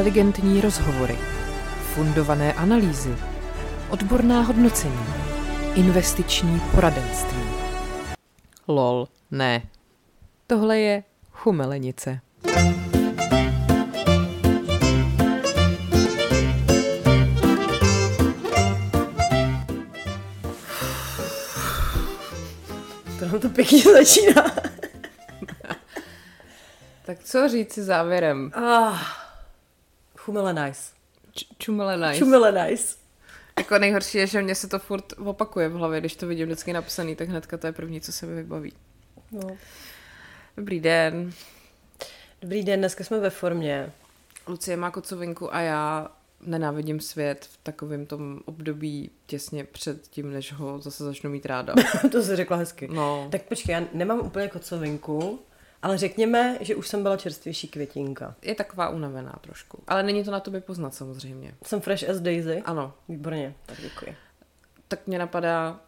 inteligentní rozhovory, fundované analýzy, odborná hodnocení, investiční poradenství. Lol, ne. Tohle je chumelenice. To nám to pěkně začíná. Tak co říct si závěrem? Ah, chumele nice. Č- čumele nice. Chumele nice. Jako nejhorší je, že mě se to furt opakuje v hlavě, když to vidím vždycky napsaný, tak hnedka to je první, co se mi vybaví. No. Dobrý den. Dobrý den, dneska jsme ve formě. Lucie má kocovinku a já nenávidím svět v takovém tom období těsně před tím, než ho zase začnu mít ráda. to jsi řekla hezky. No. Tak počkej, já nemám úplně kocovinku, ale řekněme, že už jsem byla čerstvější květinka. Je taková unavená trošku. Ale není to na tobě poznat samozřejmě. Jsem fresh as Daisy. Ano. Výborně, tak děkuji. Tak mě napadá,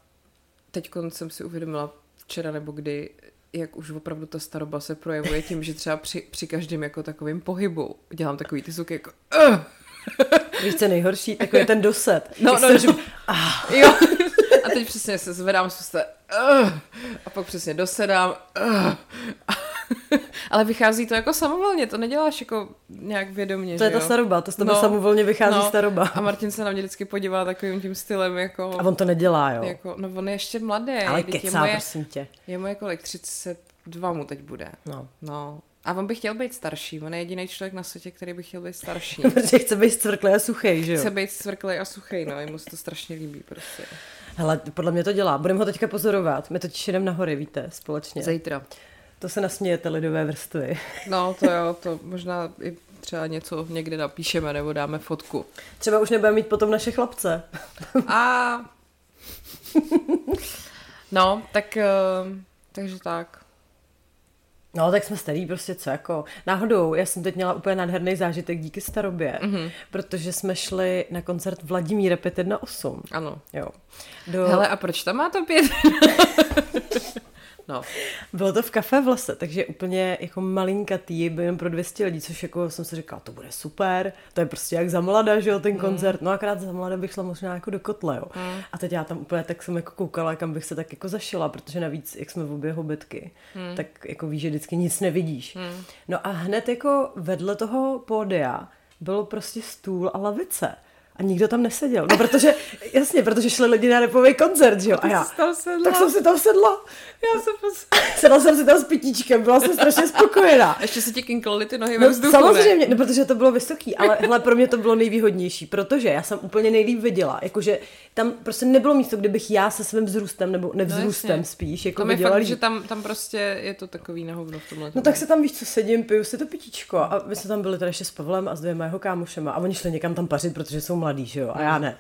teď jsem si uvědomila včera nebo kdy, jak už opravdu ta staroba se projevuje tím, že třeba při, při každém jako takovým pohybu dělám takový ty zvuky jako uh! Víš, co nejhorší? Takový je ten doset. No, no, se no. držím- Ah, Jo. A teď přesně se zvedám z postele. Uh, a pak přesně dosedám. Uh, ale vychází to jako samovolně, to neděláš jako nějak vědomě, to je že ta jo? staroba, to z tebe No. samovolně vychází No. staroba. A Martin se na mě vždycky podívá takovým tím stylem, jako... A on to nedělá, jo. jako no on je ještě mladý. ale teď je kecá, moje, prosím tě. je mu jako kolik, 32 mu teď bude. No. No. A on by chtěl být starší, on je jediný člověk na světě, který by chtěl být starší. Protože chce být stvrklý a suchý, že jo? Chce být svrklej a suchej, no, jemu se to strašně líbí prostě. Hele, podle mě to dělá. Budeme ho teďka pozorovat. My totiž jdeme na hory, víte, společně. Zítra. To se nasmějete lidové vrstvy. No, to jo, to možná i třeba něco někde napíšeme nebo dáme fotku. Třeba už nebudeme mít potom naše chlapce. A... No, tak... eh, Takže tak. No, tak jsme starý prostě, co jako. Náhodou, já jsem teď měla úplně nádherný zážitek díky starobě, mm-hmm. protože jsme šli na koncert Vladimíra 518. Ano. Jo. Do... Hele, a proč tam má to pět? no. Bylo to v kafe v lese, takže úplně jako malinkatý, byl jen pro 200 lidí, což jako jsem si říkala, to bude super, to je prostě jak za mlada, že jo, ten koncert, no akorát za mlada bych šla možná jako do kotle, jo. A teď já tam úplně tak jsem jako koukala, kam bych se tak jako zašila, protože navíc, jak jsme v obě hobitky, tak jako víš, že vždycky nic nevidíš. No a hned jako vedle toho pódia bylo prostě stůl a lavice. A nikdo tam neseděl. No protože, jasně, protože šli lidi na repový koncert, že jo. A já, tak jsem si tam sedla. Já jsem. Sedla jsem si tam s pitíčkem, byla jsem strašně spokojená. Ještě se ti kinklaly ty nohy ve No, vzduchu, samozřejmě, ne? no, protože to bylo vysoký, ale hele, pro mě to bylo nejvýhodnější, protože já jsem úplně nejlíp viděla, jakože tam prostě nebylo místo, kde bych já se svým vzrůstem, nebo nevzrůstem No, jasně. spíš, jako Tam je fakt, líp. že tam, tam prostě je to takový na hovno v tomhle. No tak se tam víš, co sedím, piju si to pitíčko a my jsme tam byli teda ještě s Pavlem a s dvěma jeho kámošema a oni šli někam tam pařit, protože jsou mladí, že jo, a já ne.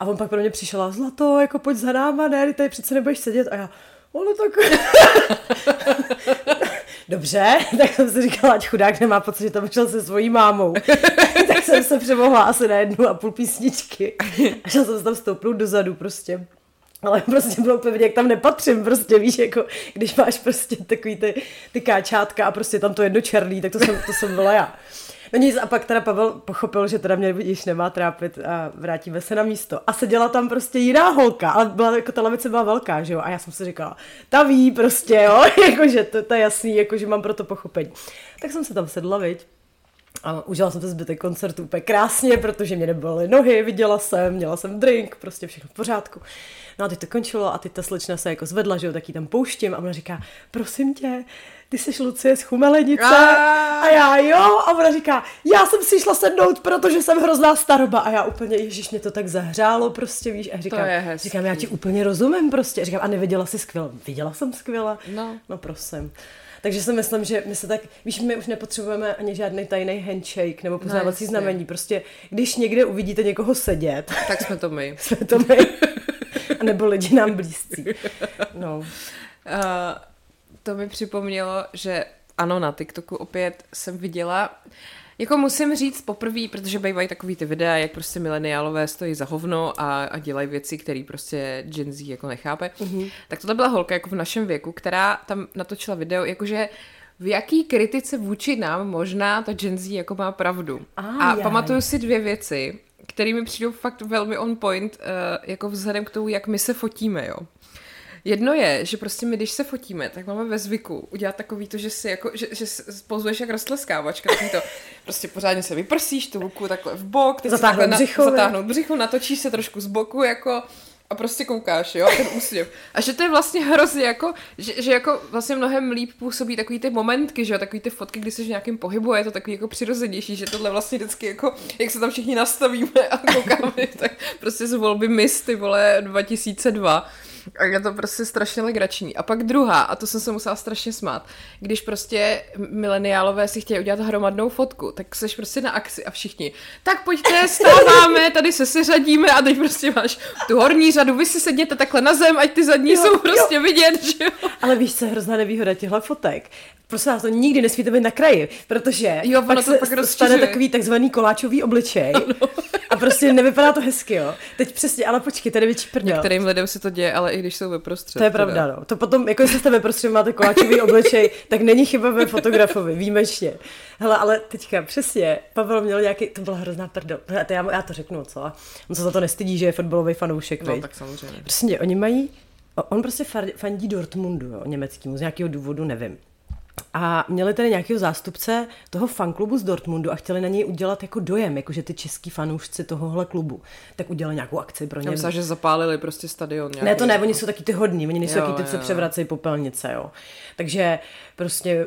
A on pak pro mě přišel a zlato, jako pojď za náma, ne, ty tady přece nebudeš sedět a já, ale tak... Dobře, tak jsem si říkala, ať chudák nemá pocit, že tam šel se svojí mámou. tak jsem se přemohla asi na jednu a půl písničky. A šel jsem se tam stoupnout dozadu prostě. Ale prostě bylo vidět, jak tam nepatřím, prostě víš, jako když máš prostě takový ty, ty káčátka a prostě tam to jedno černý, tak to jsem, to jsem byla já. No nic, a pak teda Pavel pochopil, že teda mě již nemá trápit a vrátíme se na místo. A seděla tam prostě jiná holka, ale byla, jako ta lavice byla velká, že jo, a já jsem si říkala, ta ví prostě, jo, jakože to, to je jasný, jakože mám pro to pochopení. Tak jsem se tam sedla, viď, a užila jsem se zbytek koncertu úplně krásně, protože mě nebyly nohy, viděla jsem, měla jsem drink, prostě všechno v pořádku. No a teď to končilo a teď ta slečna se jako zvedla, že jo, tak ji tam pouštím a ona říká, prosím tě, ty jsi Lucie z Chumelenice. A- A já jo, a ona říká, já jsem si šla sednout, protože jsem hrozná staroba. A já úplně, ježiš, mě to tak zahřálo prostě, víš. A říkám, říkám, já ti úplně rozumím prostě. A říkám, a neviděla jsi skvěle? Viděla jsem skvěle. No. No prosím. Takže si myslím, že my se tak, víš, my už nepotřebujeme ani žádný tajný handshake nebo poznávací jasně. znamení. Prostě, když někde uvidíte někoho sedět, Tak jsme to my. jsme to my. A nebo lidi nám blízcí. No. Uh, to mi připomnělo, že ano, na TikToku opět jsem viděla, jako musím říct poprvé, protože bývají takový ty videa, jak prostě mileniálové stojí za hovno a, a dělají věci, které prostě Gen Z jako nechápe. Mm-hmm. Tak tohle byla holka jako v našem věku, která tam natočila video, jakože v jaký kritice vůči nám možná ta Gen Z jako má pravdu. A a jaj. pamatuju si dvě věci, které mi přijdou fakt velmi on point, uh, jako vzhledem k tomu, jak my se fotíme, jo. Jedno je, že prostě my, když se fotíme, tak máme ve zvyku udělat takový to, že si jako, že, že pozuješ jak rostleskávačka, takový to, prostě pořádně se vyprsíš, tu ruku takhle v bok, teď si Zatáhnout takhle břicho, na, ne? zatáhnout břicho, natočíš se trošku z boku, jako a prostě koukáš, jo, ten úsměv. A že to je vlastně hrozně jako, že, že jako vlastně mnohem líp působí takový ty momentky, že jo, takový ty fotky, kdy jsi v nějakém pohybu je to takový jako přirozenější, že tohle vlastně vždycky jako, jak se tam všichni nastavíme a koukáme, tak prostě z volby Miss, ty vole, 2002. A je to prostě strašně legrační. A pak druhá, a to jsem se musela strašně smát, když prostě mileniálové si chtějí udělat hromadnou fotku, tak seš prostě na akci a všichni, tak pojďte, stáváme, tady se seřadíme a teď prostě máš tu horní řadu, vy si sedněte takhle na zem, ať ty zadní Jo, jsou jo. prostě vidět, že jo. Ale víš, co je hrozná nevýhoda těchto fotek? Prosím vás, to nikdy nesmíte být na kraji, protože Jo, pak to se pak stane takový takzvaný koláčový obličej a prostě nevypadá to hezky, jo. Teď přesně, ale počkej, tady větší prdel. Kterým lidem se to děje, ale i když jsou ve prostřed. To je pravda, no. To potom, jako jestli jste ve prostředí máte koláčový obličej, tak není chyba ve fotografovi, výjimečně. Hele, ale teďka přesně, Pavel měl nějaký, to byla hrozná prdel. Hele, to já, já to řeknu, co? On se za to nestydí, že je fotbalový fanoušek, No, tak samozřejmě. Prostě oni mají, on prostě fandí Dortmundu, jo, německýmu, z nějakého důvodu, nevím. A měli tady nějakého zástupce toho fanklubu z Dortmundu a chtěli na něj udělat jako dojem, jakože ty český fanoušci tohohle klubu. Tak udělali nějakou akci pro ně. myslím, že zapálili prostě stadion. Ne, nějaký. to ne, oni jsou taky ty hodní, oni nejsou Jo, taky ty, co převracejí popelnice, jo. Takže prostě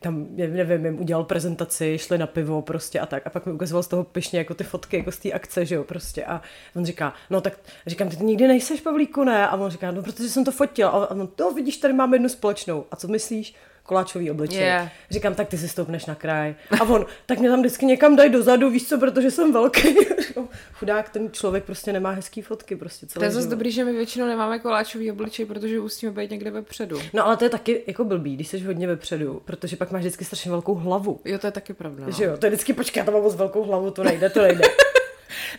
tam, já nevím, jim udělal prezentaci, šli na pivo prostě a tak. A pak mi ukazoval z toho pyšně jako ty fotky, jako z té akce, že jo, prostě. A on říká, no tak, říkám, ty nikdy nejseš, Pavlíku, ne? A on říká, no protože jsem to fotil. A on, no vidíš, tady máme jednu společnou. A co myslíš? Koláčový obličej. Je. Říkám, tak ty si stoupneš na kraj. A on, tak mě tam vždycky někam dají dozadu, víš co, protože jsem velký. Chudák, ten člověk prostě nemá hezký fotky, prostě celý To je zase dobrý, že my většinou nemáme koláčový obličej, protože musíme být někde vepředu. No ale to je taky jako blbý, když jsi hodně vepředu, protože pak máš vždycky strašně velkou hlavu. Jo, to je taky pravda. No. Že jo, to je vždycky, počkej, já to mám moc velkou hlavu, to nejde, to nejde.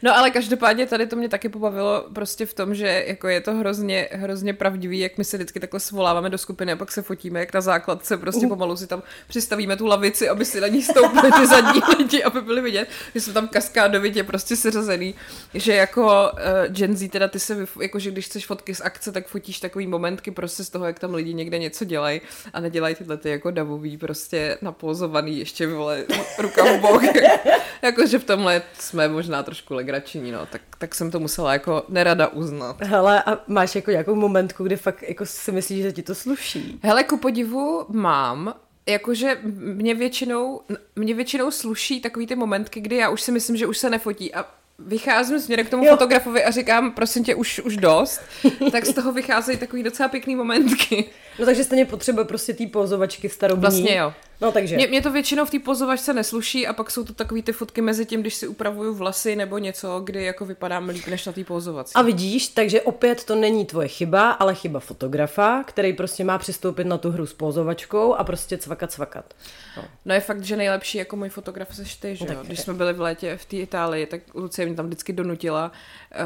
No ale každopádně tady to mě taky pobavilo prostě v tom, že jako je to hrozně, hrozně pravdivý, jak my se vždycky takhle svoláváme do skupiny a pak se fotíme, jak na základce prostě pomalu si tam přistavíme tu lavici, aby si na ní stoupili ty zadní lidi, aby byli vidět, že jsme tam kaskádovitě prostě seřazený, že jako uh, Gen Z teda ty se, vyf- jako že když chceš fotky z akce, tak fotíš takový momentky prostě z toho, jak tam lidi někde něco dělají a nedělají tyhle ty jako davový prostě napozovaný, ještě vole ruka v bok. Jakože v tomhle jsme možná trošku legrační, no, tak, tak jsem to musela jako nerada uznat. Hele, a máš jako nějakou momentku, kde fakt jako si myslíš, že ti to sluší? Hele, ku podivu mám, jakože mě většinou, mě většinou sluší takový ty momentky, kdy já už si myslím, že už se nefotí a vycházím směrem k tomu Jo. jo. fotografovi a říkám, prosím tě, už, už dost, tak z toho vycházejí takový docela pěkný momentky. No takže stejně potřeba prostě té pozovačky starobní. Vlastně jo. No takže. Mě, mě to většinou v té pozovačce nesluší a pak jsou to takový ty fotky mezi tím, když si upravuju vlasy nebo něco, kdy jako vypadám líp než na té pozovací. A vidíš, takže opět to není tvoje chyba, ale chyba fotografa, který prostě má přistoupit na tu hru s pozovačkou a prostě cvakat, cvakat. No. No je fakt, že nejlepší jako můj fotograf seš ty, že No jo? tak- Když jsme byli v létě v té Itálii, tak Lucie mě tam vždycky donutila uh,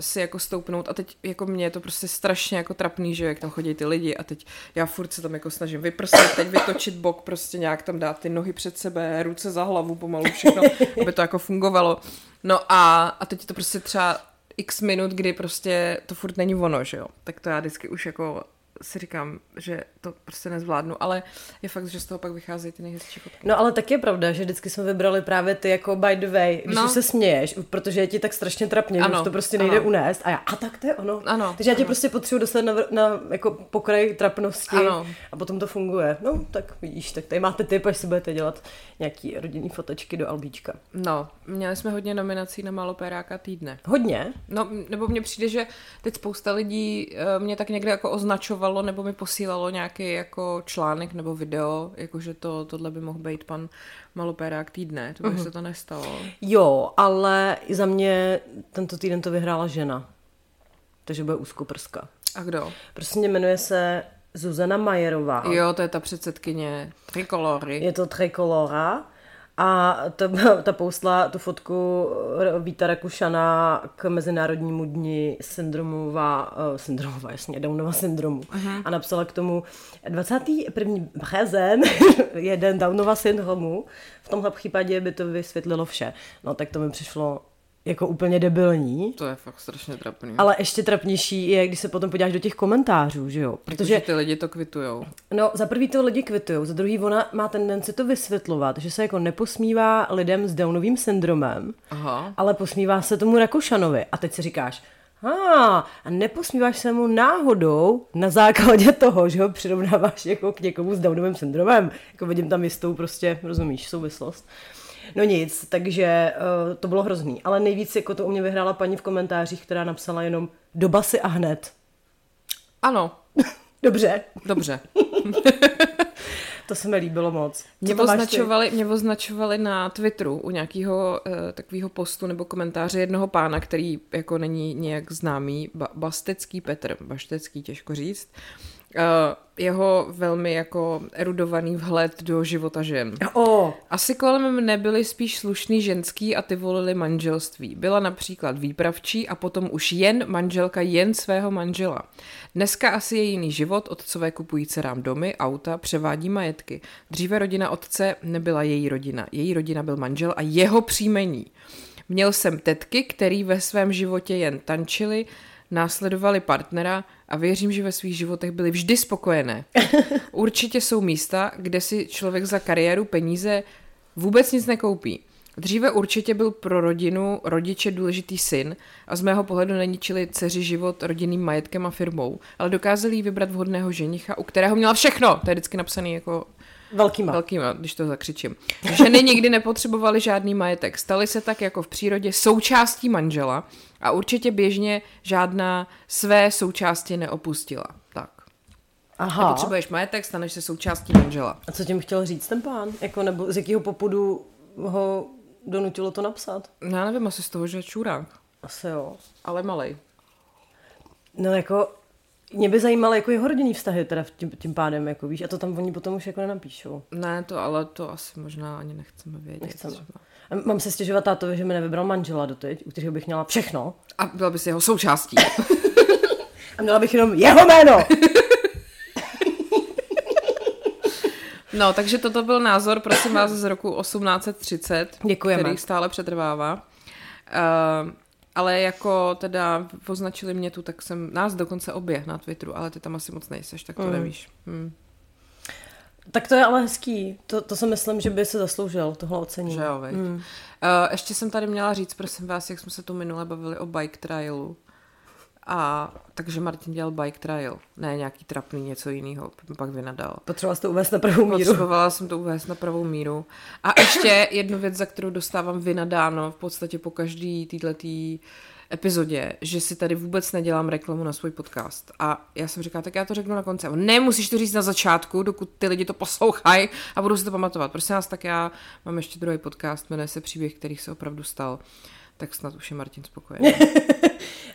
si jako stoupnout a teď jako mě je to prostě strašně jako trapný, že jo, jak tam chodí ty lidi a teď já furt se tam jako snažím vyprsit, teď vytočit bok, prostě nějak tam dát ty nohy před sebe, ruce za hlavu pomalu, všechno, aby to jako fungovalo. No a, a teď je to prostě třeba x minut, kdy prostě to furt není ono, že jo? Tak to já vždycky už jako si říkám, že to prostě nezvládnu, ale je fakt, že z toho pak vycházejí ty nejhezčí fotky. No ale tak je pravda, že vždycky jsme vybrali právě ty jako by the way, když No. už se směješ, protože je ti tak strašně trapně, že Ano, už to prostě nejde ano. unést a já, a tak to je ono. Ano, Takže já tě ano. prostě potřebuji dostat na, na jako pokraj trapnosti Ano. a potom to funguje. No tak vidíš, tak tady máte tip, až si budete dělat nějaký rodinný fotečky do albíčka. No, měli jsme hodně nominací na Malopéráka týdne. Hodně? No, nebo mně přijde, že teď spousta lidí eh, mě tak někde jako označovalo, nebo mi posílalo nějaký jako článek nebo video, jakože to, tohle by mohl být pan Malopérák týdne, to by se to nestalo. Jo, ale za mě tento týden to vyhrála žena. Takže bude úzkoprska. A kdo? Prostě jmenuje se Zuzana Majerová. Jo, to je ta předsedkyně Trikolory. Je to Tricolora A ta, ta poustla tu fotku Víta Rakušana k Mezinárodnímu dni syndromová, uh, syndromová, jasně, Downova syndromu. Uh-huh. A napsala k tomu 21. březen je den Downova syndromu. V tomhle případě by to vysvětlilo vše. No tak to mi přišlo jako úplně debilní. To je fakt strašně trapný. Ale ještě trapnější je, když se potom podíváš do těch komentářů, že jo? Jako, Protože jako, ty lidi to kvitujou. No, za prvý to lidi kvitujou, za druhý ona má tendenci to vysvětlovat, že se jako neposmívá lidem s Downovým syndromem, Aha. ale posmívá se tomu Rakušanovi. A teď si říkáš, a, a neposmíváš se mu náhodou na základě toho, že ho přirovnáváš jako k někomu s Downovým syndromem. Jako vidím tam jistou prostě, rozumíš, souvislost. No nic, takže uh, to bylo hrozný. Ale nejvíc jako to u mě vyhrála paní v komentářích, která napsala jenom do basy a hned. Ano. Dobře. Dobře. to se mi líbilo moc. Mě označovali, mě označovali na Twitteru u nějakého uh, takového postu nebo komentáře jednoho pána, který jako není nějak známý, ba- Bastecký Petr, Baštecký těžko říct, Uh, jeho velmi jako erudovaný vhled do života žen. Oh. Asi kolem mne byli spíš slušný ženský a ty volili manželství. Byla například výpravčí a potom už jen manželka jen svého manžela. Dneska asi je jiný život, otcové kupují dcerám domy, auta, převádí majetky. Dříve rodina otce nebyla její rodina. Její rodina byl manžel a jeho příjmení. Měl jsem tetky, který ve svém životě jen tančili, následovali partnera a věřím, že ve svých životech byly vždy spokojené. Určitě jsou místa, kde si člověk za kariéru peníze vůbec nic nekoupí. Dříve určitě byl pro rodinu, rodiče důležitý syn a z mého pohledu neničili dceři život rodinným majetkem a firmou, ale dokázali jí vybrat vhodného ženicha, u kterého měla všechno. To je vždycky napsaný jako Velkýma. Velkýma, když to zakřičím. Ženy nikdy nepotřebovaly žádný majetek. Staly se tak jako v přírodě součástí manžela a určitě běžně žádná své součásti neopustila. Tak. Aha. Nepotřebuješ majetek, staneš se součástí manžela. A co tím chtěl říct ten pán? Jako, nebo z jakého popudu ho donutilo to napsat? No, já nevím, asi z toho, že je čurák. Asi jo. Ale malej. No jako, mě by zajímalo jako jeho rodinný vztahy teda tím, tím pádem, jako víš, a to tam oni potom už jako nenapíšou. Ne, to ale to asi možná ani nechceme vědět. Nechceme. A mám se stěžovat tátovi, že mi nevybral manžela doteď, u kterého bych měla všechno. A byla bys jeho součástí. a měla bych jenom jeho jméno. no, takže toto byl názor, prosím vás, z roku 1830. Děkujeme. Který stále přetrvává. Uh, ale jako teda označili mě tu, tak jsem, nás dokonce obě na Twitteru, ale ty tam asi moc nejseš, tak to mm. nevíš. Hmm. Tak to je ale hezký. To, to si myslím, že by se zasloužil tohle ocenění. Že jo, hmm. uh, ještě jsem tady měla říct, prosím vás, jak jsme se tu minule bavili o bike trailu. A takže Martin dělal bike trial, ne nějaký trapný, něco jiného, pak vynadal. Potřebovala jsi to uvést na pravou míru. Potřebovala jsem to uvést na pravou míru. A ještě jednu věc, za kterou dostávám vynadáno v podstatě po každý týhletý epizodě, že si tady vůbec nedělám reklamu na svůj podcast. A já jsem říkala, tak já to řeknu na konci. Ne, musíš to říct na začátku, dokud ty lidi to poslouchají a budou si to pamatovat. Prosím vás, tak já mám ještě druhý podcast, jmenuje se Příběh, který se opravdu stal. Tak snad už je Martin spokojený.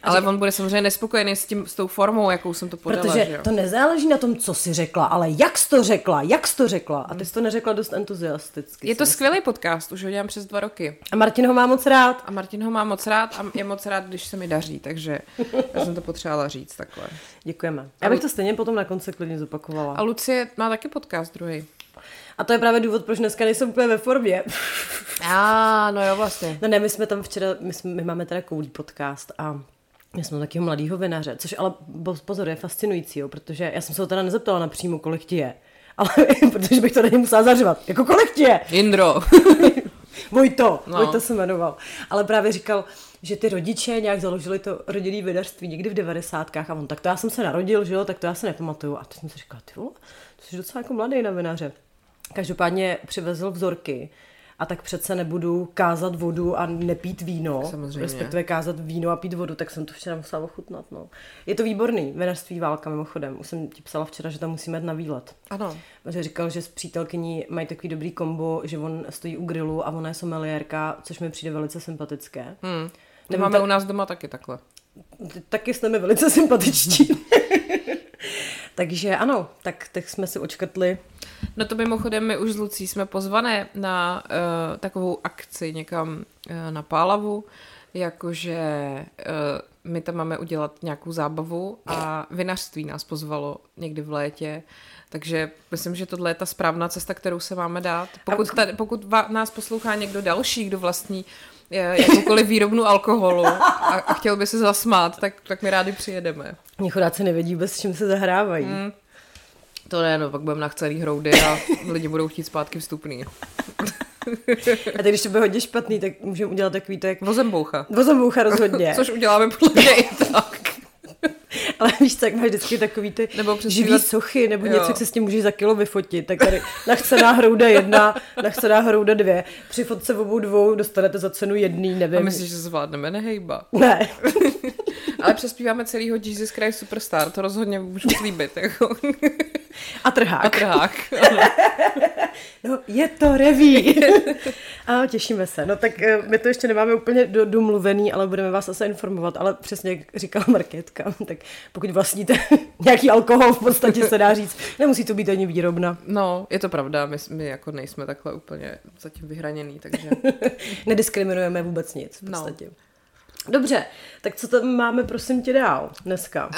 Ale on bude samozřejmě nespokojený s, tím, s tou formou, jakou jsem to podala. Protože že jo? to nezáleží na tom, co jsi řekla, ale jak jsi to řekla, jak jsi to řekla. A ty jsi to neřekla dost entuziasticky. Je to skvělý podcast, už ho dělám přes dva roky. A Martin ho má moc rád. A Martin ho má moc rád a je moc rád, když se mi daří, takže já jsem to potřebovala říct takhle. Děkujeme. Já bych to stejně potom na konci klidně zopakovala. A Lucie má taky podcast druhý. A to je právě důvod, proč dneska nejsem úplně ve formě. A, no jo, vlastně. No ne, my jsme tam včera, my, jsme, my máme teda koulí podcast a já jsem takového mladého vinaře, což ale pozor, je fascinující, jo, protože já jsem se ho teda nezeptala napřímo, kolik ti je. Ale protože bych to na něj musela zařvat. Jako kolik ti je? Indro. Vojto, no. Vojto se jmenoval. Ale právě říkal, že ty rodiče nějak založili to rodinný vinařství někdy v devadesátkách a on, tak to já jsem se narodil, že jo, tak to já se nepamatuju. A teď jsem si říkala, ty vole, to jsi docela jako mladý na vinaře. Každopádně přivezl vzorky a tak přece nebudu kázat vodu a nepít víno, Samozřejmě. respektive kázat víno a pít vodu, tak jsem to včera musela ochutnat. No. Je to výborný, vinařství válka mimochodem. Už jsem ti psala včera, že tam musíme jít na výlet. Ano. Že říkal, že s přítelkyní mají takový dobrý kombo, že on stojí u grilu a ona je someliérka, což mi přijde velice sympatické. Hmm. To máme ta... u nás doma taky takhle. Taky jsme mi velice sympatičtí. Takže ano, tak, tak jsme si očkrtli No to mimochodem my už s Lucí jsme pozvané na uh, takovou akci někam uh, na Pálavu, jakože uh, my tam máme udělat nějakou zábavu a vinařství nás pozvalo někdy v létě, takže myslím, že tohle je ta správná cesta, kterou se máme dát. Pokud, tady, pokud va, nás poslouchá někdo další, kdo vlastní jakoukoliv výrobnu alkoholu a, a chtěl by se zasmát, tak, tak my rádi přijedeme. Mě chudáci nevědí s čím se zahrávají. Hmm. To ne, no, pak budeme na celý hroudy a lidi budou chtít zpátky vstupný. A teď, když to bude hodně špatný, tak můžeme udělat takový tak... Vozemboucha. Vozemboucha rozhodně. Což uděláme podle mě i tak. Ale víš, tak máš vždycky takový ty nebo živý sochy, nebo jo. něco, jak se s tím můžeš za kilo vyfotit. Tak tady nachcená hrouda jedna, nachcená hrouda dvě. Při fotce v obou dvou dostanete za cenu jedný, nevím. A myslíš, že zvládneme nehejba? Ne. Ale přespíváme celýho Jesus Christ Superstar, to rozhodně můžu slíbit. Jako. A trhák. A trhák. no, je to reví. A těšíme se. No tak eh, my to ještě nemáme úplně do, domluvený, ale budeme vás asi informovat. Ale přesně jak říkala Markétka, tak pokud vlastníte nějaký alkohol, v podstatě se dá říct, nemusí to být ani výrobna. No, je to pravda, my, my jako nejsme takhle úplně zatím vyhraněný, takže... Nediskriminujeme vůbec nic v podstatě. No. Dobře, tak co tam máme, prosím tě, dál dneska? Uh,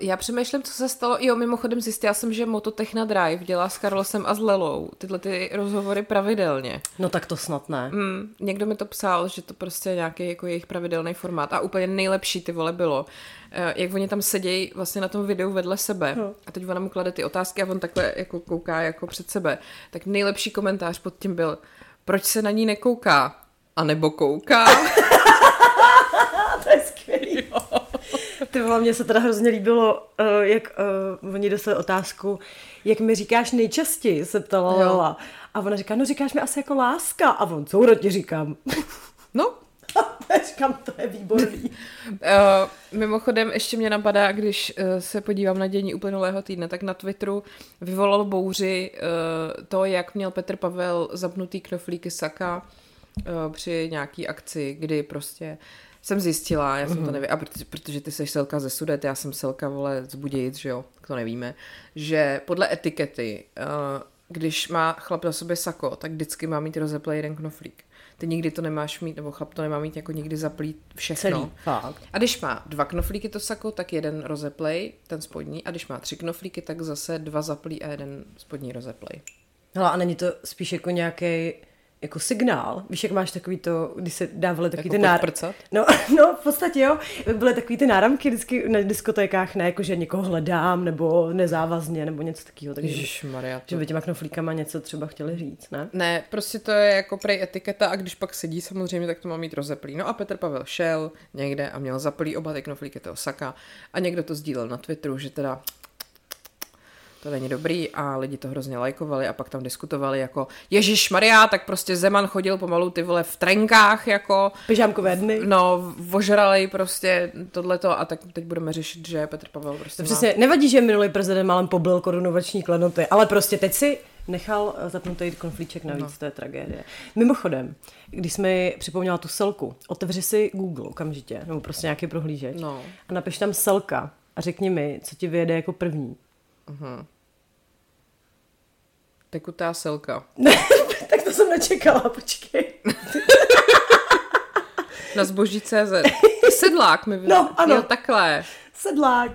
já přemýšlím, co se stalo. Jo, mimochodem zjistila jsem, že Mototechna Drive dělá s Carlosem a s Lelou tyhle ty rozhovory pravidelně. No tak to snad ne. Mm, někdo mi to psal, že to prostě nějaký jako jejich pravidelný formát. A úplně nejlepší ty vole bylo, uh, jak oni tam sedějí vlastně na tom videu vedle sebe. No. A teď ona mu klade ty otázky a on takhle jako kouká jako před sebe. Tak nejlepší komentář pod tím byl, proč se na ní nekouká? A nebo kouká? to je skvělý. Ty vole, mně se teda hrozně líbilo, uh, jak uh, oni dostali otázku, jak mi říkáš nejčastěji, se ptala Lola. A ona říká, no říkáš mi asi jako láska. A on, co ti říkám? No, Říkám, to je výborný. uh, mimochodem, ještě mě napadá, když uh, se podívám na dění uplynulého týdne, tak na Twitteru vyvolalo bouři uh, to, jak měl Petr Pavel zapnutý knoflíky Saka při nějaký akci, kdy prostě jsem zjistila, já jsem mm-hmm. to mhm. nevěděla, protože, protože ty jsi selka ze Sudet, já jsem selka, vole, z Budějic, že jo, to nevíme, že podle etikety, uh, když má chlap na sobě sako, tak vždycky má mít rozeplej jeden knoflík. Ty nikdy to nemáš mít, nebo chlap to nemá mít jako nikdy zaplý všechno. Celý, fakt. A když má dva knoflíky to sako, tak jeden rozeplej, ten spodní, a když má tři knoflíky, tak zase dva zaplý a jeden spodní rozeplej. No a není to spíš jako nějaký jako signál. Víš, jak máš takový to, když se dávaly takový jako ty náramky. No, no, v podstatě jo. Byly takový ty náramky vždycky na diskotékách, ne jako, že někoho hledám, nebo nezávazně, nebo něco takového. Takže, Ježišmarja, to... Že by těma knoflíkama něco třeba chtěli říct, ne? Ne, prostě to je jako prej etiketa a když pak sedí samozřejmě, tak to má mít rozeplý. No a Petr Pavel šel někde a měl zaplý oba ty knoflíky toho saka a někdo to sdílel na Twitteru, že teda to není dobrý a lidi to hrozně lajkovali a pak tam diskutovali jako Ježíš Maria, tak prostě Zeman chodil pomalu ty vole v trenkách jako. Pyžámkové dny. No, ožralej prostě tohleto a tak teď budeme řešit, že Petr Pavel prostě to přesně, má... nevadí, že minulý prezident málem poblil korunovační klenoty, ale prostě teď si nechal zapnutý konflíček navíc, no. to je tragédie. Mimochodem, když jsme připomněla tu selku, otevři si Google okamžitě, nebo prostě nějaký prohlížeč no. a napiš tam selka a řekni mi, co ti vyjede jako první. Uh-huh. Tekutá selka. tak to jsem nečekala, počkej. Na zboží CZ. Sedlák mi no, ano. takhle. Sedlák.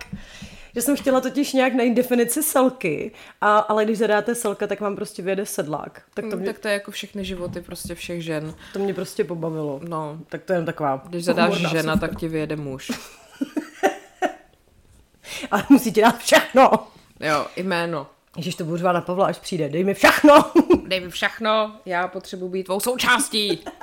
Že jsem chtěla totiž nějak najít definici selky, a, ale když zadáte selka, tak vám prostě vyjede sedlák. Tak to, mm, mě... tak to je jako všechny životy prostě všech žen. To mě prostě pobavilo. No. Tak to je jen taková... Když zadáš žena, super. tak ti vyjede muž. ale musí ti dát všechno. Jo, jméno. Ježiš, to budu na Pavla, až přijde. Dej mi všechno. Dej mi všechno, já potřebuji být tvou součástí.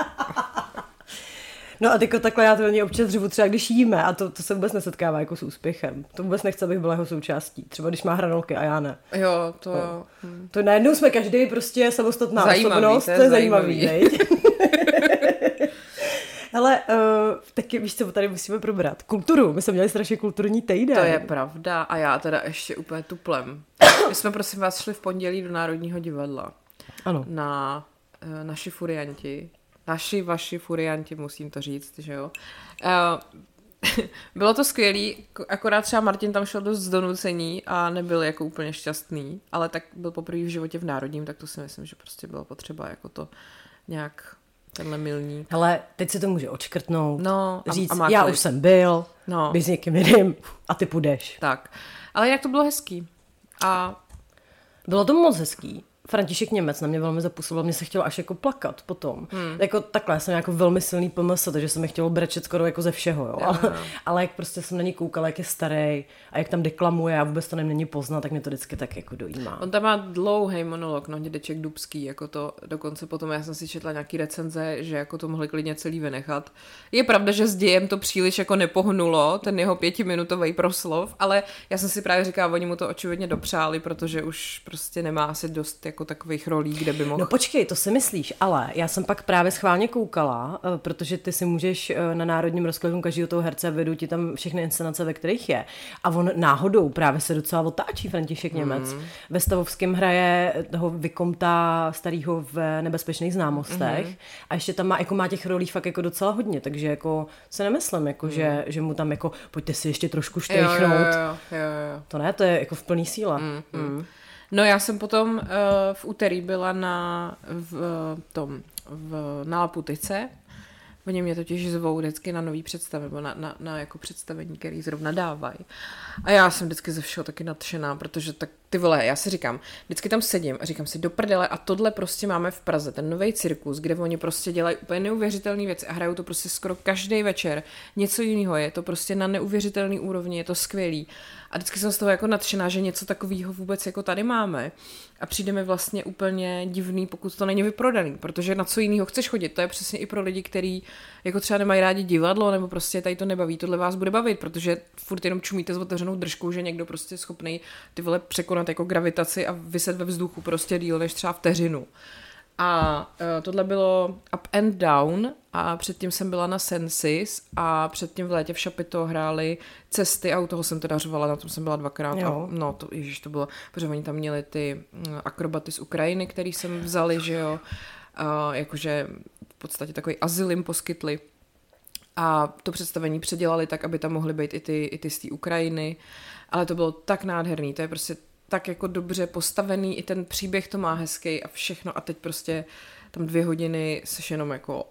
No a tyko takhle já to něj občas dřivu třeba když jíme a to, to se vůbec nesetkává jako s úspěchem. To vůbec nechce, abych byla jeho součástí. Třeba když má hranolky a já ne. Jo, to no. To najednou jsme každý prostě samostatná zajímavý, osobnost. To je, to je zajímavý, zajímavý Ale uh, taky, víš co, tady musíme probrat. Kulturu. My jsme měli strašně kulturní týden. To je pravda. A já teda ještě úplně tuplem. My jsme prosím vás šli v pondělí do Národního divadla. Ano. Na uh, naši furianti. Naši, vaši furianti, musím to říct, že jo. Uh, Bylo to skvělý, akorát třeba Martin tam šel dost z donucení a nebyl jako úplně šťastný, ale tak byl poprvé v životě v Národním, tak to si myslím, že prostě bylo potřeba jako to nějak tenhle milník. Ale teď si to může odškrtnout, No, a- říct, a já klid. už jsem byl, No. bys někým jiným a ty půjdeš. Tak. Ale jak to bylo hezký. A Bylo to moc hezký. František Němec na mě velmi zapůsobil, mě se chtělo až jako plakat potom. Hmm. Jako takhle, já jsem jako velmi silný PMS, takže se mi chtělo brečet skoro jako ze všeho, jo. Ale, ale jak prostě jsem na ní koukala, jak je starý a jak tam deklamuje a vůbec to není poznat, tak mě to vždycky tak jako dojímá. on tam má dlouhý monolog, no dědeček Dubský, jako to dokonce potom, já jsem si četla nějaký recenze, že jako to mohli klidně celý vynechat. Je pravda, že s dějem to příliš jako nepohnulo, ten jeho pětiminutový proslov, ale já jsem si právě říkala, oni mu to očividně dopřáli, protože už prostě nemá asi dost jako takových rolí, kde by mohl No počkej, to si myslíš, ale já jsem pak právě schválně koukala, eh, protože ty si můžeš eh, na Národním rozklidu každého toho herce vedou ti tam všechny inscenace, ve kterých je. A on náhodou právě se docela otáčí František Němec. Mhm. Ve Stavovském hraje toho vykomta starého v nebezpečných známostech Mhm. a ještě tam má, jako má těch rolí fakt jako docela hodně, takže jako se nemyslím, jako že, že mu tam jako pojďte si ještě trošku Mhm. jo, jo, štrejchnout. jo, jo, jo. To ne, to je jako v plný síle. Mm. Mm. No já jsem potom uh, v úterý byla na v, tom, v, na Laputice. Oni mě totiž zvou vždycky na nový představy, nebo na, na, na jako představení, který zrovna dávají. A já jsem vždycky ze všeho taky nadšená, protože tak ty vole, já si říkám, vždycky tam sedím a říkám si do prdele a tohle prostě máme v Praze, ten nový cirkus, kde oni prostě dělají úplně neuvěřitelné věci a hrajou to prostě skoro každý večer. Něco jiného je to prostě na neuvěřitelný úrovni, je to skvělý. A vždycky jsem z toho jako nadšená, že něco takového vůbec jako tady máme. A přijde mi vlastně úplně divný, pokud to není vyprodaný, protože na co jiného chceš chodit. To je přesně i pro lidi, kteří jako třeba nemají rádi divadlo, nebo prostě tady to nebaví. Tohle vás bude bavit, protože furt jenom čumíte s otevřenou držkou, že někdo prostě je schopný ty vole překonat jako gravitaci a vyset ve vzduchu prostě díl než třeba vteřinu. A uh, tohle bylo Up and Down a předtím jsem byla na Sensis a předtím v létě v Šapito hráli cesty a u toho jsem teda řvala, na tom jsem byla dvakrát. Jo. A, no, to, ježiš, to bylo, protože oni tam měli ty mm, akrobaty z Ukrajiny, který jsem vzali, že jo, uh, jakože v podstatě takový azyl jim poskytli. A to představení předělali tak, aby tam mohly být i ty, i ty z té Ukrajiny, ale to bylo tak nádherný, to je prostě tak jako dobře postavený, i ten příběh to má hezký a všechno a teď prostě tam dvě hodiny seš jenom jako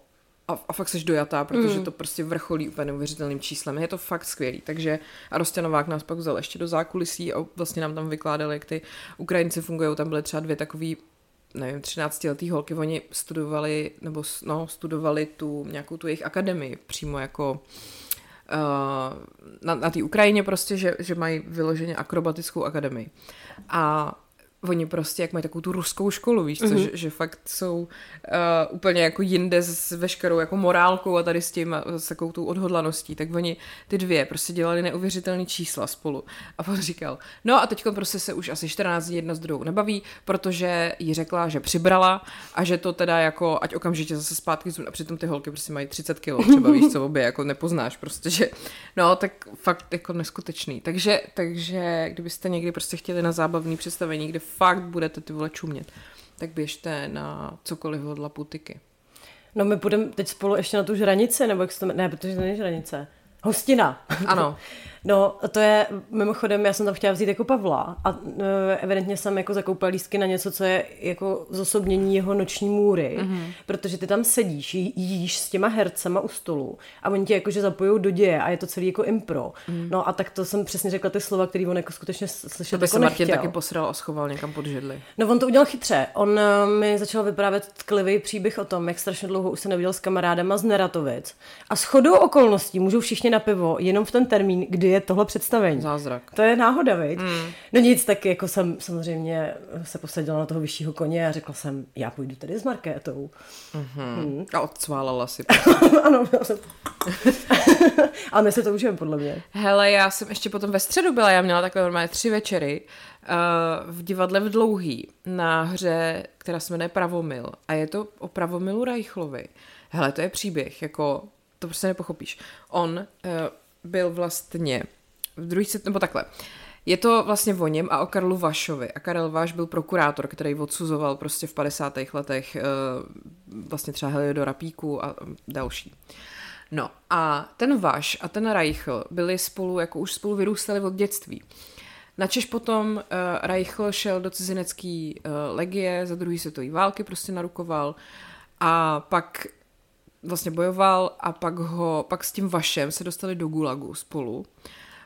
a, a fakt seš dojatá, protože mm. to prostě vrcholí úplně neuvěřitelným číslem. Je to fakt skvělý. Takže a Rostě Novák nás pak vzal ještě do zákulisí a vlastně nám tam vykládali, jak ty Ukrajinci fungují. Tam byly třeba dvě takový nevím, 13 letý holky, oni studovali, nebo no, studovali tu nějakou tu jejich akademii přímo jako na, na té Ukrajině prostě, že, že mají vyloženě akrobatickou akademii. A oni prostě, jak mají takovou tu ruskou školu, víš co, mm-hmm. že, že fakt jsou uh, úplně jako jinde s veškerou jako morálkou a tady s tím a s takovou tu odhodlaností, tak oni ty dvě prostě dělali neuvěřitelné čísla spolu. A on říkal, no a teď prostě se už asi 14 dní jedna s druhou nebaví, protože jí řekla, že přibrala a že to teda jako, ať okamžitě zase zpátky zům, a přitom ty holky prostě mají 30 kg, třeba víš co, obě jako nepoznáš prostě, že no tak fakt jako neskutečný. Takže, takže kdybyste někdy prostě chtěli na zábavný představení, kde fakt budete ty vole čumět, tak běžte na cokoliv od Laputiky. No my půjdeme teď spolu ještě na tu žranici, nebo jak se to? Ne, protože to není žranice. Hostina. Ano. No, to je, mimochodem, já jsem tam chtěla vzít jako Pavla a uh, evidentně jsem jako zakoupila lístky na něco, co je jako zosobnění jeho noční můry, mm-hmm. protože ty tam sedíš, jí, jíš s těma hercema u stolu a oni tě jakože zapojou do děje a je to celý jako impro. Mm. No a tak to jsem přesně řekla ty slova, který on jako skutečně s- To by jako se Martin nechtěl. taky posral a schoval někam pod židli. No on to udělal chytře. On eh, mi začal vyprávět tklivý příběh o tom, jak strašně dlouho už se neviděl s kamarádama z Neratovic. A s chodou okolností můžou všichni na pivo jenom v ten termín, kdy je tohle představení. Zázrak. To je náhoda, viď? Mm. No nic, tak jako jsem samozřejmě se posadila na toho vyššího koně a řekla jsem, já půjdu tady s Markétou. Hmm. A odcválala si. ano, jsem... Ale my se to užijeme, podle mě. Hele, já jsem ještě potom ve středu byla, já měla takhle normálně tři večery uh, v divadle v Dlouhý na hře, která se jmenuje Pravomil. A je to o Pravomilu Reichlovi. Hele, to je příběh, jako to prostě nepochopíš. On uh, byl vlastně v druhý set, nebo takhle. Je to vlastně o něm a o Karlu Vašovi. A Karel Vaš byl prokurátor, který odsuzoval prostě v 50. letech uh, vlastně třeba Heliodora Píku a další. No a ten Vaš a ten Reichl byli spolu, jako už spolu vyrůstali od dětství. Načež potom uh, Reichl šel do cizinecké uh, legie za druhé světové války, prostě narukoval a pak vlastně bojoval a pak ho, pak s tím Vašem se dostali do Gulagu spolu.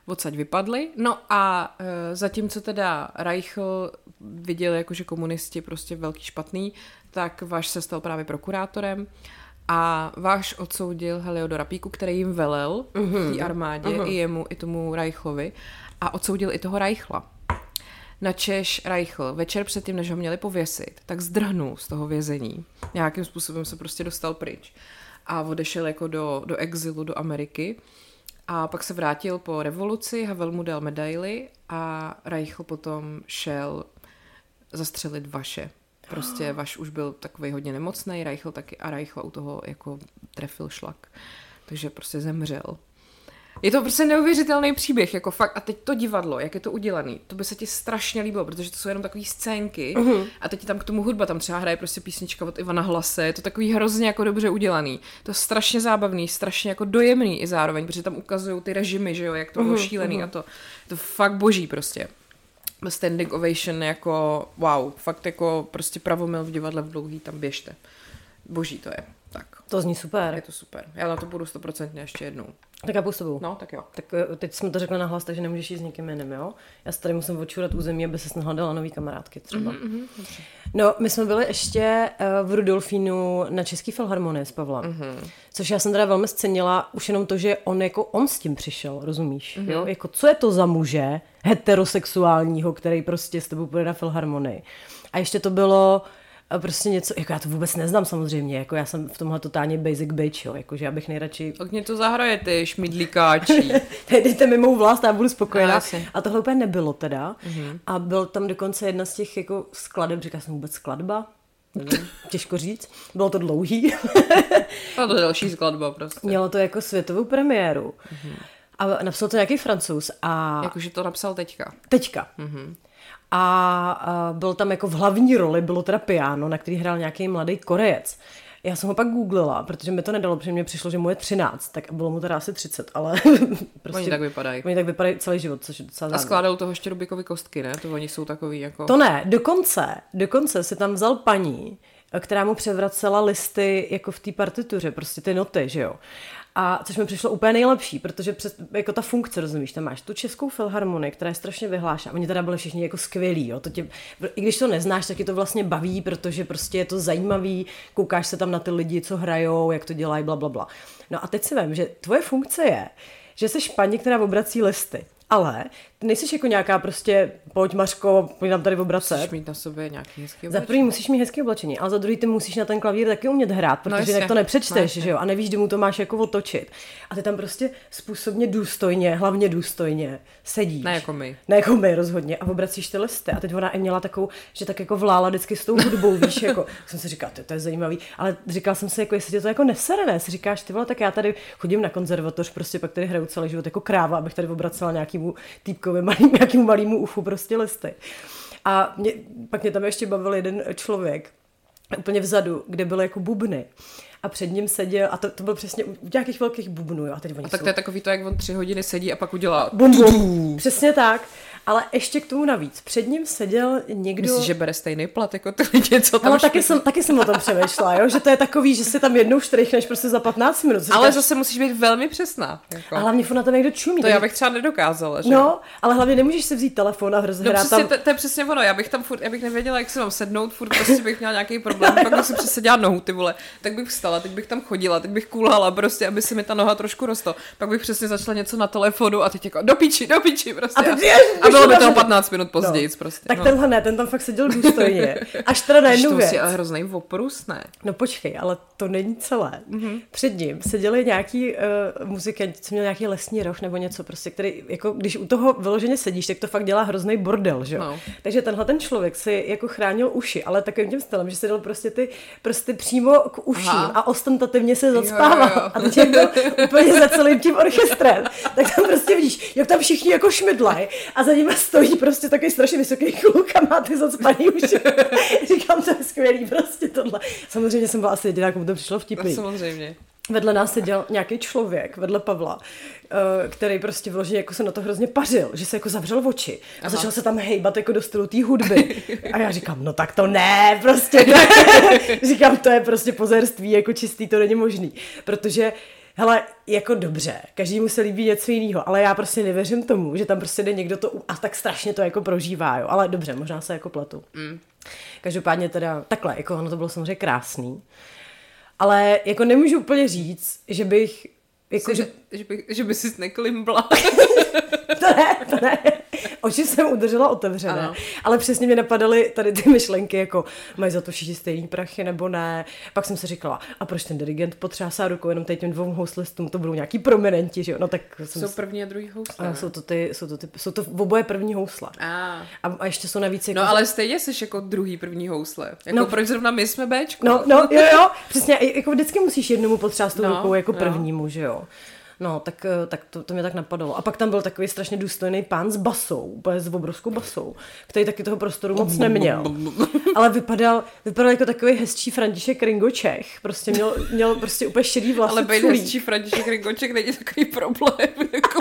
Odsaď vypadli. No a uh, zatímco teda Reichl viděl jako, že komunisti prostě velký špatný, tak Vaš se stal právě prokurátorem a váš odsoudil Heliodora Píku, který jim velel uh-huh. v té armádě, uh-huh. i jemu, i tomu Reichlovi a odsoudil i toho Reichla. Načež Reichl večer předtím, než ho měli pověsit, tak zdrhnul z toho vězení. Nějakým způsobem se prostě dostal pryč a odešel jako do, do exilu do Ameriky. A pak se vrátil po revoluci, Havel mu dal medaily a Reichl potom šel zastřelit vaše. Prostě Vaš už byl takový hodně nemocný, Reichl taky a Reichl u toho jako trefil šlak. Takže prostě zemřel. Je to prostě neuvěřitelný příběh, jako fakt, a teď to divadlo, jak je to udělané, to by se ti strašně líbilo, protože to jsou jenom takové scénky uh-huh. a teď tam k tomu hudba, tam třeba hraje prostě písnička od Ivana Hlase, je to takový hrozně jako dobře udělaný, to je strašně zábavný, strašně jako dojemný i zároveň, protože tam ukazují ty režimy, že jo, jak to bylo uh-huh, šílený uh-huh. a to, to fakt boží prostě standing ovation jako wow, fakt jako prostě pravomil v divadle v dlouhý, tam běžte. Boží to je. Tak. To zní super. Je to super. Já na to budu stoprocentně ještě jednou. Tak já půjdu No, tak jo. Tak eh, teď jsme to řekli nahlas, takže nemůžeš jít s někým jiným, jo? Já se tady musím odčurat území, aby se nahledala nový kamarádky třeba. Mm-hmm, no, my jsme byli ještě uh, v Rudolfínu na Český filharmonii s Pavlem, mm-hmm. což já jsem teda velmi scenila už jenom to, že on jako on s tím přišel, rozumíš? Mm-hmm. Jo? Jako co je to za muže heterosexuálního, který prostě s tebou půjde na filharmonii? A ještě to bylo prostě něco, jako já to vůbec neznám samozřejmě, jako já jsem v tomhle totálně basic bitch, jo, jakože já bych nejradši... Tak mě to zahraje, ty šmidlíkáči. Dejte mi mou vlast a já budu spokojená. No, a tohle úplně nebylo teda. Mm-hmm. A byl tam dokonce jedna z těch jako skladeb, říká jsem vůbec skladba, Mm. Těžko říct. Bylo to dlouhý. Bylo to další skladba prostě. Mělo to jako světovou premiéru. Mm-hmm. A napsal to nějaký francouz. A... Jakože to napsal teďka. Teďka. Mm-hmm a, byl tam jako v hlavní roli, bylo teda piano, na který hrál nějaký mladý Korejec. Já jsem ho pak googlila, protože mi to nedalo, protože mi přišlo, že mu je 13, tak bylo mu teda asi 30, ale prostě... Oni tak vypadají. Oni tak vypadají celý život, což je docela A skládal toho ještě Rubikovi kostky, ne? To oni jsou takový jako... To ne, dokonce, dokonce si tam vzal paní, která mu převracela listy jako v té partituře, prostě ty noty, že jo. A což mi přišlo úplně nejlepší, protože přes, jako ta funkce, rozumíš, tam máš tu českou filharmonii, která je strašně vyhlášená. Oni teda byli všichni jako skvělí, jo. To tě, I když to neznáš, tak je to vlastně baví, protože prostě je to zajímavý, koukáš se tam na ty lidi, co hrajou, jak to dělají, bla, bla, bla. No a teď si vím, že tvoje funkce je, že jsi paní, která obrací listy. Ale nejsi jako nějaká prostě, pojď Mařko, pojď nám tady obracet. Musíš mít na sobě nějaký hezký oblečení. Za prvý musíš mít hezké oblečení, ale za druhý ty musíš na ten klavír taky umět hrát, no protože no jinak to nepřečteš, no že jo, a nevíš, kdy mu to máš jako otočit. A ty tam prostě způsobně důstojně, hlavně důstojně sedíš. Ne jako my. Ne jako my rozhodně a obracíš ty listy. A teď ona i měla takovou, že tak jako vlála vždycky s tou hudbou, víš, jako jsem si říkala, to, to je zajímavý, ale říkal jsem si, jako jestli tě to jako nesere, ne? Si říkáš, ty vole, tak já tady chodím na konzervatoř, prostě pak tady hraju celý život jako kráva, abych tady obracela nějakýmu týpkovi malým, nějakému malému uchu prostě listy. A mě, pak mě tam ještě bavil jeden člověk, úplně vzadu, kde byly jako bubny a před ním seděl, a to, to byl přesně u nějakých velkých bubnů. Jo, a, teď oni a tak jsou... to je takový to, jak on tři hodiny sedí a pak udělá bum, bum. Přesně tak. Ale ještě k tomu navíc. Před ním seděl někdo... Myslíš, že bere stejný plat jako ty lidi, co tam Ale taky jsem, taky jsem o tom přemýšlela, jo? že to je takový, že si tam jednou štrichneš prostě za 15 minut. Říkáš... Ale zase musíš být velmi přesná. Jako. A hlavně na to někdo čumí. To já bych třeba nedokázala. Že? No, ale hlavně nemůžeš si vzít telefon a hrozně no, tam... to, to, je přesně ono. Já bych tam furt, já bych nevěděla, jak se mám sednout, furt prostě bych měla nějaký problém. pak bych si přeseděla nohu, ty vole. Tak bych vstala, teď bych tam chodila, teď bych kulhala prostě, aby se mi ta noha trošku rostla. Pak bych přesně začala něco na telefonu a teď jako do piči, do piči prostě. A, teď, a bylo by to 15 minut později no. prostě. Tak no. tenhle ne, ten tam fakt seděl důstojně. Až teda na jednu věc. Ale hrozný oprus, ne? No počkej, ale to není celé. Mm-hmm. Před ním seděli nějaký uh, muzikanti, co měl nějaký lesní roh nebo něco prostě, který, jako když u toho vyloženě sedíš, tak to fakt dělá hrozný bordel, že no. Takže tenhle ten člověk si jako chránil uši, ale takovým tím stylem, že si dal prostě ty prsty přímo k uším Aha. a ostentativně se zacpával. Jo, jo, jo. A teď byl úplně za celým tím orchestrem. Tak tam prostě vidíš, jak tam všichni jako šmydlají a za nimi stojí prostě takový strašně vysoký kluk a má ty zacpaný uši. Říkám, to je skvělý prostě tohle. Samozřejmě jsem byla asi jediná, komu to přišlo vtipný. No, samozřejmě. vedle nás seděl nějaký člověk, vedle Pavla, eh, který prostě vložně jako se na to hrozně pařil, že se jako zavřel v oči a Aha. začal se tam hejbat jako do stylu té hudby. A já říkám, no tak to ne, prostě. říkám, to je prostě pozerství, jako čistý, to není možný. Protože Hele, jako dobře, každý mu se líbí něco jiného, ale já prostě nevěřím tomu, že tam prostě jde někdo to a tak strašně to jako prožívá, jo. Ale dobře, možná se jako pletu. Mm. Každopádně teda takhle, jako ono to bylo samozřejmě krásný. Ale jako nemůžu úplně říct, že bych jako, Že, že, by, že by si neklimbla. to ne, to ne. Oči jsem udržela otevřené, Ano. ale přesně mě napadaly tady ty myšlenky, jako mají za to všichni stejný prachy nebo ne. Pak jsem si říkala, a proč ten dirigent potřásá rukou jenom tady těm dvou houslistům, to budou nějaký prominenti, že jo? No tak jsem Jsou první a druhý housle. a jsou to ty, jsou to ty, jsou to oboje první housle. A. A, a ještě jsou navíc jako... No ale stejně jsi jako druhý první housle. Jako No. no. proč zrovna my jsme Bčko? No, no, jo, jo, přesně, jako vždycky musíš jednomu potřást No, rukou jako no. prvnímu, že jo. No, tak, eh, tak to, to mě tak napadalo. A pak tam byl takový strašně důstojný pán s basou, úplně s obrovskou basou, který taky toho prostoru moc neměl. Ale vypadal, vypadal jako takový hezčí František Ringo Čech. Prostě měl, měl prostě úplně šedý vlasy. Ale být hezčí František Ringoček není takový problém. Jako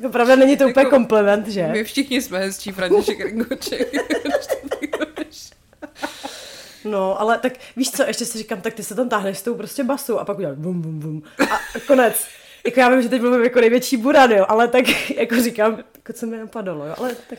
Jako pravda, není to úplně Jako- kompliment, že? my všichni jsme hezčí František Ringoček. No, ale tak víš co, ještě si říkám, tak ty se tam táhneš s tou prostě basou a pak uděláš bum, bum, bum. A konec. Jako já vím, že teď mluvím jako největší buran, jo, ale tak jako říkám, jako co mi napadalo, jo, ale tak,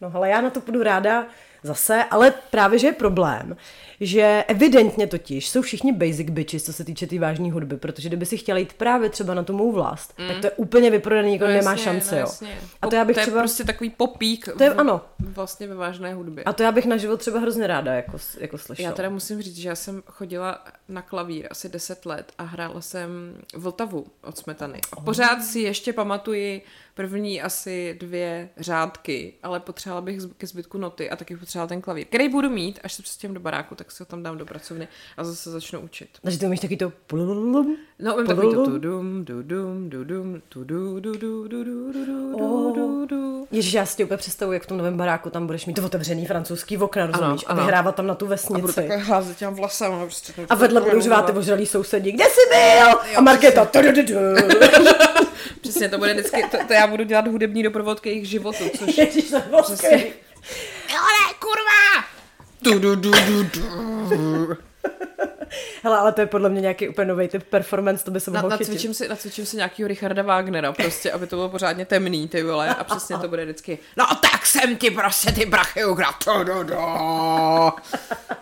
no ale já na to budu ráda zase, ale právě, že je problém, že evidentně totiž jsou všichni basic bitches, co se týče té tý vážné hudby, protože kdyby si chtěla jít právě třeba na tu mou vlast, mm. tak to je úplně vyprodaný, jako No nemá jasně, šance, no jo. jasně. A to já bych to je třeba... prostě takový popík. To je- v- ano. Vlastně ve vážné hudbě. A to já bych na život třeba hrozně ráda jako, jako slyšela. Já teda musím říct, že já jsem chodila na klavír asi 10 let a hrála jsem Vltavu od Smetany. A pořád si ještě pamatuji první asi dvě řádky, ale potřebovala bych ke zbytku noty a taky potřebovala ten klavír, který budu mít, až se přestěhuji do baráku, tak si ho tam dám do pracovny a zase začnu učit. Takže ty umíš taky to... No, umím taky to tudum, dudum, dudum, tudu, Ježíš, já si tě úplně představuji, jak v tom novém baráku tam budeš mít to otevřený francouzský okna, rozumíš? A vyhrávat tam na tu vesnici. A budu takhle házet těm vlasem. Prostě a vedle budou žvát ty ožralí sousedí. Kde jsi byl? a Markéta. Přesně, to bude vždycky, to, to já budu dělat hudební doprovod k jejich životu, což Ježiš, to bylo skvělý. Milane, kurva! Du, du, du, du, du. Hele, ale to je podle mě nějaký úplně nový typ performance, to by se Na, mohlo chytit. nacvičím, si, nacvičím si nějakýho Richarda Wagnera, prostě, aby to bylo pořádně temný, ty vole, a přesně to bude vždycky, no tak jsem ti prostě ty brachy ukradl, du, du, du.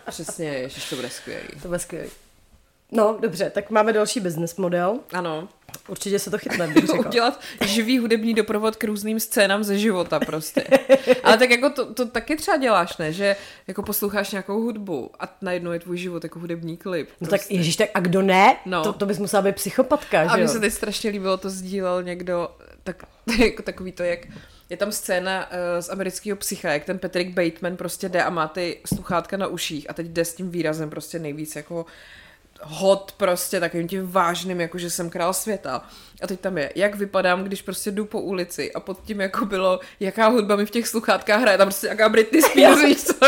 Přesně, ježiš, to bude skvělý. To bude skvělý. No, dobře, tak máme další business model. Ano, Určitě se to chytne, bych řekla. udělat živý hudební doprovod k různým scénám ze života prostě. Ale tak jako to, to taky třeba děláš, ne? Že jako posloucháš nějakou hudbu a najednou je tvůj život jako hudební klip. No prostě. tak ježiš, tak a kdo ne? No. To, to bys musela být psychopatka, A že mně jo? se teď strašně líbilo, to sdílel někdo, tak, jako takový to, jak je tam scéna uh, z amerického psycha, jak ten Patrick Bateman prostě jde a má ty sluchátka na uších a teď jde s tím výrazem prostě nejvíc jako hot prostě takovým tím vážným, jako že jsem král světa. A teď tam je, jak vypadám, když prostě jdu po ulici a pod tím jako bylo, jaká hudba mi v těch sluchátkách hraje, tam prostě jaká Britney Spears, víš co?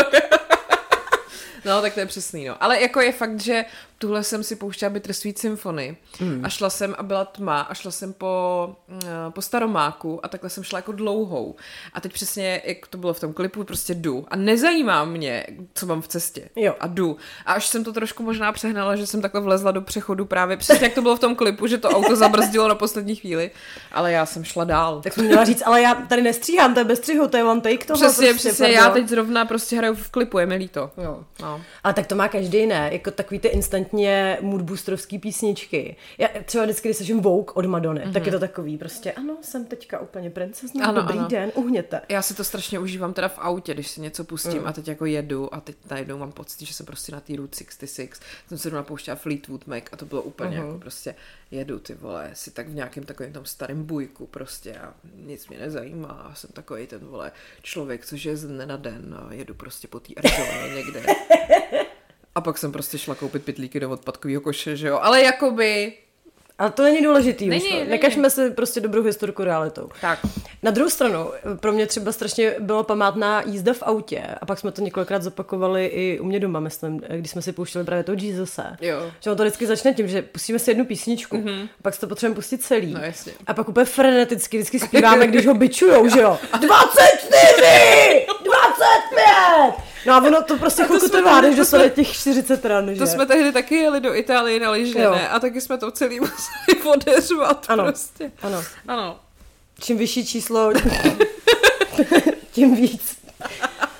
No, tak to je přesný, no. Ale jako je fakt, že tuhle jsem si pouštěla Bittersweet Symphony mm. a šla jsem a byla tma a šla jsem po, uh, po Staromáku a takhle jsem šla jako dlouhou. A teď přesně, jak to bylo v tom klipu, prostě jdu. A nezajímá mě, co mám v cestě. Jo. A jdu. A až jsem to trošku možná přehnala, že jsem takhle vlezla do přechodu právě přesně, jak to bylo v tom klipu, že to auto zabrzdilo na poslední chvíli, ale já jsem šla dál. Tak jsem měla říct, ale já tady nestříhám, to je bez střihu, to je one take toho. Přesně, prostě, přesně, pardon. já teď zrovna prostě hraju v klipu, je mi líto. Jo. No. Ale tak to má každý ne, jako takový ty instantně moodboosterovský písničky. Já třeba vždycky, když slyším Vogue od Madony, mm-hmm. tak je to takový prostě, ano, jsem teďka úplně princezna, Ano, dobrý ano. den, uhněte. Já si to strašně užívám teda v autě, když si něco pustím mm. a teď jako jedu a teď najednou mám pocit, že jsem prostě na té Route 66, jsem se jdu pouštěla Fleetwood Mac a to bylo úplně Mhm. mm. jako prostě jedu ty vole, si tak v nějakém takovém tom starém bujku prostě a nic mě nezajímá a jsem takový ten vole člověk, což je z dne na den a jedu prostě po té Arizoně někde. A pak jsem prostě šla koupit pytlíky do odpadkového koše, že jo, ale jakoby A to není důležitý. Není, co? není. Nekažme si prostě dobrou historku realitou. Tak. Na druhou stranu, pro mě třeba strašně bylo památná jízda v autě a pak jsme to několikrát zopakovali i u mě doma, myslím, když jsme si pouštěli právě toho Jesusa. Jo. Že on to vždycky začne tím, že pustíme si jednu písničku, mm-hmm. pak si to potřebujeme pustit celý. No, jasně. A pak úplně freneticky vždycky zpíváme, když ho bičujou, že jo. 24! 25! No a ono to prostě chvilku trvá, než dostane těch 40 ran, že? To jsme tehdy taky jeli do Itálie na lyže, ne? A taky jsme to celý museli odeřvat Ano. prostě. Ano. Ano. Čím vyšší číslo, tím víc.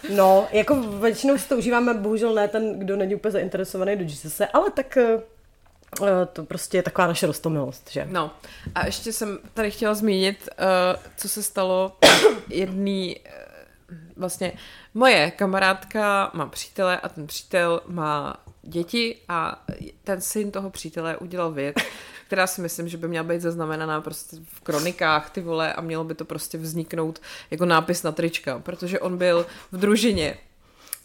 No, jako většinou si to užíváme, bohužel ne ten, kdo není úplně zainteresovaný do Jesusa, ale tak eh, eh, to prostě je taková naše rostomilost, že? No a ještě jsem tady chtěla zmínit, uh, co se stalo jedný, uh, vlastně moje kamarádka má přítele a ten přítel má děti a ten syn toho přítele udělal věc, která si myslím, že by měla být zaznamenaná prostě v kronikách, ty vole, a mělo by to prostě vzniknout jako nápis na trička, protože on byl v družině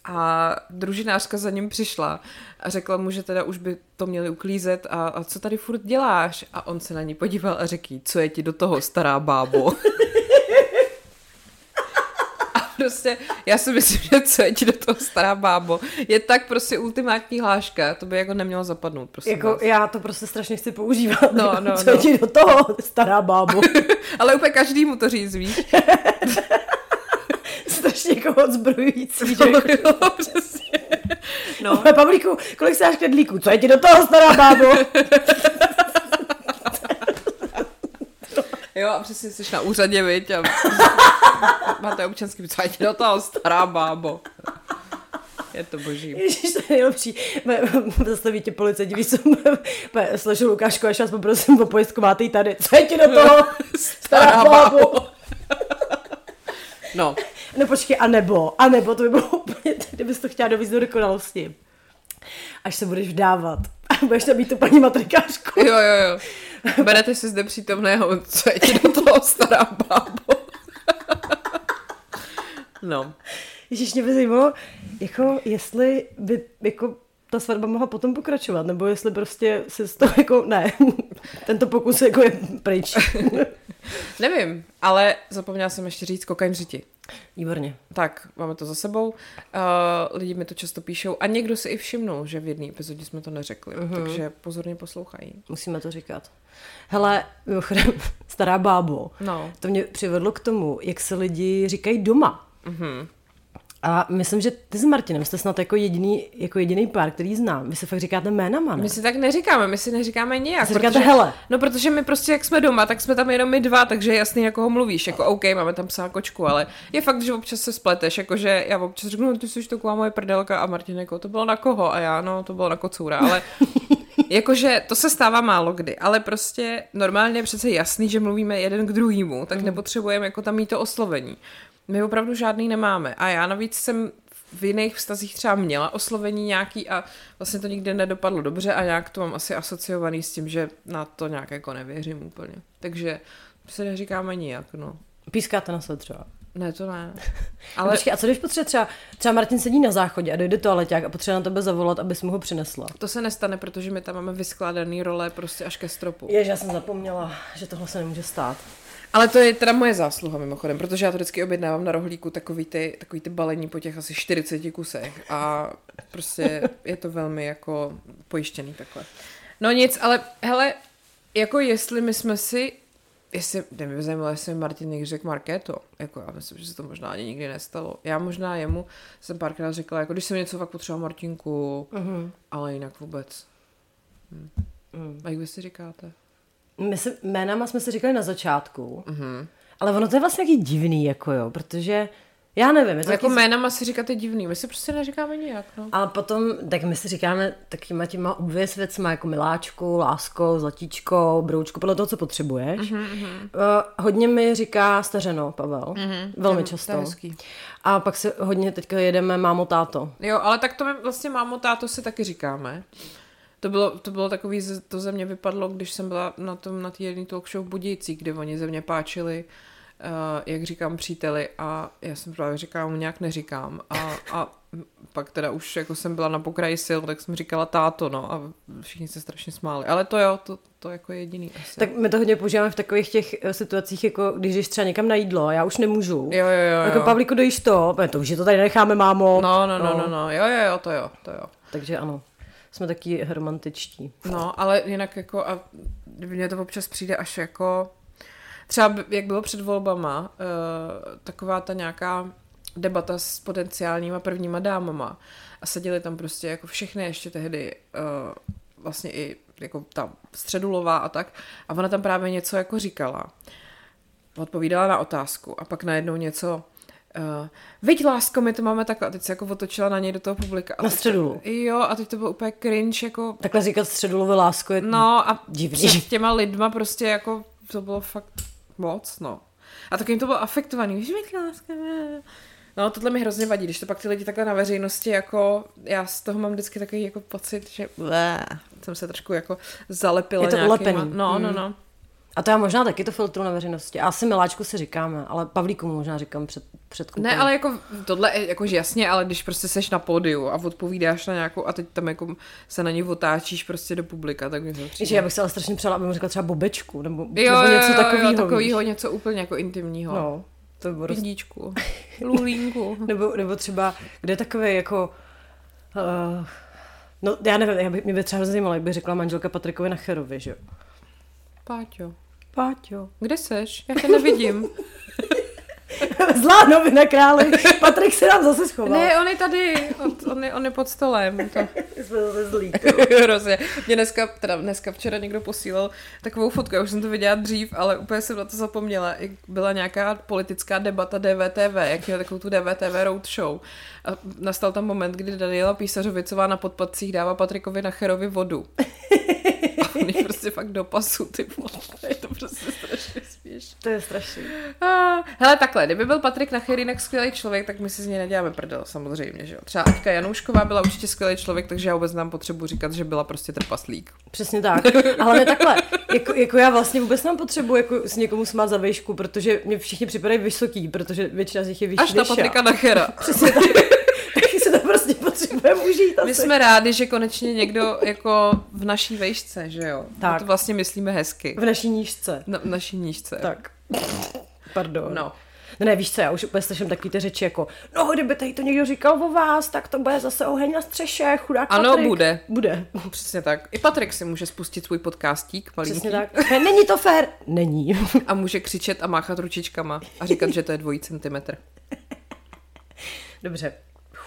a družinářka za ním přišla a řekla mu, že teda už by to měli uklízet a, a co tady furt děláš? A on se na ní podíval a řekl co je ti do toho, stará bábo? Prostě, já si myslím, že co je ti do toho, stará bábo, je tak prostě ultimátní hláška, to by jako nemělo zapadnout, prostě. Jako já to prostě strašně chci používat. No, no, Co no. ti do toho, stará bábo? Ale úplně každý mu to říct, víš? strašně jako odzbrojující. že? Jo, přesně. No, No. Pavlíku, kolik se dáš knedlíků? Co je ti do toho, stará bábo? Jo, a přesně jsi na úřadě, viď? A máte občanský, ti do toho, stará bábo? Je to boží. Ježíš, to je nejlepší. Zastaví tě policajti, víš co, sležu Lukášku, až vás poprosím o pojistku, máte ji tady. Co je ti do toho, stará bábo? No, No počkej, a nebo, a nebo, to by bylo úplně, kdybys to chtěla dovízt do dokonalosti. Až se budeš vdávat a budeš tam mít tu paní matrikářku. jo, jo, jo. Berete si zde přítomného, co je ti do toho, stará bábo? No, Ježíš, mě by zajímalo, jako jestli by jako ta svatba mohla potom pokračovat, nebo jestli prostě se z toho jako, ne, tento pokus jako je pryč. nevím, ale zapomněla jsem ještě říct kokain řiti. Výborně. Tak, máme to za sebou. Uh, lidi mi to často píšou a někdo si i všimnul, že v jedné epizodě jsme to neřekli, uh-huh. takže pozorně poslouchají. Musíme to říkat. Hele, mimochodem, stará bábo, No. to mě přivedlo k tomu, jak se lidi říkají doma. Mhm. A myslím, že ty s Martinem jste snad jako jediný, jako jediný pár, který znám. Vy se fakt říkáte jménama, ne? My si tak neříkáme, my si neříkáme nijak. Si říkáte hele. No, protože my prostě, jak jsme doma, tak jsme tam jenom my dva, takže je jasný, jako ho mluvíš. Jako OK, máme tam psa a kočku, ale je fakt, že občas se spleteš, jakože já občas řeknu, no, ty jsi taková moje prdelka a Martin jako, to bylo na koho? A já, no, to bylo na kocoura, ale Jakože to se stává málo kdy, ale prostě normálně je přece jasný, že mluvíme jeden k druhému, tak nepotřebujeme jako tam mít to oslovení. My opravdu žádný nemáme. A já navíc jsem v jiných vztazích třeba měla oslovení nějaký a vlastně to nikdy nedopadlo dobře a nějak to mám asi asociovaný s tím, že na to nějak jako nevěřím úplně. Takže se neříkáme nijak, no. Pískáte na sebe třeba. Ne, to ne. Ale... Ale Počkej, a co když potřebuje třeba, třeba Martin sedí na záchodě a dojde toaleťák a potřebuje na tebe zavolat, abys mu ho přinesla? to se nestane, protože my tam máme vyskládaný role prostě až ke stropu. Jež, já jsem zapomněla, že tohle se nemůže stát. Ale to je teda moje zásluha mimochodem, protože já to vždycky objednávám na rohlíku takový ty, takový ty balení po těch asi 40 kusech a prostě je to velmi jako pojištěný takhle. No nic, ale hele, jako jestli my jsme si, jestli, by zajímalo, jestli mi Martin někdy řekl Markéto, jako já myslím, že se to možná ani nikdy nestalo. Já možná jemu jsem párkrát řekla, jako když jsem něco fakt potřebovala Martinku, Mhm. ale jinak vůbec. Hm. Mm. A jak vy si říkáte? My se, jménama jsme si říkali na začátku, Mhm. ale ono to je vlastně taky divný, jako jo, protože já nevím, je to Jako taky... jménama si říkat je divný, my si prostě neříkáme nijak, no. Ale potom, tak my si říkáme takýma těma obvěz věcma, jako miláčku, lásko, zlatíčko, broučku, podle toho, co potřebuješ. Mhm, Mm-hmm. Uh, hodně mi říká stařeno, Pavel. Mm-hmm. Velmi je- často. To je hezký. A pak se hodně teďka jedeme mámo, táto. Jo, ale tak to my vlastně mámo, táto si taky říkáme. To bylo, to bylo takový, to ze mě vypadlo, když jsem byla na tom, na té jedné talk show v Budějcích, kde oni ze mě páčili jak říkám příteli a já jsem právě říkala, mu nějak neříkám a, a pak teda už jako jsem byla na pokraji sil, tak jsem říkala táto, no a všichni se strašně smáli. Ale to jo, to, to jako jediný asi. Tak my to hodně používáme v takových těch eh, situacích, jako když jdeš třeba někam na jídlo já už nemůžu. Jo, jo, jo. Jako. Pavlíku, dojíš to? To už je to tady necháme, mámo. No, no, no, no, no, jo, jo, jo, to jo, to jo. Takže ano, jsme taky romantičtí. No, ale jinak jako a mně to občas přijde až jako třeba jak bylo před volbama, uh, taková ta nějaká debata s potenciálníma prvníma dámama a seděli tam prostě jako všechny ještě tehdy uh, vlastně i jako ta středulová a tak a ona tam právě něco jako říkala. Odpovídala na otázku a pak najednou něco Uh, Viď, lásko, my to máme takhle. A teď se jako otočila na něj do toho publika. A na středulu. To, jo, a teď to bylo úplně cringe, jako... Takhle říkat středulové lásko je No a divný. před těma lidma prostě jako to bylo fakt moc, no. A tak jim to bylo afektovaný. Víš, viď, lásko, No, tohle mi hrozně vadí, když to pak ty lidi takhle na veřejnosti, jako já z toho mám vždycky takový jako pocit, že blé, jsem se trošku jako zalepila Je to nějakýma... ulepený. No, no, Mm. no. A to já možná taky to filtru na veřejnosti. A asi miláčku si říkáme, ale Pavlíku možná říkám před, před. Ne, ale jako tohle, jakože jasně, ale když prostě seš na pódiu a odpovídáš na nějakou a teď tam jako se na ní otáčíš prostě do publika, tak mi to přijde. já bych se ale strašně přála, aby mu řekla třeba bobečku, nebo, Jo, nebo něco jo, takového. jo, takovýho, něco úplně jako intimního. No, to by bylo roz... Pindíčku, lulínku. nebo, nebo třeba, kde je takové jako... Uh, no, já nevím, já by, mě by třeba hrozně zajímalo, jak by řekla manželka Patrikovi Nacherovi, že jo? Páťo, Páťo. kde seš? Já tě nevidím. Zlá novina králi. Patrik se nám zase schoval. ne, on je tady, on, on, je, on je pod stolem. To. Jsme zase zlí. Hrozně. Mě dneska, teda dneska včera někdo posílal takovou fotku, já už jsem to viděla dřív, ale úplně jsem na to zapomněla. Byla nějaká politická debata DVTV, jak měl takovou tu DVTV roadshow. A nastal tam moment, kdy Daniela Písařovicová na podpadcích dává Patrikovi Nacherovi vodu. A on je prostě fakt do pasu, ty vole. Je to prostě strašně směšné. To je strašný. A, hele, takhle, kdyby byl Patrik Nacher jinak skvělý člověk, tak my si z něj neděláme prdel, samozřejmě, že jo. Třeba Aťka Janoušková byla určitě skvělý člověk, takže já vůbec nám potřebuji říkat, že byla prostě trpaslík. Přesně tak. Ale ne takhle. Jako, jako já vlastně vůbec nám potřebuji jako s někomu smát za vejšku, protože mě všichni připadají vysoký, protože většina z nich je vyšší Až na. Patrika Nachera. Přesně tak. Taky se to prostě potřebujeme užít asi. My jsme rádi, že konečně někdo jako v naší vejšce, že jo. Tak. To vlastně myslíme hezky. V naší nížce. Na, v naší nížce. Tak. Pardon. No. No ne, víš co, já už úplně slyším takový ty řeči jako, no kdyby tady to někdo říkal o vás, tak to bude zase oheň na střeše, chudák Ano, Patrik. bude. Bude. Přesně tak. I Patrik si může spustit svůj podcastík, malinký, Přesně tak. Ne, Není to fér. Není. a může křičet a máchat ručičkama a říkat, že to je dvojí centimetr. Dobře.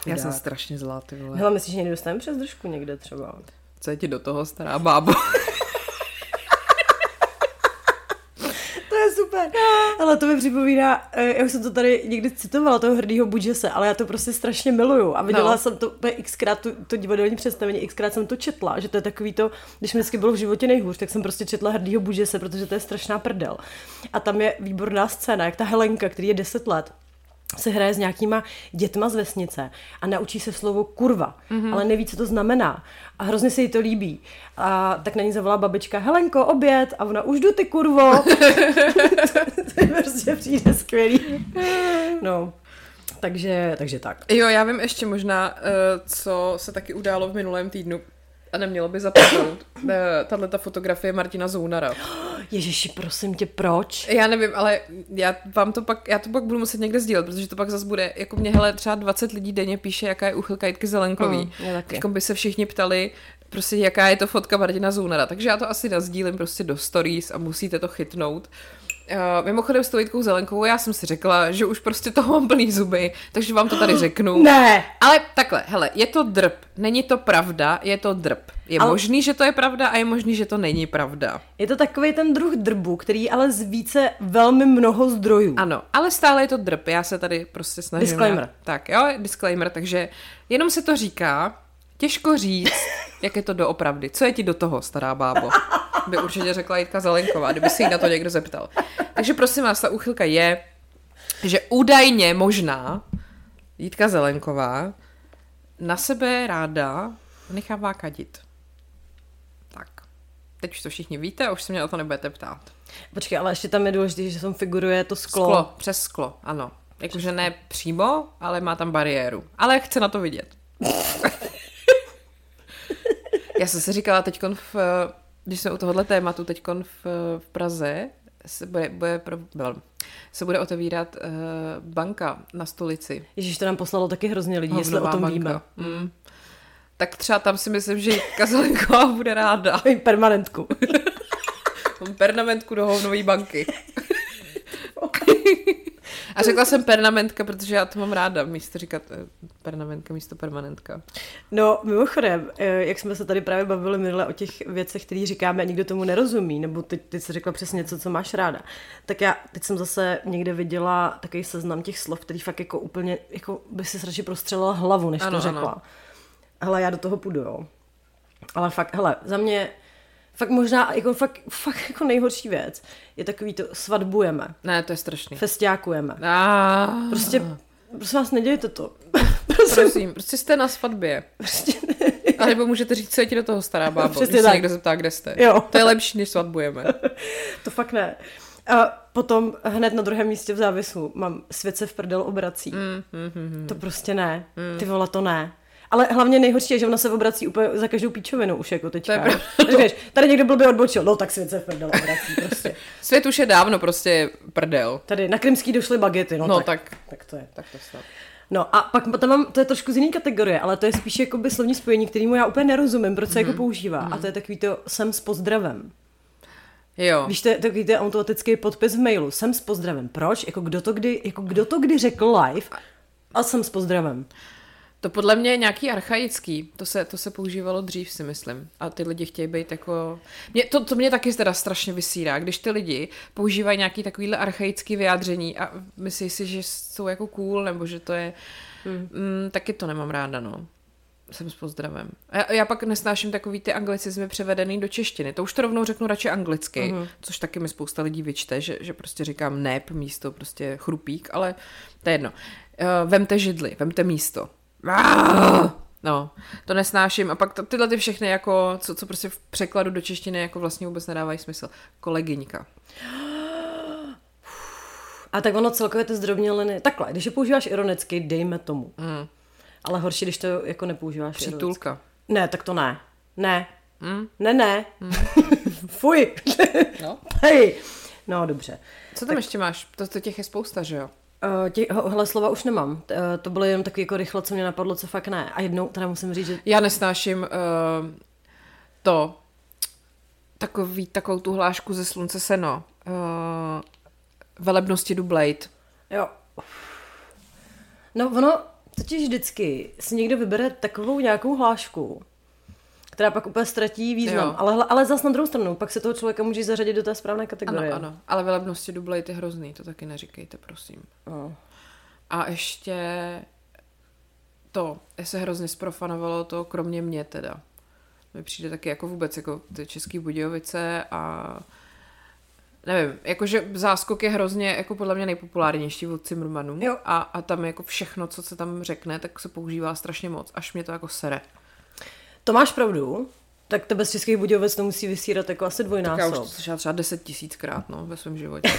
Já jsem strašně zlá, ty vole. Hele, myslíš, že někdy dostaneme přes držku někde třeba? Co je ti do toho, stará bábo? To je super. Ale to mi připomíná, eh, já už jsem to tady někdy citovala, toho hrdýho Budžese, ale já to prostě strašně miluju. A viděla No. jsem to xkrát, to, to divadelní představení, xkrát jsem to četla, že to je takový to, když mi vždycky bylo v životě nejhůř, tak jsem prostě četla hrdýho Budžese, protože to je strašná prdel. A tam je výborná scéna, jak ta Helenka, který je 10 let, se hraje s nějakýma dětma z vesnice a naučí se slovo kurva, mm-hmm. ale neví, co to znamená. A hrozně se jí to líbí. A tak na ní zavolá babička, Helenko, oběd. A ona, už jdu ty kurvo. to je prostě přijde skvělý. No, takže, takže tak. Jo, já vím ještě možná, eh, co se taky událo v minulém týdnu a nemělo by zapadnout. Tahle ta fotografie Martina Zounara. Ježiši, prosím tě, proč? Já nevím, ale já vám to pak, já to pak budu muset někde sdílet, protože to pak zase bude, jako mě hele, třeba 20 lidí denně píše, jaká je uchylka Jitky Zelenkový. Mm. Jako by se všichni ptali, prostě jaká je to fotka Martina Zounara. Takže já to asi nazdílím prostě do stories a musíte to chytnout. Uh, mimochodem s tou Jitkou Zelenkovou já jsem si řekla, že už prostě toho mám plný zuby, takže vám to tady řeknu. Ne, Ale takhle, hele, je to drb, není to pravda, je to drb. Je Ale- možný, že to je pravda a je možný, že to není pravda. je to takový ten druh drbu, který ale z více velmi mnoho zdrojů. Ano, ale stále je to drb, já se tady prostě snažím. Disclaimer. Tak jo, disclaimer, takže jenom se to říká, těžko říct, jak je to doopravdy. Co je ti do toho, stará bábo? By určitě řekla Jitka Zelenková, kdyby se jí na to někdo zeptal. Takže prosím vás, ta úchylka je, že údajně možná Jitka Zelenková na sebe ráda nechává kadit. Tak. Teď už to všichni víte a už se mě o to nebudete ptát. Počkej, ale ještě tam je důležité, že tam figuruje to sklo. Sklo, přes sklo, ano. Jakože ne přímo, ale má tam bariéru. Ale chce na to vidět. Já jsem si říkala teď když jsme u tohohle tématu, teď v, v Praze se bude, bude, pro, se bude otevírat uh, banka na stolici. Ježíš, to nám poslalo taky hrozně lidí, jestli o tom banka. víme. Mm. Tak třeba tam si myslím, že Jitka Zelenková bude ráda. Permanentku. Permanentku do hovnové banky. A řekla jsem pernamentka, protože já to mám ráda, místo říkat eh, pernamentka, místo permanentka. No, mimochodem, eh, jak jsme se tady právě bavili minule o těch věcech, které říkáme a nikdo tomu nerozumí, nebo teď, teď jsi řekla přesně něco, co máš ráda, tak já teď jsem zase někde viděla takový seznam těch slov, který fakt jako úplně, jako by si radši prostřelila hlavu, než ano, to řekla. Ano. Hele, já do toho půjdu, jo. Ale fakt, hele, za mě fakt možná, jako fakt, fakt jako nejhorší věc je takový to svatbujeme. Ne, to je strašný. Festiákujeme. A... Prostě, prosím vás, nedějte to. Prosím, Prosím prostě jste na svatbě. Prostě A nebo můžete říct, co je ti do toho stará bábo, Přesně když se někdo zeptá, kde jste. Jo. To je lepší, než svatbujeme. to fakt ne. A potom hned na druhém místě v závisu mám svět se v prdel obrací. Mm, mm, mm, mm. To prostě ne. Mm. Ty vole, to ne. Ale hlavně nejhorší je, že ona se obrací úplně za každou píčovinu už jako teďka. To je tady někdo blbě odbočil, no tak svět se v prdel obrací prostě. Svět už je dávno prostě prdel. Tady na Krymský došly bagety, no, no tak, tak, tak to je. Tak to snad. No a pak tam mám, to je trošku z jiné kategorie, ale to je spíš jako by slovní spojení, kterýmu já úplně nerozumím, proč se mm-hmm. jako mhm. používá. Mm-hmm. A to je takový to jsem s pozdravem. Jo. Víš, to je takový ten automatický podpis v mailu. Jsem s pozdravem. Proč? Jako kdo to kdy, jako kdo to kdy řekl live a jsem s pozdravem. To podle mě je nějaký archaický. To se, to se používalo dřív, si myslím. A ty lidi chtějí být jako... Mě, to, to mě taky teda strašně vysírá, když ty lidi používají nějaký takovýhle archaický vyjádření a myslí si, že jsou jako cool, nebo že to je... Hmm. Mm, taky to nemám ráda, no. Jsem s pozdravem. Já, já pak nesnáším takový ty anglicizmy převedený do češtiny. To už to rovnou řeknu radši anglicky, uh-huh. což taky mi spousta lidí vyčte, že, že prostě říkám nep místo prostě chrupík, ale to je jedno. Uh, vemte židli, vemte místo. No, to nesnáším. A pak to, tyhle ty všechny, jako, co, co prostě v překladu do češtiny jako vlastně vůbec nedávají smysl. Kolegyňka. A tak ono celkově ty zdrobněliny, takhle, když je používáš ironicky, dejme tomu. Mm. Ale horší, když to jako nepoužíváš Přitulka. Ironicky. Ne, tak to ne. Ne. Mm. Ne, ne. Mm. Fuj. no. Hej. No, dobře. Co tam tak... ještě máš? To, to těch je spousta, že jo? Uh, tě, hele, slova už nemám. Uh, to bylo jenom takový jako rychle, co mě napadlo, co fakt ne. A jednou teda musím říct, že... Já nesnáším uh, to, takový, takovou tu hlášku ze slunce seno. Uh, velebnosti dublate. Jo. No ono totiž vždycky si někdo vybere takovou nějakou hlášku, která pak úplně ztratí význam. Ale, ale zase na druhou stranu, pak se toho člověka může zařadit do té správné kategorie. Ano, ano. Ale velebnosti dublej je hrozný, to taky neříkejte, prosím. No. A ještě to, se hrozně sprofanovalo to, kromě mě teda. Mi přijde taky jako vůbec jako ty Český Budějovice a nevím, jakože záskok je hrozně jako podle mě nejpopulárnější od Cimrmanů jo. A, a tam jako všechno, co se tam řekne, tak se používá strašně moc, až mě to jako sere. To máš pravdu, tak tebe z Českých Budějovic to musí vysírat jako asi dvojnásob. Tak já už to slyšela třeba deset tisíckrát no, ve svém životě.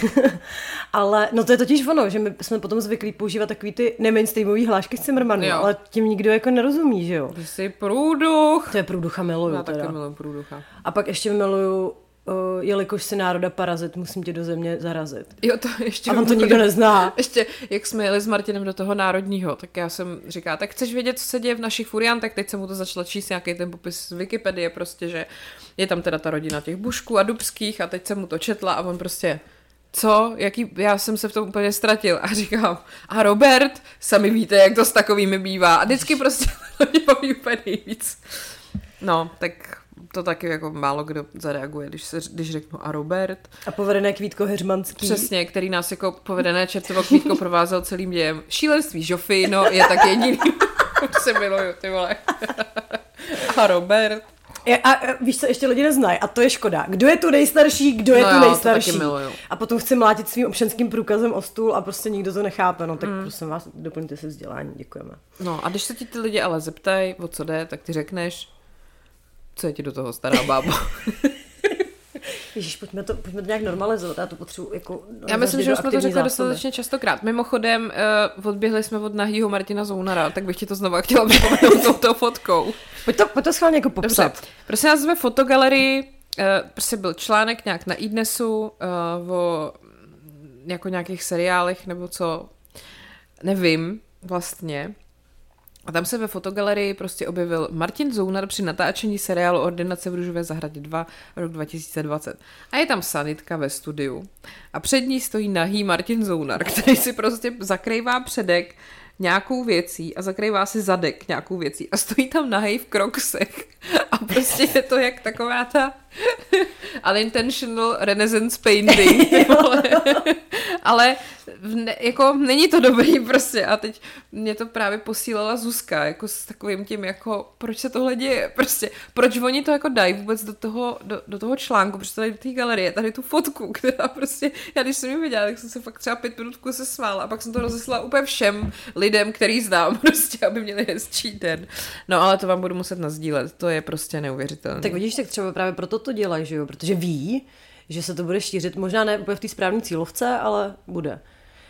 ale no to je totiž ono, že my jsme potom zvyklí používat takový ty nemainstreamový hlášky z Cimrmanu, ale tím nikdo jako nerozumí, že jo? Ty jsi průduch. To je průducha miluju Já teda. taky miluju průducha. A pak ještě miluju uh, jelikož si národa parazit, musím tě do země zarazit. Jo, to ještě... A on to nikdo nezná. Ještě, jak jsme jeli s Martinem do toho národního, tak já jsem říká, tak chceš vědět, co se děje v našich furiantech, teď jsem mu to začala číst nějaký ten popis z Wikipedie, prostě, že je tam teda ta rodina těch Bušků a Dubských a teď jsem mu to četla a on prostě co, jaký, já jsem se v tom úplně ztratil a říkám, a Robert, sami víte, jak to s takovými bývá a vždycky prostě mě baví úplně nejvíc. No, tak to taky jako málo kdo zareaguje, když, se, když řeknu a Robert. A povedené Kvítko Heřmanský. Přesně, který nás jako povedené čertovo Kvítko provázel celým dějem. Šílenství Žofy, no je tak jediný. se miluju, ty vole. a Robert. A, a víš co, ještě lidi neznají, a to je škoda. Kdo je tu nejstarší, kdo je no tu jo, nejstarší. To taky a potom chci mlátit svým občanským průkazem o stůl a prostě nikdo to nechápe. No tak mm. prosím vás, doplňte si vzdělání, děkujeme. No a když se ti ty lidi ale zeptají, o co jde, tak ty řekneš, co je ti do toho stará bába? Ježíš, pojďme to, pojďme to nějak normalizovat, já to potřebuji jako... Já myslím, že už jsme to řekli dostatečně častokrát. Mimochodem, uh, odběhli jsme od nahýho Martina Zounara, tak bych ti to znova chtěla připomenout touto fotkou. Pojď to, pojď to schválně jako popsat. Dobře. Prosím nás, jsme fotogalerii, uh, prostě byl článek nějak na iDnesu uh, o jako nějakých seriálech nebo co, nevím vlastně. A tam se ve fotogalerii prostě objevil Martin Zounar při natáčení seriálu Ordinace v Růžové zahradě 2 rok 2020. A je tam sanitka ve studiu. A před ní stojí nahý Martin Zounar, který si prostě zakrývá předek nějakou věcí a zakrývá si zadek nějakou věcí a stojí tam nahej v kroksech a prostě je to jak taková ta unintentional renaissance painting, ale ne, jako není to dobrý prostě. A teď mě to právě posílala Zuzka, jako s takovým tím jako, proč se tohle děje, prostě, proč oni to jako dají vůbec do toho, do, do toho článku, protože tady do té galerie, tady tu fotku, která prostě, já když jsem ji viděla, tak jsem se fakt třeba pět minut se smála. A pak jsem to rozeslala úplně všem lidem, který znám, prostě, aby měli hezčí den. No ale to vám budu muset nazdílet, to je prostě neuvěřitelné. Tak vidíš, tak třeba právě proto to dělají, že jo, protože ví, že se to bude šířit, možná ne úplně v té správné cílovce, ale bude.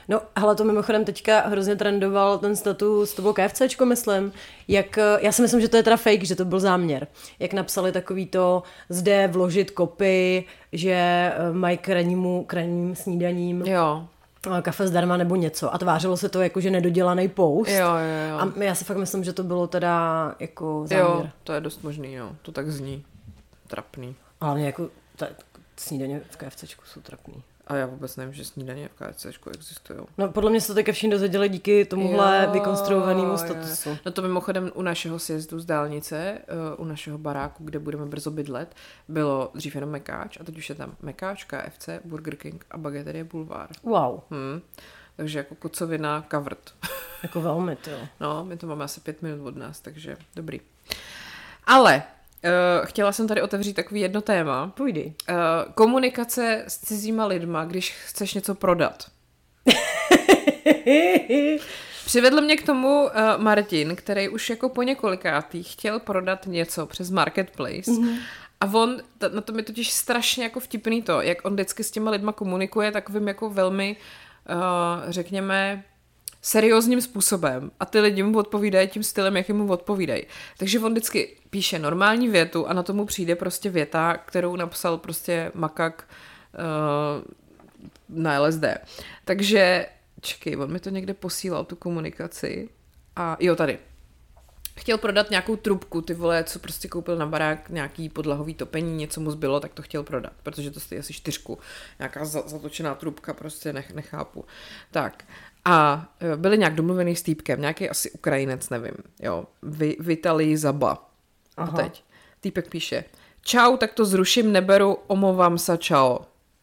No, ale to mimochodem teďka hrozně trendoval ten status, to bylo KFCčko, myslím, jak, já si myslím, že to je teda fake, že to byl záměr. Jak napsali takový to, zde vložit kopy, že eh, mají k rannímu, k ranním snídaním Jo, eh, kafe zdarma nebo něco a tvářilo se to jako, že nedodělaný post. jo, jo, jo. A já si fakt myslím, že to bylo teda jako záměr. Jo, to je dost možný, jo. To tak zní. Trapný. Ale jako ta, snídaně v KFCčku jsou trapný. A já vůbec nevím, že snídaně v KFCčku existují. No podle mě se to teďka všichni dozvěděli díky tomuhle Jo, vykonstruovanému jo, statusu. No to mimochodem u našeho sjezdu z dálnice, uh, u našeho baráku, kde budeme brzo bydlet, bylo dřív jenom Mekáč a teď už je tam Mekáč, KFC, Burger King a Bageterie Boulevard. Wow, Hmm. Takže jako kocovina covered. jako velmi, to. No, my to máme asi pět minut od nás, takže dobrý. Ale uh, chtěla jsem tady otevřít takový jedno téma. Půjdi. Uh, komunikace s cizíma lidma, když chceš něco prodat. Přivedl mě k tomu uh, Martin, který už jako po několikátý chtěl prodat něco přes Marketplace. Mm-hmm. A on, t- na tom je totiž strašně jako vtipný to, jak on vždycky s těma lidma komunikuje takovým jako velmi, uh, řekněme, seriózním způsobem a ty lidi mu odpovídají tím stylem, jak mu odpovídají. Takže on vždycky píše normální větu a na tomu přijde prostě věta, kterou napsal prostě makak uh, na LSD. Takže, čekej, on mi to někde posílal, tu komunikaci. A jo, tady. Chtěl prodat nějakou trubku, ty vole, co prostě koupil na barák, nějaký podlahový topení, něco mu zbylo, tak to chtěl prodat, protože to stojí asi čtyřku. Nějaká za, zatočená trubka, prostě nech, nechápu. Tak. A e, byli nějak domluvený s týpkem, nějaký asi Ukrajinec, nevím, jo, Vy, Vitalij Zaba. A Aha. teď týpek píše, čau, tak to zruším, neberu, omlouvám se, čau.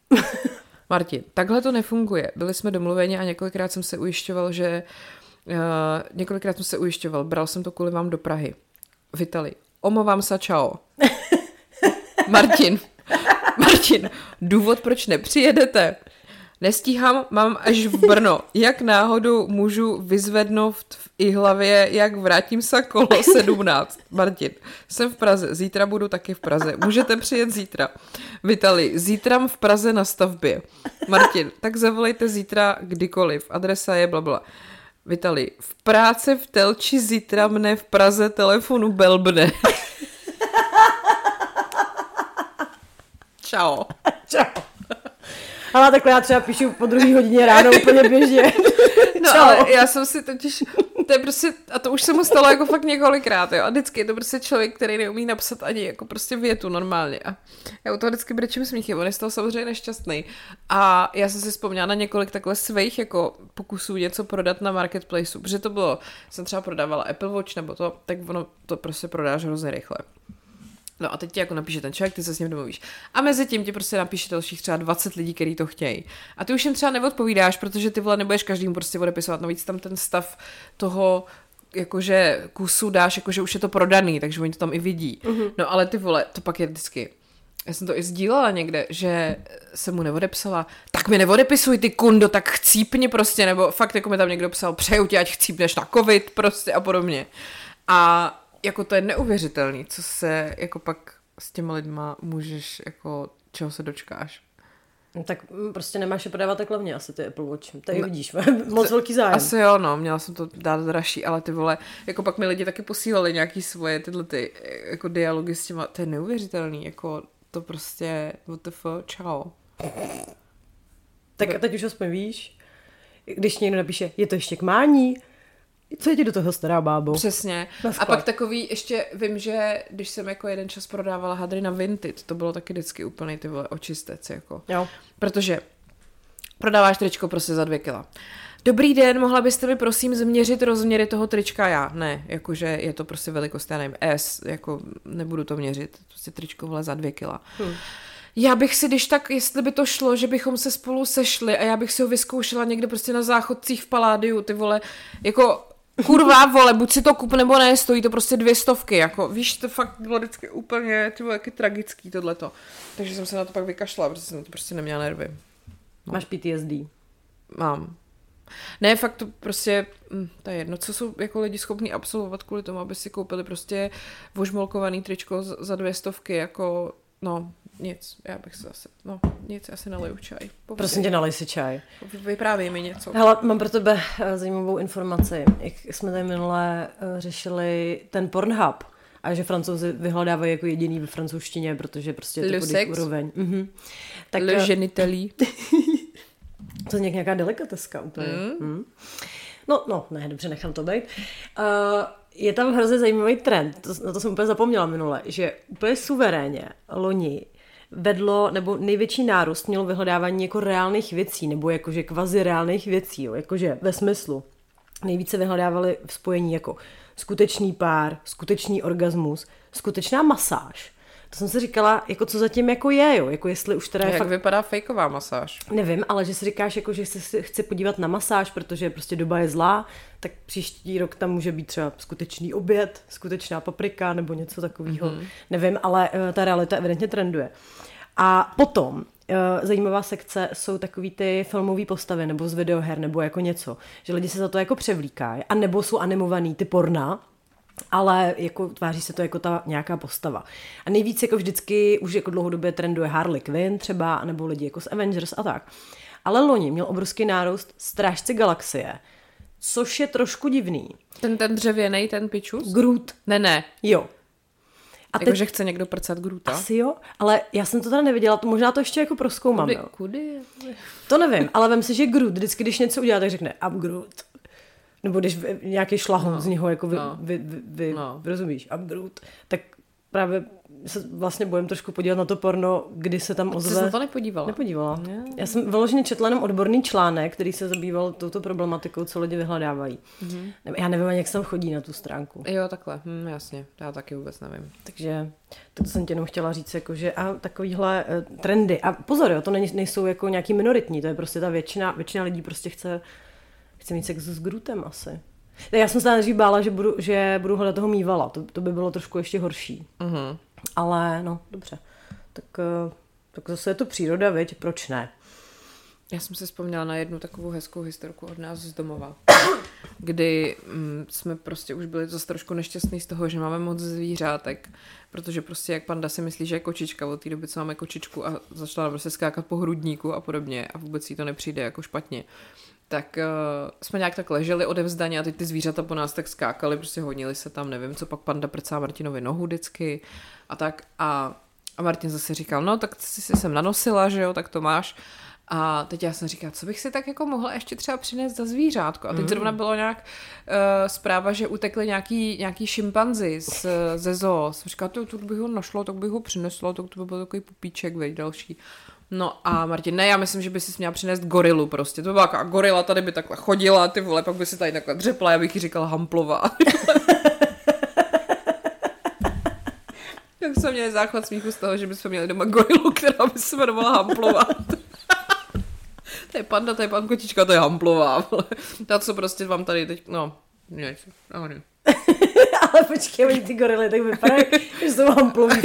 Martin, takhle to nefunguje. Byli jsme domluveni a několikrát jsem se ujišťoval, že uh, několikrát jsem se ujišťoval, bral jsem to kvůli vám do Prahy. Vitali, omlouvám se, čau. Martin, Martin, důvod, proč nepřijedete? Nestíhám, mám až v Brno. Jak náhodou můžu vyzvednout v i hlavě, jak vrátím se kolo 17. Martin, jsem v Praze, zítra budu taky v Praze. Můžete přijet zítra. Vitali, zítra v Praze na stavbě. Martin, tak zavolejte zítra kdykoliv. Adresa je blabla. Vitali, v práci v Telči zítra mne v Praze telefonu belbne. Čau. Čau. Ale takhle já třeba píšu po druhé hodině ráno úplně běžně. No Čau. ale já jsem si totiž, to je prostě, a to už se mu stalo jako fakt několikrát, jo, a vždycky je to prostě člověk, který neumí napsat ani jako prostě větu normálně a já u toho vždycky brečím smíchy, on je z toho samozřejmě nešťastný a já jsem si vzpomněla na několik takhle svých jako pokusů něco prodat na marketplaceu, protože to bylo, jsem třeba prodávala Apple Watch nebo to, tak ono to prostě prodáš hrozně rychle. No a teď ti jako napíše ten člověk, ty se s ním domluvíš. A mezi tím ti prostě napíše dalších třeba 20 lidí, kteří to chtějí. A ty už jim třeba neodpovídáš, protože ty vole nebudeš každým prostě odepisovat. Navíc tam ten stav toho jakože kusu dáš, jakože už je to prodaný, takže oni to tam i vidí. Mm-hmm. No ale ty vole, to pak je vždycky. Já jsem to i sdílela někde, že jsem mu neodepsala, tak mi neodepisuj ty kundo, tak chcípni prostě, nebo fakt jako mi tam někdo psal, přeju ti, ať chcípneš na covid prostě a podobně. A jako to je neuvěřitelný, co se jako pak s těma lidma můžeš jako čeho se dočkáš. No, tak mm, prostě nemáš je prodávat tak levně asi ty Apple Watch. Tady no, vidíš, moc velký zájem. Asi jo, no, měla jsem to dát dražší, ale ty vole, jako pak mi lidi taky posílali nějaký svoje tyhle ty, jako dialogy s těma, to je neuvěřitelný, jako to prostě, what the fuck, čau. Tak a teď už aspoň víš, když někdo napíše, je to ještě k mání, co je ti do toho stará bábo? Přesně. A pak takový, ještě vím, že když jsem jako jeden čas prodávala hadry na Vinted, to bylo taky vždycky úplný ty vole očistec, jako. Jo. Protože prodáváš tričko prostě za dvě kila. Dobrý den, mohla byste mi prosím změřit rozměry toho trička? Já ne, jakože je to prostě velikost, já nevím, S, jako nebudu to měřit, prostě tričko vle za dvě kila. Hmm. Já bych si, když tak, jestli by to šlo, že bychom se spolu sešli a já bych si ho vyzkoušela někde prostě na záchodcích v Paládiu, ty vole, jako kurva, vole, buď si to kup nebo ne, stojí to prostě dvě stovky, jako, víš, to fakt bylo vždycky úplně, ty vole, jaký tragický tohleto. Takže jsem se na to pak vykašla, protože jsem to prostě neměla nervy. No. Máš PTSD? Mám. Ne, fakt to prostě, hm, to je jedno, co jsou jako lidi schopní absolvovat kvůli tomu, aby si koupili prostě vožmolkovaný tričko za dvě stovky, jako, no, nic, já bych se asi, no, nic, asi naliju čaj. Poprvé. Prosím tě, nalej si čaj. Vyprávěj mi něco. Hele, mám pro tebe eh, zajímavou informaci. Jak jsme tady minule eh, řešili ten Pornhub, a že francouzi vyhledávají jako jediný ve francouzštině, protože prostě je to úroveň. Mhm. Tak, Le eh, genitali. to je nějaká delikateska úplně. Mm. Mm. No, no, ne, dobře, nechám to být. Uh, je tam hrozně zajímavý trend, to, na to jsem úplně zapomněla minule, že úplně suverénně loni vedlo, nebo největší nárůst mělo vyhledávání jako reálných věcí, nebo jakože kvazi reálných věcí, jo, jakože ve smyslu. Nejvíce vyhledávali v spojení jako skutečný pár, skutečný orgasmus, skutečná masáž, to jsem si říkala, jako co zatím jako je, jo, jako jestli už teda je Jak fakt... vypadá fejková masáž? Nevím, ale že si říkáš, jako, že se chci podívat na masáž, protože prostě doba je zlá, tak příští rok tam může být třeba skutečný oběd, skutečná paprika nebo něco takového. Mm-hmm. Nevím, ale uh, ta realita evidentně trenduje. A potom uh, zajímavá sekce jsou takový ty filmové postavy nebo z videoher nebo jako něco, že lidi se za to jako převlíkají a nebo jsou animovaný ty porna, ale jako tváří se to jako ta nějaká postava. A nejvíc jako vždycky už jako dlouhodobě trenduje Harley Quinn třeba, nebo lidi jako z Avengers a tak. Ale loni měl obrovský nárůst Strážci galaxie, což je trošku divný. Ten, ten dřevěný, ten pičus? Groot. Ne, ne. Jo. A teď, že chce někdo prcat Groota? Asi jo, ale já jsem to teda neviděla, to možná to ještě jako proskoumám. Kudy, kudy? To nevím, ale vem si, že Groot vždycky, když něco udělá, tak řekne I'm Groot. Nebo když nějaký šlahon no. z něho jako vy, no. vy, vy, vy no. rozumíš, I'm Groot, tak právě se vlastně bojím trošku podívat na to porno, kdy se tam ozve... Ty jsi to nepodívala? Nepodívala. Yeah. Já jsem vyloženě četla jenom odborný článek, který se zabýval touto problematikou, co lidi vyhledávají. Mm-hmm. Já nevím ani, jak se tam chodí na tu stránku. Jo, takhle, hm, jasně, já taky vůbec nevím. Takže to jsem tě jenom chtěla říct, jako, že a takovýhle uh, trendy. A pozor, jo, to nejsou jako nějaký minoritní, to je prostě ta většina, většina lidí prostě chce Chci mít sex s Grutem asi. Já jsem se nejdřív bála, že budu, že budu hledat toho mývala. To, to by bylo trošku ještě horší. Uh-huh. Ale no, dobře. Tak, eh, tak zase je to příroda, viď? Proč ne? Já jsem si vzpomněla na jednu takovou hezkou historku od nás z domova, kdy mm, jsme prostě už byli zase trošku nešťastní z toho, že máme moc zvířátek, protože prostě jak panda si myslí, že je kočička od té doby, co máme kočičku a začala prostě skákat po hrudníku a podobně a vůbec jí to nepřijde jako špatně tak uh, jsme nějak tak leželi odevzdaně a teď ty zvířata po nás tak skákali, prostě honili se tam, nevím, co pak panda prcá Martinovi nohu vždycky a tak a, a Martin zase říkal, no tak jsi si sem nanosila, že jo, tak to máš. A teď já jsem říkala, co bych si tak jako mohla ještě třeba přinést za zvířátko. A teď mm. zrovna bylo nějak uh, zpráva, že utekli nějaký, nějaký šimpanzi z, ze zoo. Jsem říkala, to, to bych ho našlo, tak bych ho přinesla, tak to by byl takový pupíček, veď, další. No a Martin, ne, já myslím, že by si měla přinést gorilu prostě. To byla taková gorila, tady by takhle chodila, ty vole, pak by si tady takhle dřepla, já bych jí říkala Hamplová. Tak jsme měli záchvat smíchu z toho, že bychom měli doma gorilu, která by se jmenovala Hamplová. to je panda, to je pan kotička, to je Hamplová. Ta, co prostě vám tady teď, no, ne. Ale počkej, ty gorily tak vypadají, že jsou Hamplový.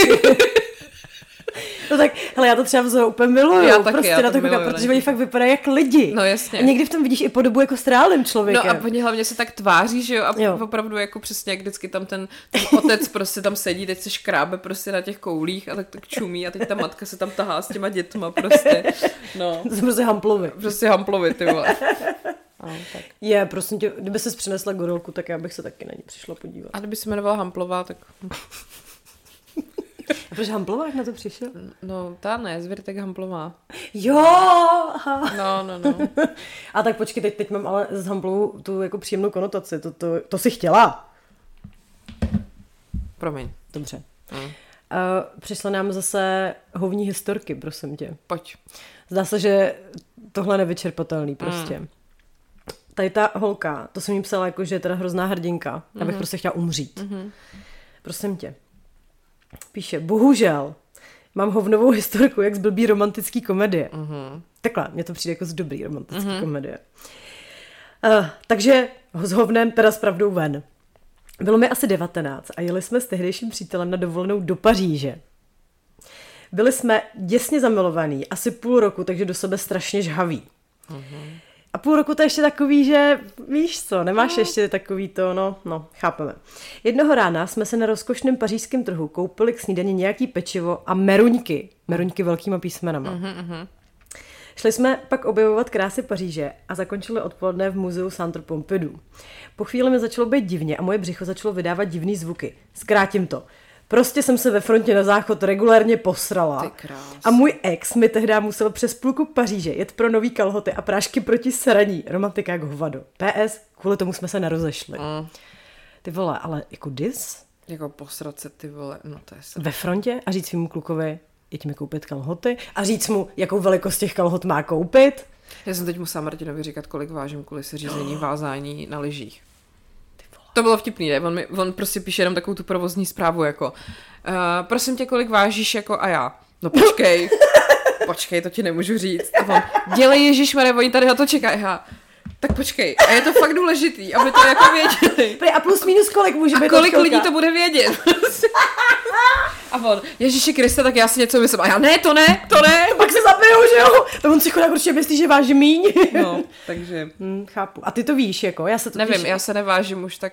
No tak, hele, já to třeba vzor úplně miluju. Já taky, prostě já to na to miluju, protože oni fakt vypadají jak lidi. No, jasně. A někdy v tom vidíš i podobu jako s reálným člověkem. No a oni hlavně se tak tváří, že jo, a Jo. opravdu jako přesně jak vždycky tam ten, ten otec prostě tam sedí, teď se škrábe prostě na těch koulích a tak, tak čumí a teď ta matka se tam tahá s těma dětma prostě, no, To jsou prostě hamplovi. prostě hamplovi, ty vole. No, tak. Je, prosím tě, kdyby se přinesla gorolku, tak já bych se taky na ní přišla podívat. A kdyby se jmenovala Hamplová, tak A proč Hamplová, jak na to přišel? no, ta ne, zvěrtek Hamplová. Jo! aha. No, no, no. A tak počkej, teď, teď mám ale s Hamplovou tu jako příjemnou konotaci. To, to, to si chtěla. Promiň. Dobře. Mm. Uh, přišla nám zase hovní historky, prosím tě. Pojď. Zdá se, že tohle nevyčerpatelný prostě. Mm. Tady ta holka, to jsem jí psala jako, že je teda hrozná hrdinka. Já bych prostě chtěla umřít. Mm-hmm. Prosím tě. Píše, bohužel, mám hovnovou historku, jak z blbý romantický komedie. Mm-hmm. Takhle, mně to přijde jako z dobrý romantický mm-hmm. komedie. Uh, takže s hovnem teda s pravdou ven. Bylo mi asi 19 a jeli jsme s tehdejším přítelem na dovolenou do Paříže. Byli jsme děsně zamilovaní, asi půl roku, takže do sebe strašně žhaví. A půl roku to je ještě takový, že víš co, nemáš no. ještě takový to, no, no, chápeme. Jednoho rána jsme se na rozkošném pařížském trhu koupili k snídani nějaký pečivo a meruňky. Meruňky velkýma písmenama. Mm-hmm. Šli jsme pak objevovat krásy Paříže a zakončili odpoledne v muzeu Centre Pompidou. Po chvíli mi začalo být divně a moje břicho začalo vydávat divný zvuky. Zkrátím to. Prostě jsem se ve frontě na záchod regulérně posrala. A můj ex mi tehdy musel přes půlku Paříže jet pro nový kalhoty a prášky proti sraní. Romantika jak hovado. PS, kvůli tomu jsme se nerozešli. Mm. Ty vole, ale jako dis? Jako posrat se ty vole, no to je se. Ve frontě a říct svým klukovi, jeď mi koupit kalhoty a říct mu, jakou velikost těch kalhot má koupit. Já jsem teď musela Martinovi říkat, kolik vážím kvůli seřízení vázání na lyžích. To bylo vtipný, ne? On, mi, on prostě píše jenom takovou tu provozní zprávu, jako uh, prosím tě, kolik vážíš, jako a já. No počkej, počkej, to ti nemůžu říct. A on, dělej Ježíš oni tady na to čekají. Já, tak počkej, a je to fakt důležitý, aby to jako věděli. A plus minus kolik může A být kolik lidí to bude vědět? A on, Ježíši Kriste, tak já si něco myslím. A já, ne, to ne, to ne. Pak se zabijou, že jo? To on si chudák určitě myslí, že váží míň. No, takže Hmm, chápu. A ty to víš, jako? Já se to nevím, já se nevážím už tak,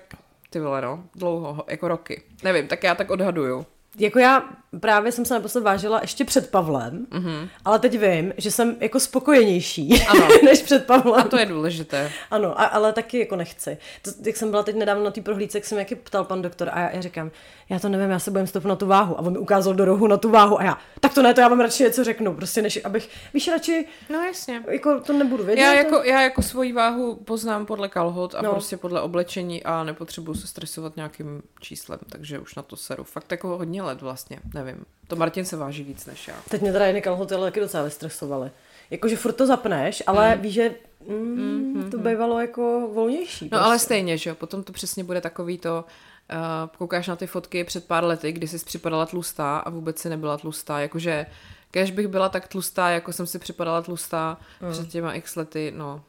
ty vole, no, dlouho, jako roky. Nevím, tak já tak odhaduju. Jako já právě jsem se naposled vážila ještě před Pavlem, mm-hmm. ale teď vím, že jsem jako spokojenější Ano. než před Pavlem. A to je důležité. Ano, a, ale taky jako nechci. To, jak jsem byla teď nedávno na té prohlídce, jak jsem jaký ptal pan doktor a já, já říkám, já to nevím, já se budem stoupnout na tu váhu. A on mi ukázal do rohu na tu váhu a já, tak to ne, to já vám radši něco řeknu, prostě než abych, víš, radši, No jasně. jako to nebudu vědět. Já to- jako, já jako svoji váhu poznám podle kalhot a no. prostě podle oblečení a nepotřebuju se stresovat nějakým číslem, takže už na to seru. Fakt jako hodně let vlastně, nevím. To Martin se váží víc než já. Teď mě teda jedny kalhoty taky docela vystresovaly. Jakože furt to zapneš, ale mm. víš, že mm, mm, to bývalo jako volnější. No ale stejně, že jo, potom to přesně bude takový to, uh, koukáš na ty fotky před pár lety, kdy jsi připadala tlustá a vůbec si nebyla tlustá, jakože kež bych byla tak tlustá, jako jsem si připadala tlustá mm. před těma x lety, no.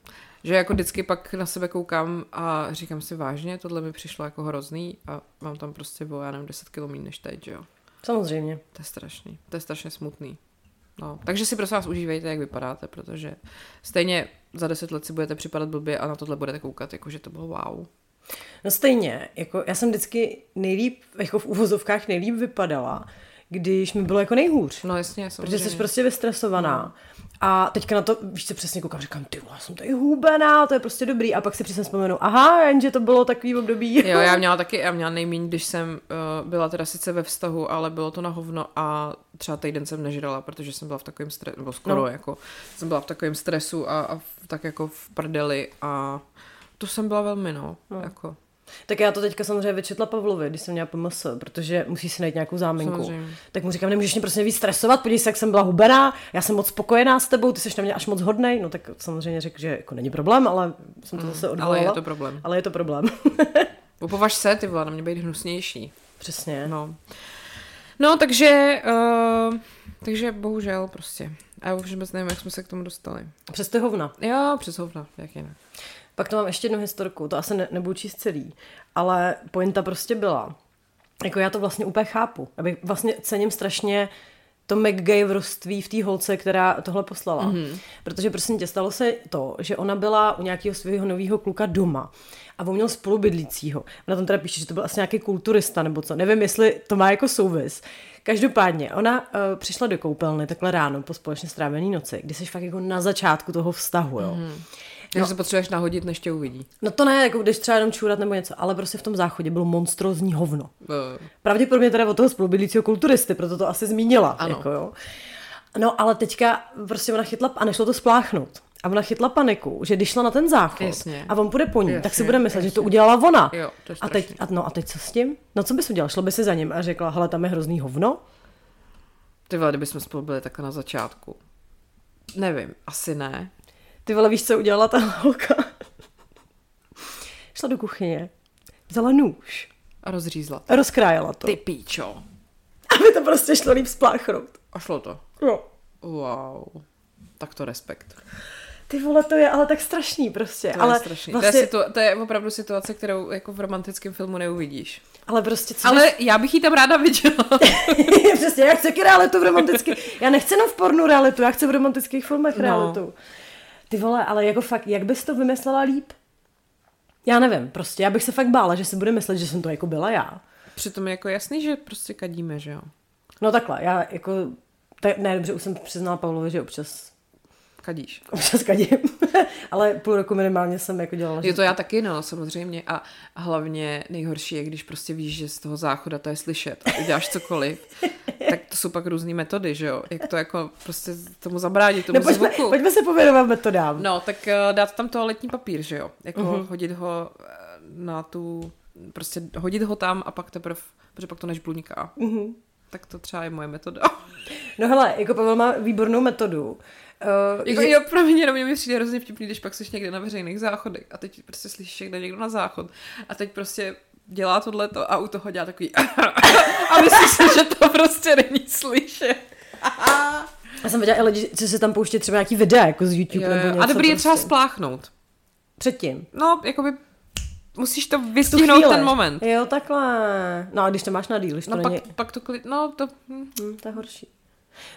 Že jako vždycky pak na sebe koukám a říkám si vážně, tohle mi přišlo jako hrozný a mám tam prostě bylo, já nevím, 10 kg než teď, že jo. Samozřejmě. To je strašný, to je strašně smutný. No, takže si prosím vás užívejte, jak vypadáte, protože stejně za deset let si budete připadat blbě a na tohle budete koukat, jako že to bylo wow. No stejně, jako já jsem vždycky nejlíp, jako v uvozovkách nejlíp vypadala, když mi bylo jako nejhůř. No jasně, samozřejmě. Protože jsi prostě vystresovaná. A teďka na to, víš co, přesně koukám, říkám, ty já jsem tady hubená, to je prostě dobrý. A pak si přesně vzpomenu, aha, jenže to bylo takový období. Jo, já měla taky, já měla nejméně, když jsem uh, byla teda sice ve vztahu, ale bylo to na hovno a třeba týden jsem nežrala, protože jsem byla v takovém stresu, nebo skoro No. no. jako, jsem byla v takovém stresu a, a v, tak jako v prdeli a to jsem byla velmi, no, no. jako, Tak já to teďka samozřejmě vyčetla Pavlovi, když jsem měla PMS, protože musí si najít nějakou záminku. Samozřejmě. Tak mu říkám, nemůžeš mě prostě víc stresovat, podívej se, jak jsem byla hubená, já jsem moc spokojená s tebou, ty jsi na mě až moc hodnej. No tak samozřejmě řekl, že jako není problém, ale jsem to zase odvolala. Mm, ale je to problém. Ale je to problém. Upovaž se, ty vole, na mě být hnusnější. Přesně. No. No, takže, uh, takže bohužel prostě. A já už vůbec nevím, jak jsme se k tomu dostali. Přes ty hovna. Jo, přes hovna, jak jinak. Pak to mám ještě jednu historku, to asi ne, nebudu číst celý, ale pointa prostě byla, jako já to vlastně úplně chápu. Já bych vlastně cením strašně to McGaverství v té holce, která tohle poslala. Mm-hmm. Protože prostě tě stalo se to, že ona byla u nějakého svého nového kluka doma a on měl spolubydlícího. Na tom teda píše, že to byl asi nějaký kulturista nebo co. Nevím, jestli to má jako souvis. Každopádně, ona uh, přišla do koupelny takhle ráno po společně strávené noci, kdy jsi fakt jako na začátku toho vztahu, jo. Mm. Takže no. se potřebuješ nahodit, než tě uvidí. No to ne, jako když třeba jenom čůrat nebo něco, ale prostě v tom záchodě bylo monstrózní hovno. Uh. Pravděpodobně teda od toho spolubydlícího kulturisty, proto to asi zmínila. Ano. Jako, jo. No ale teďka prostě ona chytla a nešlo to spláchnout. A ona chytla paniku, že když šla na ten záchod Jasně. a on půjde po ní, Jasně. tak si bude myslet, Jasně. že to udělala ona. Jo, to a, teď, a, no, a teď co s tím? No co bys udělal? Šlo by si za ním a řekla, hele, tam je hrozný hovno? Ty vole, kdybychom spolu byli takhle na začátku. Nevím, asi ne. Ty vole, víš, co udělala ta holka? Šla do kuchyně, vzala nůž. A rozřízla to. A rozkrájela to. Ty píčo. Aby to prostě šlo líp spláchnout. A šlo to? Jo. Wow. Tak to respekt. Ty vole, to je ale tak strašný prostě. To ale je strašný. Vlastně... To, je vlastně- situa- to je opravdu situace, kterou jako v romantickém filmu neuvidíš. Ale prostě co Ale bys... já bych ji tam ráda viděla. Přesně, já chci realitu v romantický. Já nechci jenom v pornu realitu, já chci v romantických filmech no. realitu. Ty vole, ale jako fakt, jak bys to vymyslela líp? Já nevím, prostě já bych se fakt bála, že si bude myslet, že jsem to jako byla já. Přitom je jako jasný, že prostě kadíme, že jo? No takhle, já jako, tak, ne, dobře, už jsem přiznala Pavlovi, že občas kadíš. Občas kadím, ale půl roku minimálně jsem jako dělala. Je to já taky, no, samozřejmě. A hlavně nejhorší je, když prostě víš, že z toho záchoda to je slyšet a uděláš cokoliv. tak to jsou pak různé metody, že jo? Jak to jako prostě tomu zabránit, tomu no, pojďme, zvuku. Pojďme se pověnovat metodám. No, tak uh, dát tam toaletní papír, že jo? Jako uh-huh. hodit ho eh, na tu, prostě hodit ho tam a pak teprve, protože pak to nežbluniká. Uh-huh. Tak to třeba je moje metoda. No hele, jako Pavel má výbornou metodu. Uh, jako, že... Jo, pro mě jenom mi přijde hrozně vtipný, když pak jsi někde na veřejných záchodech a teď prostě slyšíš, jak jde někdo na záchod a teď prostě dělá tohleto a u toho dělá takový a myslíš si, že to prostě není slyšet. Já jsem viděla i lidi, co se tam pouští třeba nějaký videa jako z YouTube jo, jo. nebo něco. A dobrý prostě. je třeba spláchnout. Předtím. No, jakoby musíš to vystihnout ten moment. Jo, takhle. No a když to máš na díl, když no, to pak, není... pak to klid... No, to... Hm, to je horší.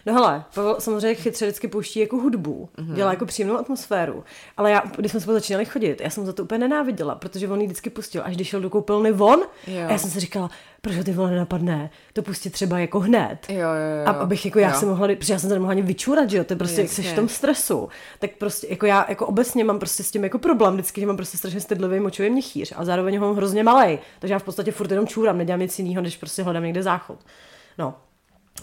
No hele, Pavel samozřejmě chytře vždycky pouští jako hudbu, mm-hmm. dělá jako příjemnou atmosféru, ale já, když jsme spolu začínali chodit, já jsem za to úplně nenáviděla, protože on ji vždycky pustil, až když šel do koupelny von, jo. a já jsem si říkala, proč ho ty vole nenapadne, to pustit třeba jako hned. Jo, jo, jo. A abych jako já jo. se mohla, protože já jsem se nemohla ani vyčůrat, že jo, to je prostě, jak jsi v tom stresu, tak prostě jako já jako obecně mám prostě s tím jako problém, vždycky že mám prostě strašně stydlivý močový měchýř a zároveň ho mám hrozně malý, takže já v podstatě furt jenom čůram, nedělám nic jiného, než prostě hledám někde záchod. No,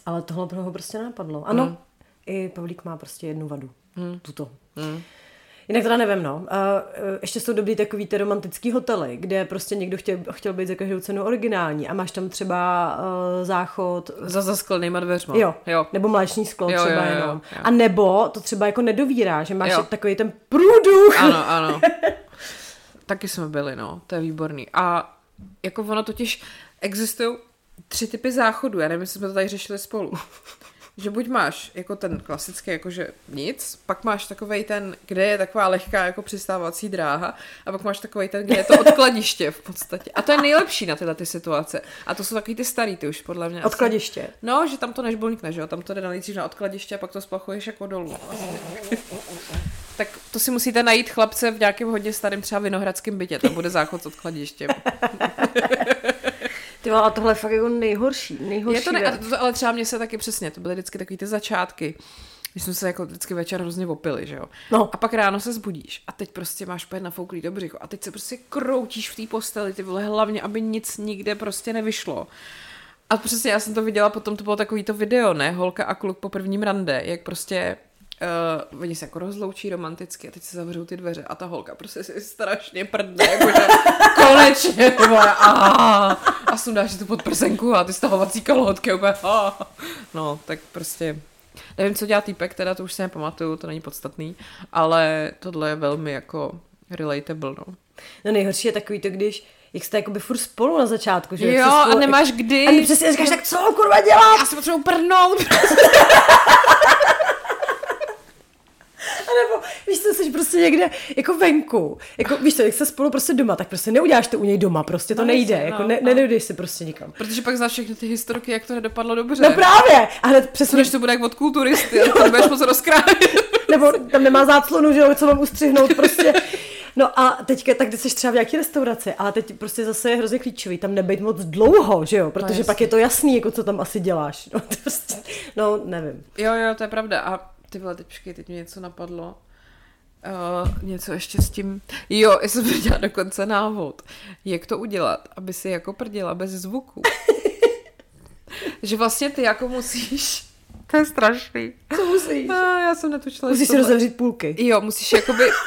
ale tohle pro ho prostě nenapadlo. Ano, hmm. i Pavlík má prostě jednu vadu. Hmm. Tuto. Hmm. Jinak teda nevím, no. A e, ještě jsou dobrý takový ty romantický hotely, kde prostě někdo chtěl, chtěl být za každou cenu originální a máš tam třeba uh, záchod... Za zasklenýma dveřma. Jo. jo. Nebo mléční sklo jo, třeba jo, jo, jenom. Jo. A nebo to třeba jako nedovírá, že máš jo. takový ten průduch. Ano, ano. Taky jsme byli, no. To je výborný. A jako ono totiž existují tři typy záchodu, já nevím, jestli jsme to tady řešili spolu. že buď máš jako ten klasický, jakože nic, pak máš takový ten, kde je taková lehká jako přistávací dráha a pak máš takový ten, kde je to odkladiště v podstatě. A to je nejlepší na tyhle ty situace. A to jsou takový ty starý, ty už podle mě. Odkladiště. Asi. No, že tam to nežbolníkne, že jo, tam to jde nejdřív na odkladiště a pak to splachuješ jako dolů. tak to si musíte najít chlapce v nějakém hodně starém třeba vinohradském bytě, tam bude záchod s odkladištěm. Ty a tohle je fakt jako nejhorší, nejhorší je to ne, to, ale třeba mě se taky přesně, to byly vždycky takový ty začátky, když jsme se jako vždycky večer hrozně opili, že jo. No. A pak ráno se zbudíš a teď prostě máš pět nafouklý do břicho a teď se prostě kroutíš v té posteli, ty vole, hlavně, aby nic nikde prostě nevyšlo. A přesně já jsem to viděla, potom to bylo takový to video, ne, holka a kluk po prvním rande, jak prostě Uh, oni se jako rozloučí romanticky a teď se zavřou ty dveře a ta holka prostě si strašně prdne, jakože konečně, ty vole, a, a sundáš tu podprsenku a ty stahovací kalhotky úplně, a. no, tak prostě nevím, co dělá týpek, teda to už si nepamatuju, to není podstatný, ale tohle je velmi jako relatable, no. No nejhorší je takový to, když jak jste jakoby furt spolu na začátku, že? Jo, spolu, a nemáš kdy. A přesně říkáš, tak co kurva dělám? Já si potřebuji prdnout. víš co, jsi prostě někde jako venku. Jako, víš co, jak se spolu prostě doma, tak prostě neuděláš to u něj doma, prostě to No, nejde. jako no, ne, no. nedojdeš si prostě nikam. Protože pak znáš všechny ty historky, jak to nedopadlo dobře. No právě! A hned přesně, Než to bude jak od kulturisty, a to budeš moc rozkrájet. nebo tam nemá záclonu, že jo, co mám ustřihnout prostě. No a teďka, tak když jsi třeba v nějaké restauraci, ale teď prostě zase je hrozně klíčový tam nebejt moc dlouho, že jo, protože jasně. pak je to jasný, jako co tam asi děláš. No, prostě, no nevím. Jo, jo, to je pravda. A ty vole, teď teď mě něco napadlo. Uh, něco ještě s tím. Jo, já jsem viděla dokonce návod. Jak to udělat, aby si jako prdila bez zvuku. že vlastně ty jako musíš... To je strašný. Co musíš? A já jsem netušila, Musíš si rozevřít půlky. Jo, musíš jakoby...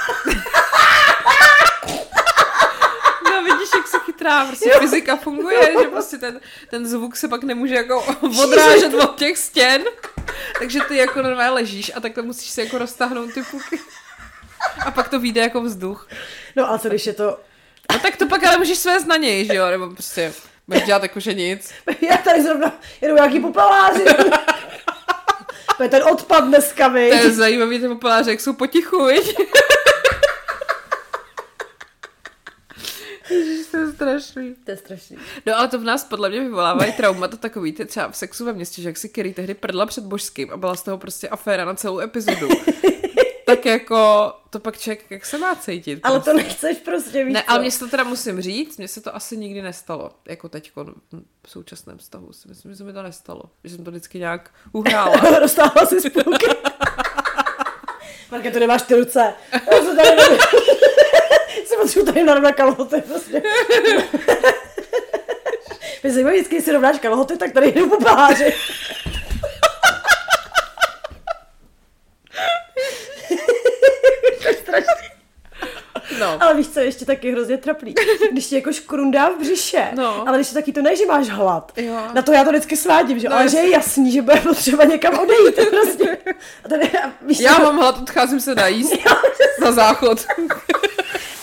No vidíš, jak se chytrá, prostě jo. fyzika funguje, že prostě ten, ten zvuk se pak nemůže jako odrážet od těch stěn. Takže ty jako normálně ležíš a takhle musíš si jako roztáhnout ty půlky. A pak to vyjde jako vzduch. No a co když je to... No tak to pak ale můžeš svést na něj, že jo? Nebo prostě budeš dělat jako, že nic. Já tady zrovna jedu nějaký popeláři. to je ten odpad dneska, To je viď? zajímavý, ty populáři, jak jsou potichu, viď? Ježiš, to je strašný. To je strašný. No ale to v nás podle mě vyvolávají trauma, to takový, ty třeba v sexu ve městě, že jak si Kerry tehdy prdla před božským a byla z toho prostě aféra na celou epizodu. Tak jako, to pak člověk, jak se má cítit. Ale prostě. to nechceš prostě, víš Ne, ale mně se to teda musím říct, mně se to asi nikdy nestalo, jako teďko v současném stavu si myslím, že se mi to nestalo, že jsem to vždycky nějak uhrála. Roztáhla si z půlky. Marka, to nemáš ty ruce. Já se tady potřebuji tady narovnat kalhoty, prostě. Mě zajímavé, vždycky, když si rovnáš kalhoty, tak tady jdu po paháři. to je strašný. No. Ale víš, co je ještě taky hrozně trapný? Když ti jako škrundá v břiše, No. ale když to taky to ne, že máš hlad. Jo. Na to já to vždycky svádím, že? No, ale že je jasný, že bude potřeba někam odejít. Prostě. A, tady, a, víš, Já mám hlad, odcházím se najíst za záchod.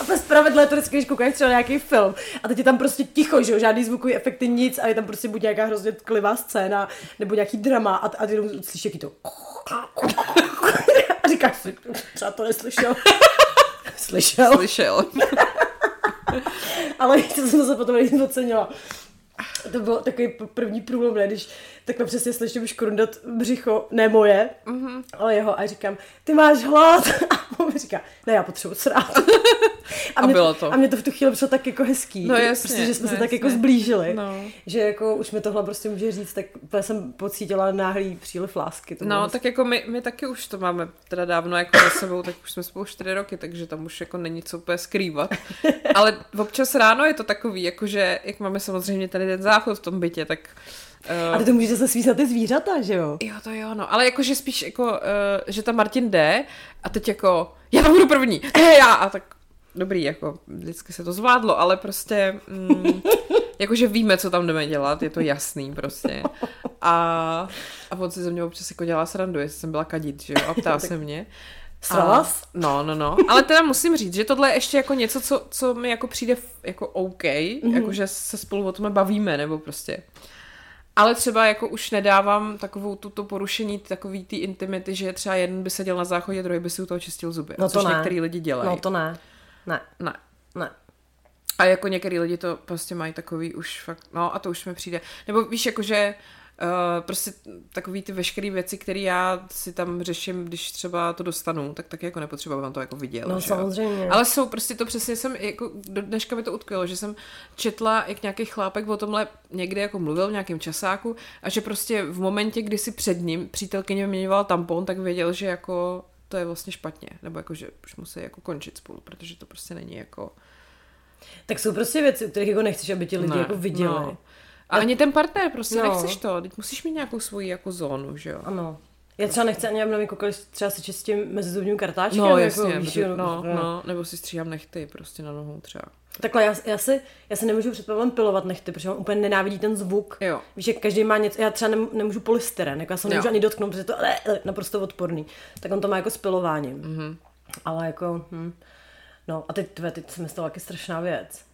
A to je spravedlé to vždycky, když koukáš třeba nějaký film a teď je tam prostě ticho, že jo, žádný zvukový efekty, nic a je tam prostě buď nějaká hrozně tklivá scéna, nebo nějaký drama a, a ty jenom slyšíš jaký to říkáš si, třeba to neslyšel. Slyšel, Slyšel. ale to jsem se potom nejvíc ocenila. To byl takový první průlom, ne, když takhle přesně slyším škrundat břicho, ne moje, mm-hmm. ale jeho a říkám, ty máš hlad a říká, ne, já potřebuji srát. A mě, bylo to. A mě to v tu chvíli přišlo tak jako hezký, No jasně, prostě, že jsme no se tak jasně. jako zblížili, No. že jako už mi tohle prostě může říct, tak jsem pocítila náhlý příliv lásky. To bylo No, hezký. tak jako my, my taky už to máme teda dávno jako za sebou, tak už jsme spolu čtyři roky, takže tam už jako není co úplně skrývat. Ale občas ráno je to takový, jakože, jak máme samozřejmě tady ten záchod v tom bytě, tak... Uh, ty to můžeš zase svízat ty zvířata, že jo? jo, to jo, no. Ale jakože spíš jako, uh, že tam Martin jde a teď jako, já tam budu první, he, já, a tak dobrý, jako vždycky se to zvládlo, ale prostě, mm, jakože víme, co tam jdeme dělat, je to jasný prostě. A, a on si ze mě občas jako dělá srandu, jestli jsem byla kadit, že jo, a ptá se mě. Srala A- No, no, no. Ale teda musím říct, že tohle je ještě jako něco, co, co mi jako přijde jako OK, mm-hmm. jako že se spolu o tom bavíme, nebo prostě. Ale třeba jako už nedávám takovou tuto porušení takový té intimity, že třeba jeden by seděl na záchodě, druhý by si u toho čistil zuby. No to což ne. některý lidi dělají. No to ne. Ne, Ne. ne. A jako některý lidi to prostě mají takový už fakt, no a to už mi přijde. Nebo víš, jakože uh, prostě takový ty veškeré věci, které já si tam řeším, když třeba to dostanu, tak taky jako nepotřeba, aby on to jako viděl. No že jo. samozřejmě. Ale jsou prostě to přesně jsem, jako do dneška mi to utkvělo, že jsem četla, jak nějaký chlápek o tomhle někdy jako mluvil v nějakém časáku a že prostě v momentě, kdy si před ním přítelkyně vyměňovala tampon, tak věděl, že jako to je vlastně špatně, nebo jako, že už musí jako končit spolu, protože to prostě není jako... Tak jsou prostě věci, u kterých jako nechceš, aby ti lidi jako viděli. No. A ani ten partner, prostě No. no. nechceš to. Teď musíš mít nějakou svoji jako zónu, že jo? Ano. Já třeba nechci ani, aby na mě koukali třeba se čistím mezi zubním kartáčkem. No, jako, jasně, víš, protože, jo, no, no, nebo si stříhám nechty prostě na nohou třeba. Takhle, já, já, si, já si nemůžu před Pavlem pilovat nechty, protože on úplně nenávidí ten zvuk. Jo. Víš, jak každý má něco, já třeba nem, nemůžu polystyren, jako já se ho Jo. nemůžu ani dotknout, protože to je naprosto odporný. Tak on to má jako s pilováním. Mhm. Mm-hmm. Ale jako, hm. no a teď, tve, teď se mi stala taky strašná věc.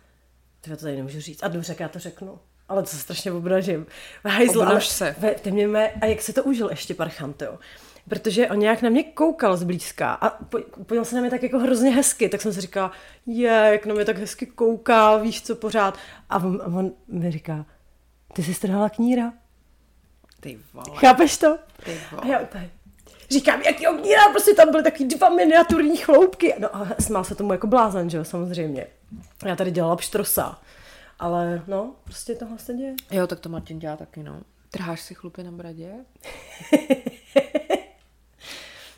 Ty to tady nemůžu říct. A dobře, já to řeknu. Ale to se strašně obnažím. Hajzl, Obnaž ale- se. Ve, ty mě mé, a jak se to užil ještě parchant, jo? protože on nějak na mě koukal zblízka a po- podíval se na mě tak jako hrozně hezky, tak jsem si říkala, je, jak na mě tak hezky kouká, víš co pořád. A on, a on mi říká, ty jsi strhala kníra, Ty vole. chápeš to? Ty A vole. já úplně, říkám, jaký kníra, prostě tam byly takový dva miniaturní chloupky. No a smál se tomu jako blázen, že jo, samozřejmě. Já tady dělala pštrosa. Ale no, prostě tohle se děje. Jo, tak to Martin dělá taky, no. Trháš si chlupy na bradě?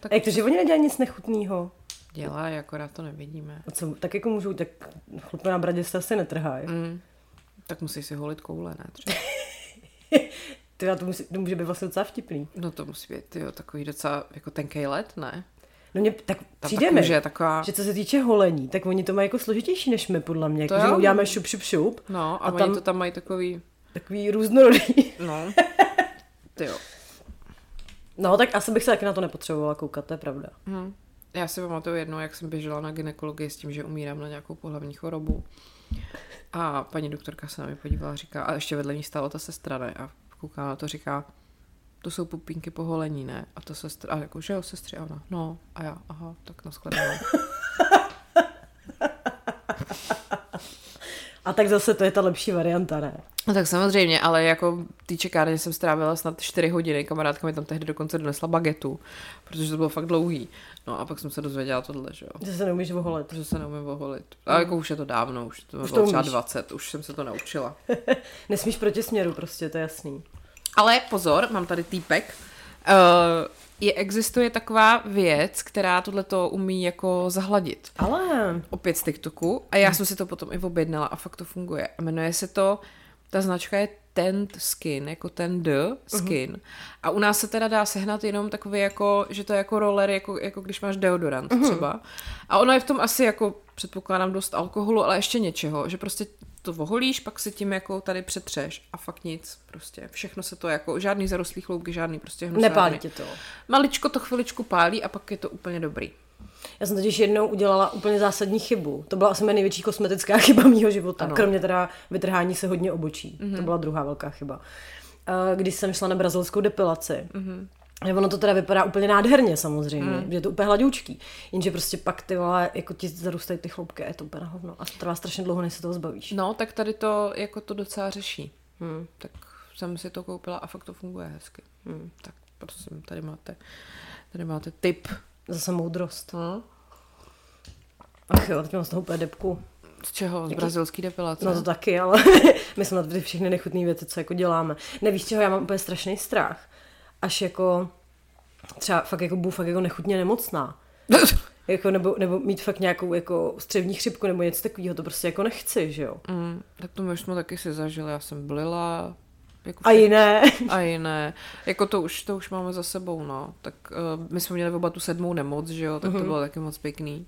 Tak... Jak to, že oni nedělají nic nechutného? Dělá, akorát to nevidíme. A co, tak jako můžou, tak chlupy na bradě se asi netrhají. Mm. Tak musí si holit koule, ne? Třeba. Ty, to, musí, to může být vlastně docela vtipný. No to musí být, jo, takový docela jako tenkej let, ne? No mě, tak Ta přijde ta mi, kůže je taková... že co se týče holení, tak oni to mají jako složitější než my, podle mě. To Jako, že uděláme šup, šup, šup. No, a, A oni tam- to tam mají takový, Takový různorodý. no, ty jo. No, tak asi bych se taky na to nepotřebovala koukat, to je pravda. Hm. Já si pamatuju jednou, jak jsem běžela na ginekologii s tím, že umírám na nějakou pohlavní chorobu. A paní doktorka se na mě podívala a říká, a ještě vedle ní stála ta sestra, ne? A kouká na to, říká, to jsou pupínky po holení, ne? A ta sestra, a jako, že jo, sestři, a ona, no, a já, aha, tak nashledanou. A tak zase to je ta lepší varianta, ne? No tak samozřejmě, ale jako té čekárně jsem strávila snad 4 hodiny, kamarádka mi tam tehdy dokonce donesla bagetu, protože to bylo fakt dlouhý. No a pak jsem se dozvěděla tohle, že jo. Že se neumíš voholit. Protože se neumím oholit. A jako už je to dávno, už to Už bylo to třeba umíš. 20, už jsem se to naučila. Nesmíš proti směru prostě, to je jasný. Ale pozor, mám tady týpek. Uh, je, existuje taková věc, která tohleto umí jako zahladit. Ale Opět z TikToku. A já jsem si to potom i objednala a fakt to funguje. A jmenuje se to, ta značka je Tent Skin, jako ten D Skin. Uh-huh. A u nás se teda dá sehnat jenom takový jako, že to je jako roller, jako, jako když máš deodorant uh-huh. třeba. A ono je v tom asi jako, předpokládám, dost alkoholu, ale ještě něčeho, že prostě to voholíš, pak si tím jako tady přetřeš a fakt nic, prostě všechno se to jako, žádný zarostlý chloupky, žádný prostě hnusárny. nepálí tě to. Maličko to chviličku pálí a pak je to úplně dobrý. Já jsem totiž jednou udělala úplně zásadní chybu. To byla asi moje největší kosmetická chyba mého života. Ano. Kromě teda vytrhání se hodně obočí. Mm-hmm. To byla druhá velká chyba. Eh, Když jsem šla na brazilskou depilaci, mm-hmm. Ono to teda vypadá úplně nádherně samozřejmě, mm. že je to úplně hladoučký. Jenže prostě pak ty vole, jako ti zarůstají ty chloupky a je to úplně na hovno. A to trvá strašně dlouho, než se toho zbavíš. No, tak tady to jako to docela řeší. Hmm. Tak jsem si to koupila a fakt to funguje hezky. Hmm. Tak prosím, tady máte, tady máte tip. Zase moudrost. No. Ach jo, teď mám z toho úplně depku. Z čeho? Z brazilský depilace? No to taky, ale my jsme na ty všechny nechutné věci, co jako děláme. Nevíš, čeho já mám úplně strašný strach. Až jako třeba fakt jako budu fakt jako nechutně nemocná. Jako, nebo, nebo mít fakt nějakou jako střevní chřipku nebo něco takového, to prostě jako nechci, že jo. mm, tak to my už jsme taky si zažili. Já jsem blila. Jako A jiné. a jiné. Jako to už, to už máme za sebou, no. Tak uh, my jsme měli oba tu sedmou nemoc, že jo, tak to bylo taky moc pěkný.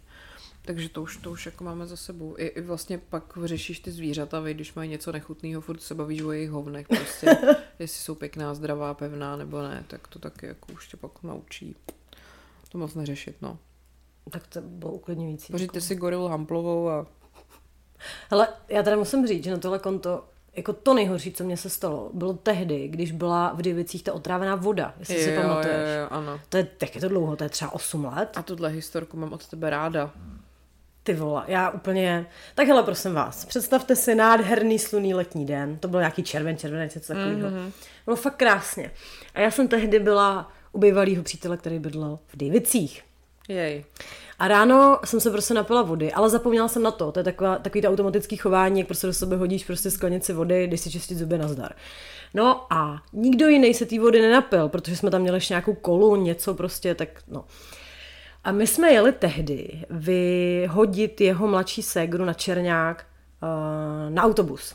Takže to už, to už jako máme za sebou. I, I vlastně pak řešíš ty zvířata, vy, když mají něco nechutného, furt se bavíš o jejich hovnech, prostě, jestli jsou pěkná, zdravá, pevná nebo ne, tak to taky jako už tě pak naučí to moc neřešit, no. tak to bylo uklidňující. Pořiďte si gorilu hamplovou a Ale já teda musím říct, že na tohle konto jako to nejhorší, co mně se stalo, bylo tehdy, když byla v Divicích ta otrávená voda, jestli si pamatuješ. jo, jo, ano. To je, tak je to dlouho, to je třeba 8 let. A tuhle historku mám od tebe ráda. Ty vole, já úplně... Tak hele, prosím vás, představte si nádherný sluný letní den, to byl nějaký červen, červenec, něco takového. Mm-hmm. Bylo fakt krásně. A já jsem tehdy byla u bývalého přítele, který bydlel v Divicích. Jej. A ráno jsem se prostě napila vody, ale zapomněla jsem na to. To je taková, takový to automatický chování, jak prostě do sebe hodíš prostě sklenici vody, když si čistit zuby na zdar. No a nikdo jiný se té vody nenapil, protože jsme tam měli ještě nějakou kolu, něco prostě, tak no. A my jsme jeli tehdy vyhodit jeho mladší ségru na Černák uh, na autobus.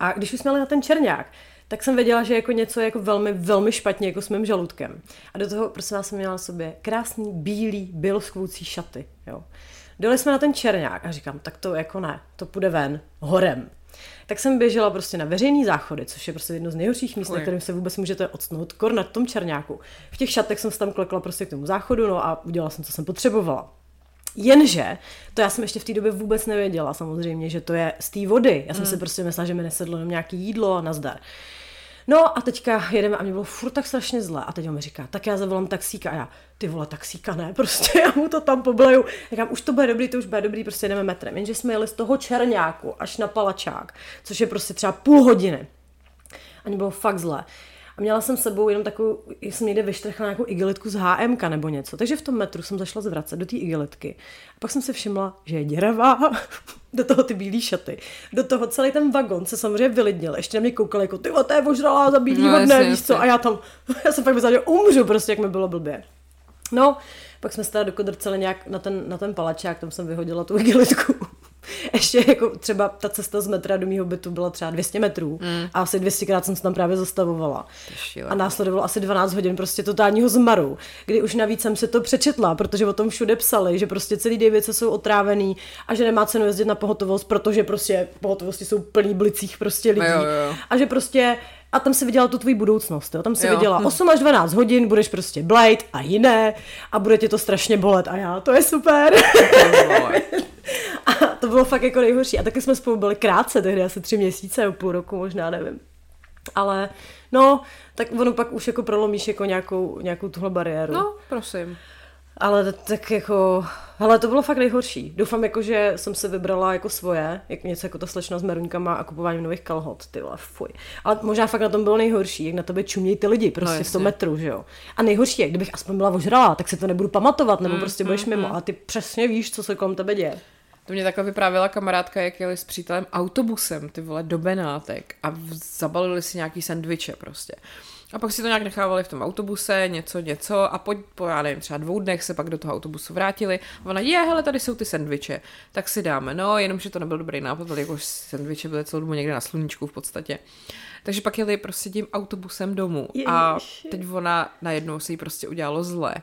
A když už jsme jeli na ten Černák, tak jsem věděla, že jako něco je jako velmi, velmi špatně jako s mým žaludkem. A do toho, prosím vás, jsem měla na sobě krásný, bílý, běloskvoucí šaty. Jo. Dole jsme na ten Černák a říkám, tak to jako ne, to půjde ven, horem. Tak jsem běžela prostě na veřejný záchody, což je prostě jedno z nejhorších míst, na Oj. kterém se vůbec můžete odstnout, kor na tom Černáku. V těch šatech jsem se tam klekla prostě k tomu záchodu, no a udělala jsem, co jsem potřebovala. Jenže, to já jsem ještě v té době vůbec nevěděla samozřejmě, že to je z té vody. Já jsem si prostě myslela, že mi nesedlo jenom nějaké jídlo a nazdar. No a teďka jedeme a mě bylo furt tak strašně zle. A teď on mi říká, tak já zavolám taxíka a já, ty vole, taxíka ne, prostě já mu to tam pobleju. Říkám, už to bude dobrý, to už bude dobrý, prostě jdeme metrem. Jenže jsme jeli z toho Černáku až na Palačák, což je prostě třeba půl hodiny. A mě bylo fakt zle. A měla jsem s sebou jenom takovou, jsem někde vyštrchla nějakou igelitku z HMK nebo něco. Takže v tom metru jsem zašla zvracet do té igelitky. A pak jsem se všimla, že je děravá, do toho ty bílé šaty. Do toho celý ten vagon se samozřejmě vylidnil. Ještě na mě koukal jako, ty to je ožralá za bílýho no, dne, víš co? A já tam, já jsem fakt myslela, že umřu prostě, jak mi bylo blbě. No, pak jsme se teda dokodrceli nějak na ten, na ten palačák, tam jsem vyhodila tu igelitku. ještě jako třeba ta cesta z metra do mého bytu byla třeba 200 metrů mm. a asi 200 krát jsem se tam právě zastavovala. A následovalo asi 12 hodin prostě totálního zmaru, kdy už navíc jsem se to přečetla, protože o tom všude psali, že prostě celý Davice jsou otrávený a že nemá cenu jezdit na pohotovost, protože prostě pohotovosti jsou plný blicích prostě lidí. Jo, jo. A že prostě a tam si viděla tu tvoji budoucnost, jo? tam si jo. viděla 8 až 12 hodin, budeš prostě Blade a jiné a bude tě to strašně bolet a já, to je super. a to bylo fakt jako nejhorší. A taky jsme spolu byli krátce, tehdy asi tři měsíce, nebo půl roku, možná nevím. Ale no, tak ono pak už jako prolomíš jako nějakou, nějakou tuhle bariéru. No, prosím. Ale tak jako, hele, to bylo fakt nejhorší. Doufám jako, že jsem se vybrala jako svoje, jak něco jako ta slečna s meruňkama a kupováním nových kalhot, ty vole, fuj. Ale možná fakt na tom bylo nejhorší, jak na tebe čumějí ty lidi, prostě no, v tom metru, že jo. A nejhorší je, kdybych aspoň byla ožralá, tak si to nebudu pamatovat, nebo mm, prostě budeš mm, mimo, mm. a ty přesně víš, co se kolem tebe děje. To mě takhle vyprávěla kamarádka, jak jeli s přítelem autobusem, ty vole, do Benátek a zabalili si nějaký sendviče prostě. A pak si to nějak nechávali v tom autobuse, něco, něco a po, po já nevím, třeba dvou dnech se pak do toho autobusu vrátili. A ona, je, hele, tady jsou ty sendviče, tak si dáme. No, jenomže to nebyl dobrý nápad, protože jako sendviče byly celou dobu někde na sluníčku v podstatě. Takže pak jeli prostě tím autobusem domů Ježiši. a teď ona najednou si jí prostě udělalo zle.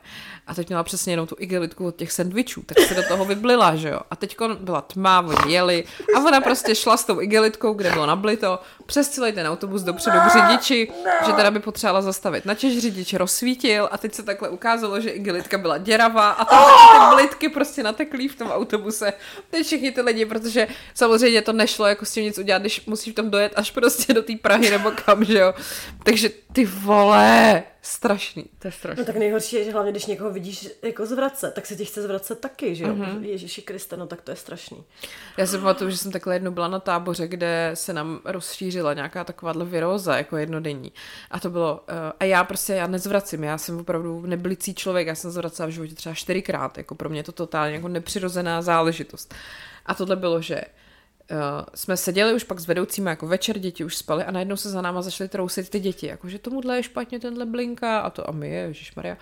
A teď měla přesně jenom tu igelitku od těch sendvičů, tak se do toho vyblila, že jo. A teď byla tma, oni jeli a ona prostě šla s tou igelitkou, kde bylo nablito, přes celý ten autobus dopředu k řidiči, že teda by potřebovala zastavit. Načež řidič rozsvítil a teď se takhle ukázalo, že igelitka byla děravá a tam ty blitky prostě nateklý v tom autobuse. Teď všichni ty lidi, protože samozřejmě to nešlo jako s tím nic udělat, když musíš tam dojet až prostě do té Prahy nebo kam, že jo. Takže ty vole, strašný, to je strašný. No tak nejhorší je, že hlavně když někoho vidíš jako zvracet, tak se ti chce zvracet taky, že jo. Mm-hmm. Ježíši Kriste, no tak to je strašný. Já si pamatuju, že jsem takhle jednou byla na táboře, kde se nám rozšířila nějaká takováhle viróza, jako jednodenní. A to bylo, uh, a já prostě, já nezvracím, já jsem opravdu neblicí člověk, já jsem zvracela v životě třeba čtyřikrát, jako pro mě je to totálně jako nepřirozená záležitost. A tohle bylo, že uh, jsme seděli už pak s vedoucími jako večer, děti už spali a najednou se za náma začaly trousit ty děti, jakože tomuhle je špatně, tenhle blinka a to a my je, Maria.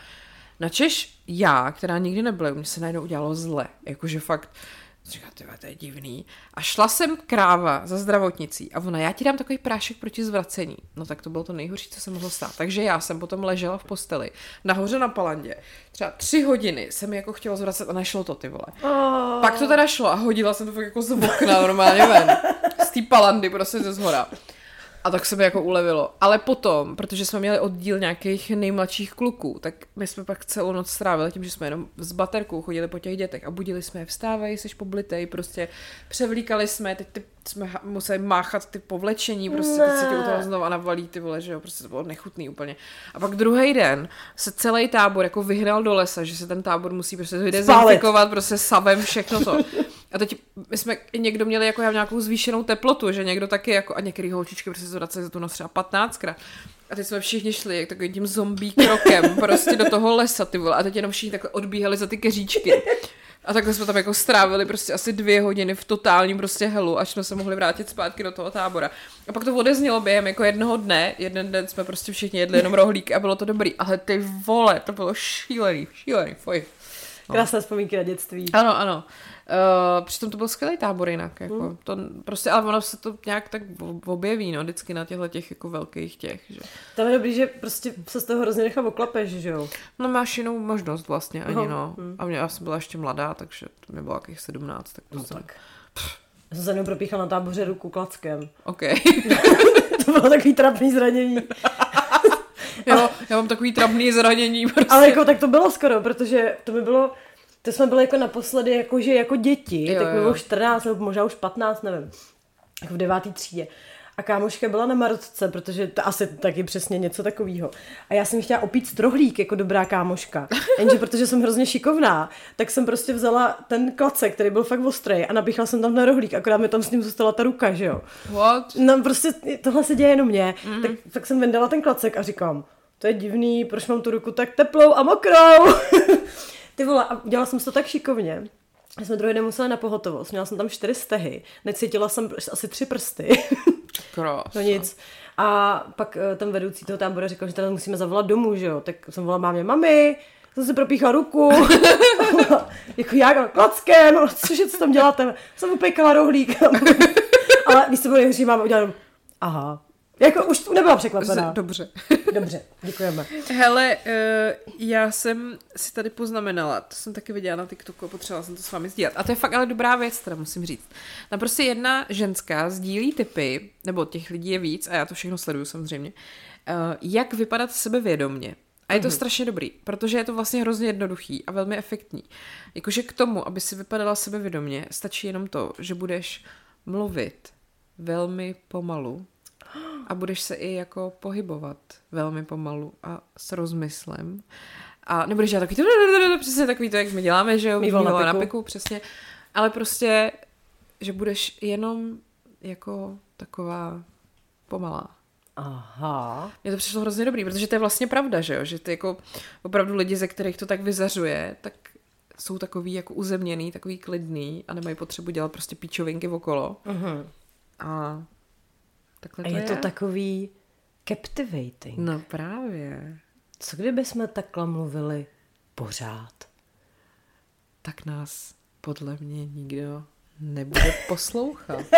Načeš já, která nikdy nebyla, mě se najednou udělalo zle, jakože fakt Říká, tyhle, to je divný. A šla jsem kráva za zdravotnicí a ona, já ti dám takový prášek proti zvracení. No tak to bylo to nejhorší, co se mohlo stát. Takže já jsem potom ležela v posteli, nahoře na palandě. Třeba tři hodiny jsem jako chtěla zvracet a nešlo to, ty vole. Oh. Pak to teda šlo a hodila jsem to fakt jako z okna normálně ven. Z té palandy prostě ze zhora. A tak se mi jako ulevilo. Ale potom, protože jsme měli oddíl nějakých nejmladších kluků, tak my jsme pak celou noc strávili tím, že jsme jenom s baterkou chodili po těch dětech a budili jsme je, vstávají, jsi poblitej, prostě převlíkali jsme, teď ty jsme museli máchat ty povlečení, prostě teď se ti u toho znovu navalí ty vole, že jo, prostě to bylo nechutný úplně. A pak druhý den se celý tábor jako vyhnal do lesa, že se ten tábor musí prostě dezinfikovat, prostě savem, všechno to. A teď my jsme někdo měli jako já nějakou zvýšenou teplotu, že někdo taky jako, a některý holčičky prostě zvraceli za tu noc třeba 15krát. A teď jsme všichni šli jak takovým tím zombie krokem prostě do toho lesa, ty vole. A teď jenom všichni takhle odbíhali za ty keříčky. A takhle jsme tam jako strávili prostě asi dvě hodiny v totálním prostě helu, až jsme se mohli vrátit zpátky do toho tábora. A pak to odeznělo během jako jednoho dne, jeden den jsme prostě všichni jedli jenom rohlík a bylo to dobrý. Ale ty vole, to bylo šílený, šílený, fuj. No. Krásné vzpomínky na dětství. Ano, ano. Uh, přitom to byl skvělý tábor jinak, jako, mm. to prostě, ale ono se to nějak tak objeví, no, vždycky na těchto těch jako velkých těch, že. Tam je dobrý, že prostě se z toho hrozně nechá oklapeš, že jo? No máš jinou možnost vlastně ani, no. Mm. A mě, já jsem byla ještě mladá, takže to mi bylo jakých 17, tak to no, jsem... tak. Já jsem se jenom propíchala na táboře ruku klackem. OK. to bylo takový trapný zranění. jo, já mám takový trapný zranění. Prostě. Ale jako tak to bylo skoro, protože to mi bylo, to jsme byli jako naposledy jakože jako děti, jo, tak bylo 14 nebo možná už 15, nevím, jako v devátý třídě. a kámoška byla na Marotce, protože to asi taky přesně něco takového. A já jsem chtěla opít strohlík jako dobrá kámoška. Jenže protože jsem hrozně šikovná, tak jsem prostě vzala ten klacek, který byl fakt ostrý a napíchla jsem tam na rohlík, akorát mi tam s ním zůstala ta ruka, že jo. What? No prostě tohle se děje jenom mně. Mm. Tak, tak jsem vyndala ten klacek a říkám, to je divný, proč mám tu ruku tak teplou a mokrou? Ty vole, a dělala jsem to tak šikovně, já jsme druhý den musela na pohotovost, měla jsem tam čtyři stehy, necítila jsem asi tři prsty. Krás. no nic. A pak eh, ten vedoucí toho tábora řekl, že teda musíme zavolat domů, že jo. Tak jsem volala mámě, mami, jsem si propíchla ruku. jako jak, klackem, no, cože, co tam děláte? Jsem upekala rohlík. Ale když se bylo nejhorší, udělala, aha, jako už nebyla překvapená. Dobře. Dobře, děkujeme. Hele, uh, já jsem si tady poznamenala, to jsem taky viděla na TikToku a potřebovala jsem to s vámi sdílet. A to je fakt ale dobrá věc, teda musím říct. Na prostě jedna ženská sdílí typy, nebo těch lidí je víc, a já to všechno sleduju samozřejmě, uh, jak vypadat sebevědomně. A je to mm-hmm. strašně dobrý, protože je to vlastně hrozně jednoduchý a velmi efektní. Jakože k tomu, aby si vypadala sebevědomně, stačí jenom to, že budeš mluvit velmi pomalu, a budeš se i jako pohybovat velmi pomalu a s rozmyslem. A nebudeš dělat takový to, přesně takový to, jak my děláme, že jo, Mýval na, na piku, přesně. Ale prostě, že budeš jenom jako taková pomalá. Aha. Mně to přišlo hrozně dobrý, protože to je vlastně pravda, že jo, že ty jako opravdu lidi, ze kterých to tak vyzařuje, tak jsou takový jako uzemněný, takový klidný a nemají potřebu dělat prostě píčovinky okolo. Uh-huh. A Takhle a je, je to takový captivating. No právě. Co kdyby jsme takhle mluvili pořád? Tak nás podle mě nikdo nebude poslouchat.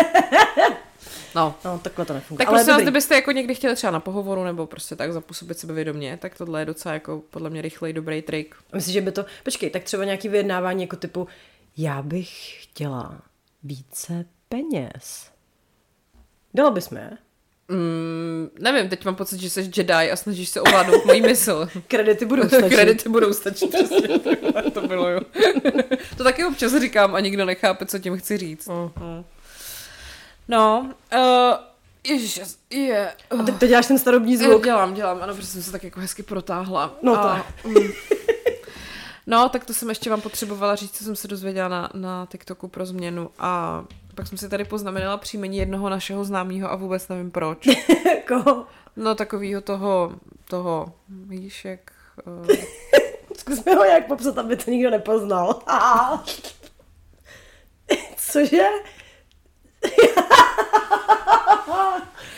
No. no, takhle to nefunguje. Tak prostě, kdybyste jako někdy chtěli třeba na pohovoru nebo prostě tak zapůsobit sebevědomě, tak tohle je docela jako podle mě rychlej dobrý trik. Myslím, že by to... Počkej, tak třeba nějaký vyjednávání jako typu já bych chtěla více peněz. Dala bys mě? Mm, nevím, teď mám pocit, že jsi Jedi a snažíš se ovládnout mojí mysl. Kredity budou stačit. Kredity budou stačit, přesně. to bylo, jo. to taky občas říkám a nikdo nechápe, co tím chci říct. Uh-huh. No, uh, Ježiš, je. Yeah. A teď to děláš ten starobní zvuk. Dělám, dělám, ano, protože jsem se tak jako hezky protáhla. No a, tak. Mm. No, tak to jsem ještě vám potřebovala říct, co jsem se dozvěděla na, na TikToku pro změnu a pak jsem si tady poznamenala příjmení jednoho našeho známého a vůbec nevím proč. Koho? No takového toho, toho, víš, jak... Uh... Zkus mi ho jak popsat, aby to nikdo nepoznal. Cože?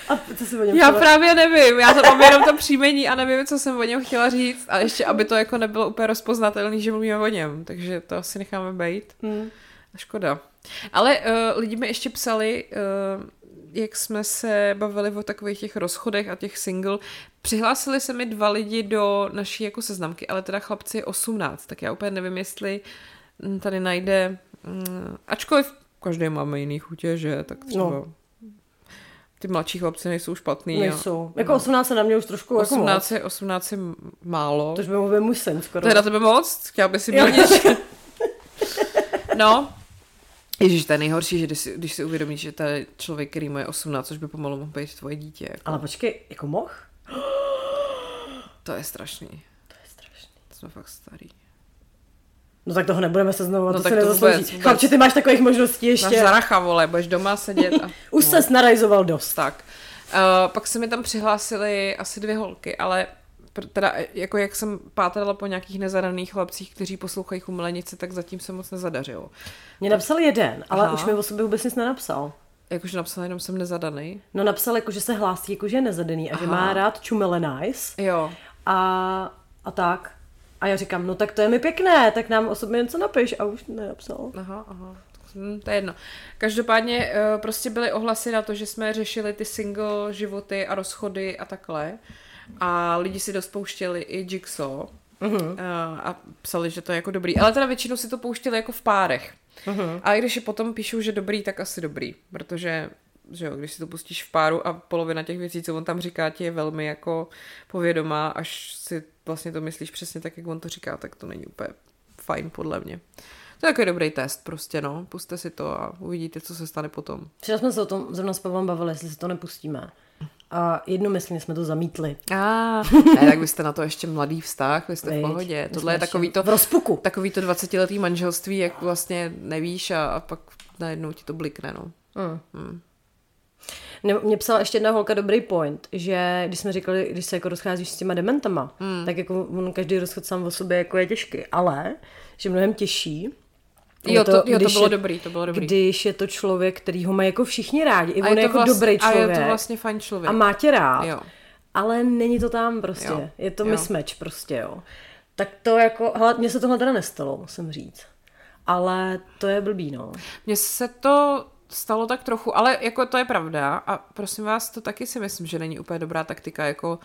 A co jsi o něm Já chtěla? právě nevím, já to mám jenom to příjmení a nevím, co jsem o něm chtěla říct a ještě, aby to jako nebylo úplně rozpoznatelný, že mluvíme o něm, takže to asi necháme být. Hmm. Škoda. Ale uh, lidi mi ještě psali, uh, jak jsme se bavili o takových těch rozchodech a těch single. Přihlásili se mi dva lidi do naší jako seznamky, ale teda chlapci 18, tak já úplně nevím, jestli tady najde, um, ačkoliv každý máme jiný chutě, že, tak třeba... No ty mladší chlapci nejsou špatný. Nejsou. A, jako no. 18 na mě už trošku 18, jako moc. 18 je málo. To by mohl můj sen skoro. To je na tebe moc? Chtěla by si být No, Ježíš, to je nejhorší, že když si, když si uvědomíš, že to je člověk, který mu je 18, což by pomalu mohl být tvoje dítě. Jako. Ale počkej, jako moh? To je strašný. To je strašný. To jsme fakt starý. No tak toho nebudeme znovu, no, to se nezaslouží. Chlapče, ty máš takových možností ještě. Máš zaracha, vole, budeš doma sedět. A... Už no. se snarajzoval dost. Tak. Uh, pak se mi tam přihlásily asi dvě holky, ale teda jako jak jsem pátrala po nějakých nezadaných chlapcích, kteří poslouchají chumelenice, tak zatím se moc nezadařilo. Mě napsal jeden, ale Aha. už mi o sobě vůbec nic nenapsal. Jakože napsal jenom jsem nezadaný? No napsal jako, že se hlásí, jako že je nezadaný a Aha. že má rád čumelenice. Jo. A, a tak. A já říkám, no tak to je mi pěkné, tak nám o sobě něco napiš a už nenapsal. Aha, aha. Hm, to je jedno. Každopádně uh, prostě byly ohlasy na to, že jsme řešili ty single životy a rozchody a takhle. A lidi si dost pouštěli i Jigsaw. Uh-huh. A psali, že to je jako dobrý. Ale teda většinou si to pouštěli jako v párech. Uh-huh. A i když je potom píšou, že dobrý, tak asi dobrý. Protože že jo, když si to pustíš v páru a polovina těch věcí, co on tam říká, ti je velmi jako povědomá, až si vlastně to myslíš přesně tak, jak on to říká, tak to není úplně fajn podle mě. To je takový dobrý test prostě, no. Puste si to a uvidíte, co se stane potom. Včera jsme se o tom zrovna s Pavlem bavili, jestli si to nepustíme. A jednomyslně jsme to zamítli. A, ne, tak vy jste na to ještě mladý vztah, vy jste v Veď, pohodě. Tohle je takový to, v rozpuku. takový to 20-letý manželství, jak vlastně nevíš a, a pak najednou ti to blikne, no. Mm. Ne, mě psala ještě jedna holka dobrý point, že když jsme říkali, když se jako rozcházíš s těma dementama, mm. tak jako on každý rozchod sám o sobě jako je těžký, ale že mnohem těžší Jo, to, jo, to bylo je, dobrý, to bylo dobrý. Když je to člověk, který ho mají jako všichni rádi. I a on je je to jako vlastně, dobrý člověk. A je to vlastně fajn člověk. a má tě rád. Jo. Ale není to tam prostě. Jo. Je to Jo. mismatch prostě, jo. Tak to jako, hele, mně se tohle teda nestalo, musím říct. Ale to je blbý, no. Mně se to stalo tak trochu, ale jako to je pravda a prosím vás, to taky si myslím, že není úplně dobrá taktika, jako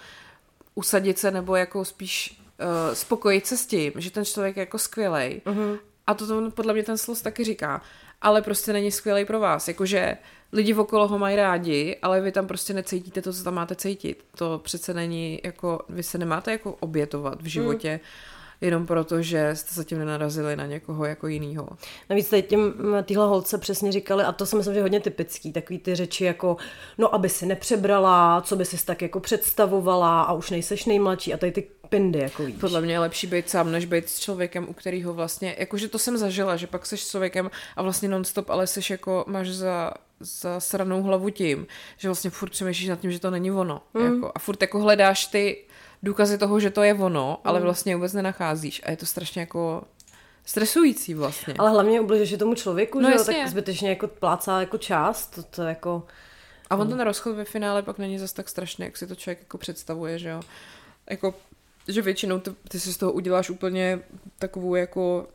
usadit se nebo jako spíš uh, spokojit se s tím, že ten člověk je jako skvělej. Uh-huh. A to, to podle mě ten slos taky říká. Ale prostě není skvělej pro vás. Jakože lidi okolo ho mají rádi, ale vy tam prostě necítíte to, co tam máte cítit. To přece není jako, vy se nemáte jako obětovat v životě, jenom proto, že jste zatím nenarazili na někoho jako jinýho. Navíc tady těm, tyhle holce přesně říkali, a to si myslím, že je hodně typický, takový ty řeči jako, no aby si nepřebrala, co by si tak jako představovala a už nejseš nejmladší a tady ty pindy, jako víš. Podle mě je lepší být sám, než být s člověkem, u kterého vlastně, jakože to jsem zažila, že pak seš s člověkem a vlastně nonstop, ale seš jako, máš za, za sranou hlavu tím, že vlastně furt přemýšlíš nad tím, že to není ono. Mm. Jako, a furt jako hledáš ty důkazy toho, že to je ono, ale vlastně vůbec nenacházíš. A je to strašně jako stresující vlastně. Ale hlavně ubližuješ tomu člověku, No že jasně. tak zbytečně jako plácá jako část, to, to jako... A on ten rozchod ve finále pak není zas tak strašný, jak si to člověk jako představuje, že jo. Jako, že většinou ty, ty si z toho uděláš úplně takovou jako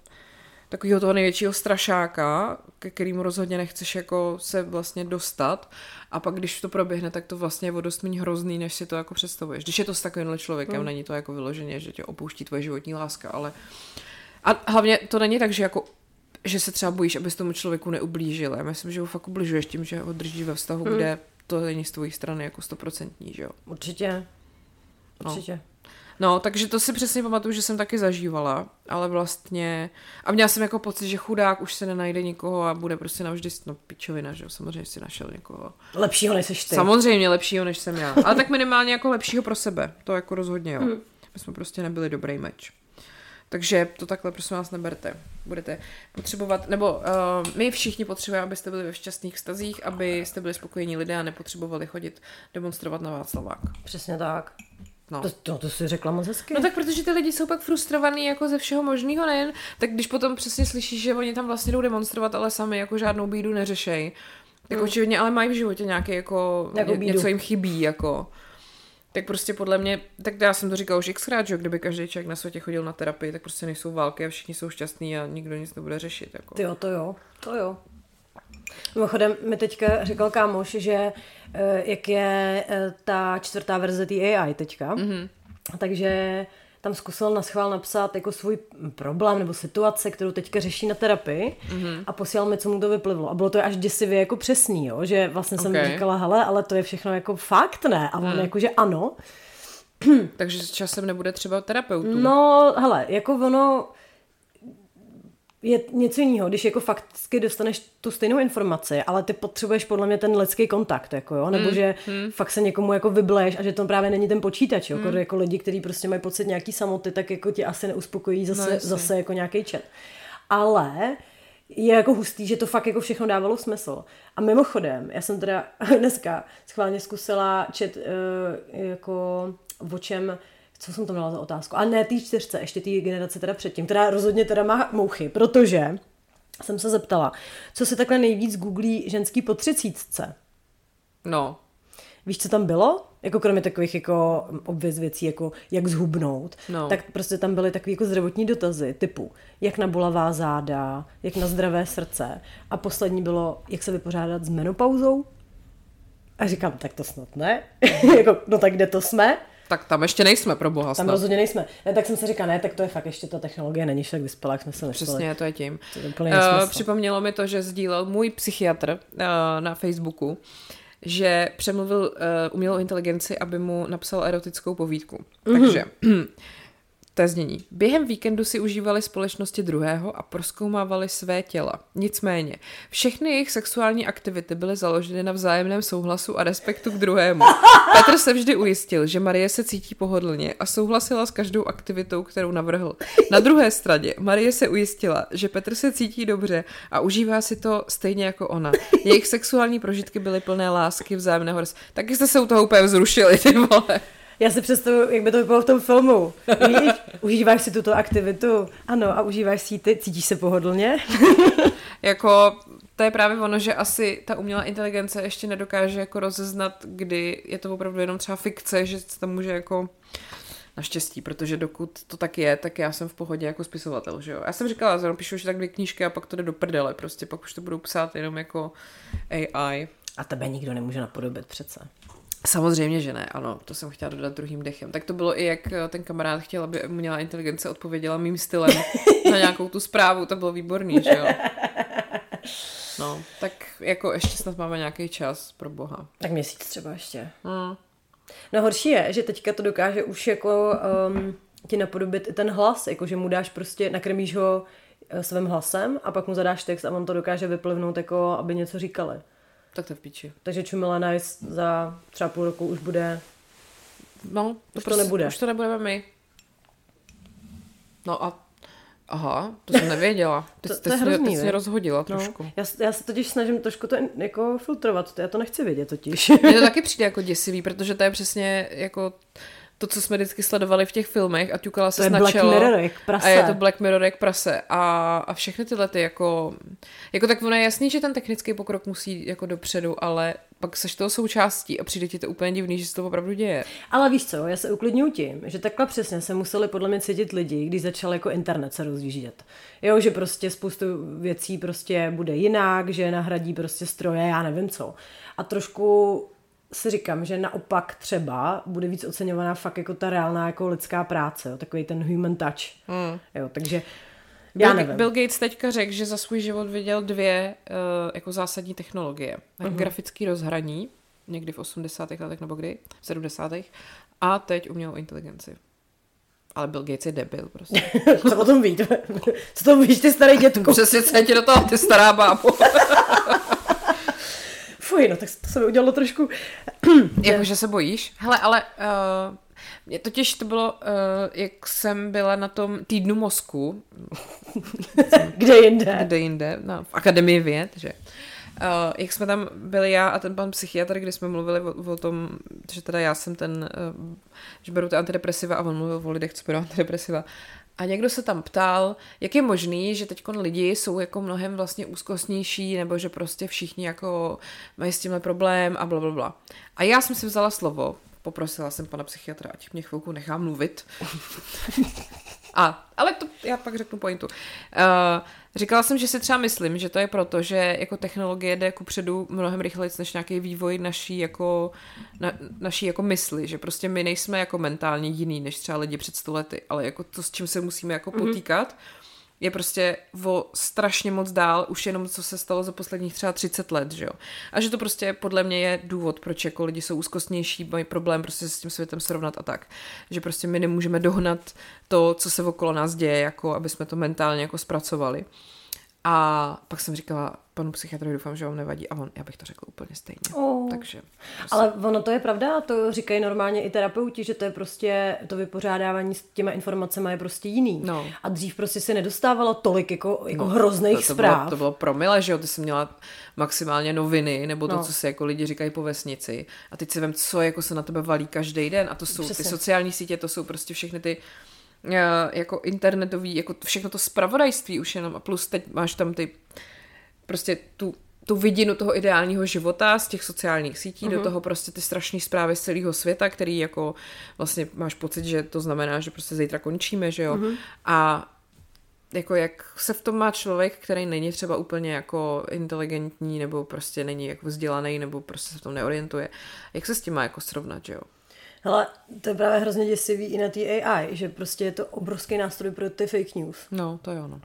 takového toho největšího strašáka, ke kterému rozhodně nechceš jako se vlastně dostat a pak když to proběhne, tak to vlastně je o dost méně hrozný, než si to jako představuješ. Když je to s takovýmhle člověkem, hmm. není to jako vyloženě, že tě opouští tvoje životní láska, ale a hlavně to není tak, že jako že se třeba bojíš, abys tomu člověku neublížil. Já myslím, že ho fakt ubližuješ tím, že ho držíš ve vztahu, hmm. kde to není z tvojí strany jako stoprocentní, že jo. Určitě. No. Určitě. No, takže to si přesně pamatuju, že jsem taky zažívala, ale vlastně... A měla jsem jako pocit, že chudák už se nenajde nikoho a bude prostě navždy, no pičovina, že jo, samozřejmě si našel někoho. Lepšího než seš ty. Samozřejmě lepšího, než jsem já. Ale tak minimálně jako lepšího pro sebe, to jako rozhodně jo. Hmm. My jsme prostě nebyli dobrý meč. Takže to takhle prosím vás neberte. Budete potřebovat, nebo uh, my všichni potřebujeme, abyste byli ve šťastných stazích, abyste byli spokojení lidé a nepotřebovali chodit demonstrovat na Václavák. Přesně tak. No. To, to, to si řekla moc hezky. No tak protože ty lidi jsou pak frustrovaný jako ze všeho možného, nejen, tak když potom přesně slyšíš, že oni tam vlastně jdou demonstrovat, ale sami jako žádnou bídu neřešej, tak mm. očividně ale mají v životě nějaký jako, Jako ně, něco jim chybí, jako. Tak prostě podle mě, tak já jsem to říkal už xkrát, že kdyby každý člověk na světě chodil na terapii, tak prostě nejsou války a všichni jsou šťastní a nikdo nic nebude řešit, jako. Ty jo, to jo, to jo. Mimochodem mi teďka říkal kámoš, že eh, jak je eh, ta čtvrtá verze té AI teďka, mm-hmm. takže tam zkusil na schvál napsat jako svůj problém nebo situace, kterou teďka řeší na terapii mm-hmm. a posílal mi, co mu to vyplivlo. A bylo to až děsivě jako přesný, jo? že vlastně jsem Ok. říkala, hele, ale to je všechno jako fakt, ne? A on jako, že ano. Takže s časem nebude třeba terapeutů. No, hele, jako ono je něco jiného, když jako fakticky dostaneš tu stejnou informaci, ale ty potřebuješ podle mě ten lidský kontakt, jako jo, nebo že fakt se někomu jako vybleš a že to právě není ten počítač, jo, jako, jako lidi, kteří prostě mají pocit nějaký samoty, tak jako ti asi neuspokojí zase, jasně. zase jako nějaký chat. Ale je jako hustý, že to fakt jako všechno dávalo smysl. A mimochodem, já jsem teda dneska schválně zkusila čet uh, jako o čem, co jsem to měla za otázku, a ne té čtyřce, ještě té generace teda předtím, která rozhodně teda má mouchy, protože jsem se zeptala, co se takhle nejvíc googlí ženský po třicítce. No. Víš, co tam bylo? Jako kromě takových jako obvěz věcí, jako jak zhubnout, No. tak prostě tam byly takové jako zdravotní dotazy typu, jak na bolavá záda, jak na zdravé srdce. A poslední bylo, jak se vypořádat s menopauzou. A říkám, tak to snad ne. jako, no tak kde to jsme? Tak tam ještě nejsme, pro boha Tam snad. rozhodně nejsme. Ne, tak jsem si říkal, ne, tak to je fakt ještě ta technologie není však vyspělá, jak jsme se mysleli. Přesně, to je tím. To je úplný Uh, připomnělo mi to, že sdílel můj psychiatr uh, na Facebooku, že přemluvil uh, umělou inteligenci, aby mu napsal erotickou povídku. Mhm. Takže To je znění. Během víkendu si užívali společnosti druhého a proskoumávali své těla. Nicméně, všechny jejich sexuální aktivity byly založeny na vzájemném souhlasu a respektu k druhému. Petr se vždy ujistil, že Marie se cítí pohodlně a souhlasila s každou aktivitou, kterou navrhl. Na druhé straně, Marie se ujistila, že Petr se cítí dobře a užívá si to stejně jako ona. Jejich sexuální prožitky byly plné lásky, vzájemného res... Taky jste se u toho úplně vzrušili, ty vole. Já si představuji, jak by to bylo v tom filmu. Víš, užíváš si tuto aktivitu, ano, a užíváš si ji ty, cítíš se pohodlně? jako to je právě ono, že asi ta umělá inteligence ještě nedokáže jako rozeznat, kdy je to opravdu jenom třeba fikce, že se tam může jako Naštěstí, protože dokud to tak je, tak já jsem v pohodě jako spisovatel, že jo. Já jsem říkala, že píšu už tak dvě knížky a pak to jde do prdele, prostě pak už to budu psát jenom jako AI. A tebe nikdo nemůže napodobit přece. Samozřejmě, že ne, ano, to jsem chtěla dodat druhým dechem. Tak to bylo i, jak eh, ten kamarád chtěl, aby umělá inteligence odpověděla mým stylem na nějakou tu zprávu, to bylo výborný, že jo. No, tak jako ještě snad máme nějaký čas, pro boha. Tak měsíc třeba ještě. Hmm. No horší je, že teďka to dokáže už jako um, ti napodobit i ten hlas, jako že mu dáš prostě, nakrmíš ho eh, svým hlasem a pak mu zadáš text a on to dokáže vyplivnout, jako aby něco říkali. Tak to v píči. Takže Čumila Nice za třeba půl roku už bude... No, to už prostě, to nebude. Už to nebudeme my. No a Aha, to jsem nevěděla. Ty, to, ty, to je hrozný, ty jsi mě rozhodila no, trošku. Já, já se totiž snažím trošku to jako filtrovat, já to nechci vědět totiž. Mně to taky přijde jako děsivý, protože to je přesně jako to, co jsme vždycky sledovali v těch filmech a ťukala se na Black Mirror jak prase. A je to Black Mirror jak prase. A, a všechny tyhle ty jako, jako tak ono je jasný, že ten technický pokrok musí jako dopředu, ale pak seš toho součástí a přijde ti to úplně divný, že se to opravdu děje. Ale víš co, já se uklidňuji tím, že takhle přesně se museli podle mě cítit lidi, když začal jako internet se rozjíždět. Jo, že prostě spoustu věcí prostě bude jinak, že nahradí prostě stroje, já nevím co. A trošku si říkám, že naopak třeba bude víc oceňovaná fakt jako ta reálná jako lidská práce, jo, takový ten human touch. Mm. Jo, takže já Bill, nevím. Bill Gates teďka řekl, že za svůj život viděl dvě uh, jako zásadní technologie. Uh-huh. Grafický rozhraní, někdy v 80. letech nebo kdy, v 70. a teď umělou inteligenci. Ale Bill Gates je debil prostě. Co o tom víš? Co to víš, ty starý dětku? Přesně se ti do toho, ty stará bábo. Fuj, no tak to se mi udělalo trošku... Jakože se bojíš? Hele, ale uh, mě totiž to bylo, uh, jak jsem byla na tom týdnu mozku. Kde jinde? Kde jinde, no, v Akademii věd, že. Uh, jak jsme tam byli já a ten pan psychiatr, kdy jsme mluvili o, o tom, že teda já jsem ten, uh, že beru ty antidepresiva a on mluvil o lidech, co berou antidepresiva. A někdo se tam ptal, jak je možný, že teď lidi jsou jako mnohem vlastně úzkostnější, nebo že prostě všichni jako mají s tímhle problém a bla, bla, bla. A já jsem si vzala slovo, poprosila jsem pana psychiatra, ať mě chvilku nechá mluvit. a, ale to já pak řeknu pointu. Uh, říkala jsem, že si třeba myslím, že to je proto, že jako technologie jde kupředu mnohem rychleji než nějaký vývoj naší jako, na, naší jako mysli, že prostě my nejsme jako mentálně jiný než třeba lidi před stolety, ale jako to, s čím se musíme jako mm-hmm. potýkat, je prostě o strašně moc dál, už jenom co se stalo za posledních třeba 30 let, že jo. A že to prostě podle mě je důvod, proč jako lidi jsou úzkostnější, mají problém prostě se s tím světem srovnat a tak. Že prostě my nemůžeme dohnat to, co se okolo nás děje, jako aby jsme to mentálně jako zpracovali. A pak jsem říkala panu psychiatrovi, doufám, že vám nevadí. A on, já bych to řekl úplně stejně. Oh. Takže, prostě. Ale ono to je pravda, to říkají normálně i terapeuti, že to je prostě, to vypořádávání s těma informacemi je prostě jiný. No. A dřív prostě se nedostávalo tolik jako, jako no, hrozných to, to zpráv. Bylo, to bylo promile, že jo, ty jsi měla maximálně noviny, nebo to, no. co si jako lidi říkají po vesnici. A teď si vím, co jako se na tebe valí každý den. A to jsou Přesně. ty sociální sítě, to jsou prostě všechny ty jako internetový, jako všechno to spravodajství už jenom a plus teď máš tam ty prostě tu tu vidinu toho ideálního života z těch sociálních sítí, uh-huh. do mhm. toho prostě ty strašné zprávy z celého světa, který jako vlastně máš pocit, že to znamená, že prostě zítra končíme, že jo. Uh-huh. A jako jak se v tom má člověk, který není třeba úplně jako inteligentní, nebo prostě není jako vzdělaný, nebo prostě se v tom neorientuje, jak se s tím má jako srovnat, že jo. Hele, to je právě hrozně děsivý i na té AI, že prostě je to obrovský nástroj pro ty fake news. No, to je ono.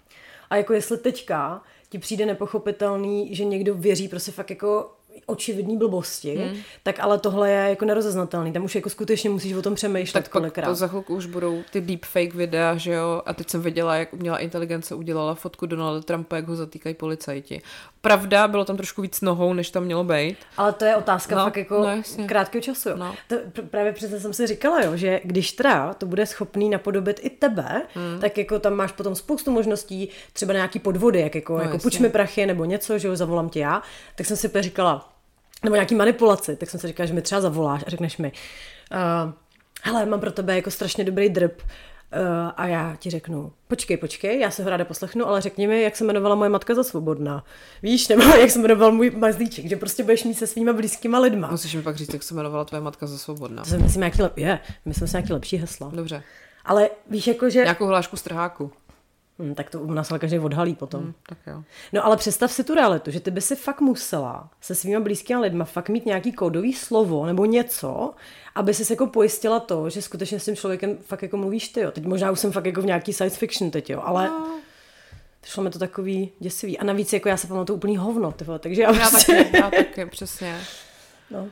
A jako jestli teďka ti přijde nepochopitelný, že někdo věří prostě fakt jako očividní blbosti, hmm. tak ale tohle je jako nerozeznatelný. Tam už jako skutečně musíš o tom přemýšlet tak kolikrát. to za chvilku už budou ty deepfake videa, že jo? A teď jsem viděla, jak umělá inteligence udělala fotku Donalda Trumpa, jak ho zatýkají policajti. Pravda, bylo tam trošku víc nohou, než tam mělo být. Ale to je otázka No, fakt jako no, krátkého času. No. To, pr- právě přece jsem si říkala, jo, že když teda to bude schopný napodobit i tebe, hmm. tak jako tam máš potom spoustu možností, třeba nějaký podvody, jak jako, No, jako jasně. půjč mi prachy nebo něco, že jo, zavolám tě já, tak jsem si říkala, nebo nějaký manipulaci, tak jsem si říkala, že mi třeba zavoláš a řekneš mi, uh, hele, mám pro tebe jako strašně dobrý drb, Uh, a já ti řeknu, počkej, počkej, já se ho ráda poslechnu, ale řekni mi, jak se jmenovala moje matka za svobodná. Víš, nebo jak se jmenoval můj mazlíček, že prostě budeš mít se svýma blízkýma lidma. Musíš mi pak říct, jak se jmenovala tvoje matka za svobodná. To jsem myslím, nějaký lep... je, myslím si nějaký lepší hesla. Dobře. Ale víš, jako že... Nějakou hlášku strháku. Hm, tak to u nás ale každý odhalí potom. Hm, tak jo. No ale představ si tu realitu, že ty by si fakt musela se svýma blízkými lidma fakt mít nějaký kódový slovo nebo něco, aby si jako pojistila to, že skutečně s tím člověkem fakt jako mluvíš ty, jo. Teď možná už jsem fakt jako v nějaký science fiction teď, jo, ale No. přišlo mi to takový děsivý. A navíc jako já se pamatuju úplný hovno, ty vole, takže já, Já prostě... taky, já taky, přesně. No.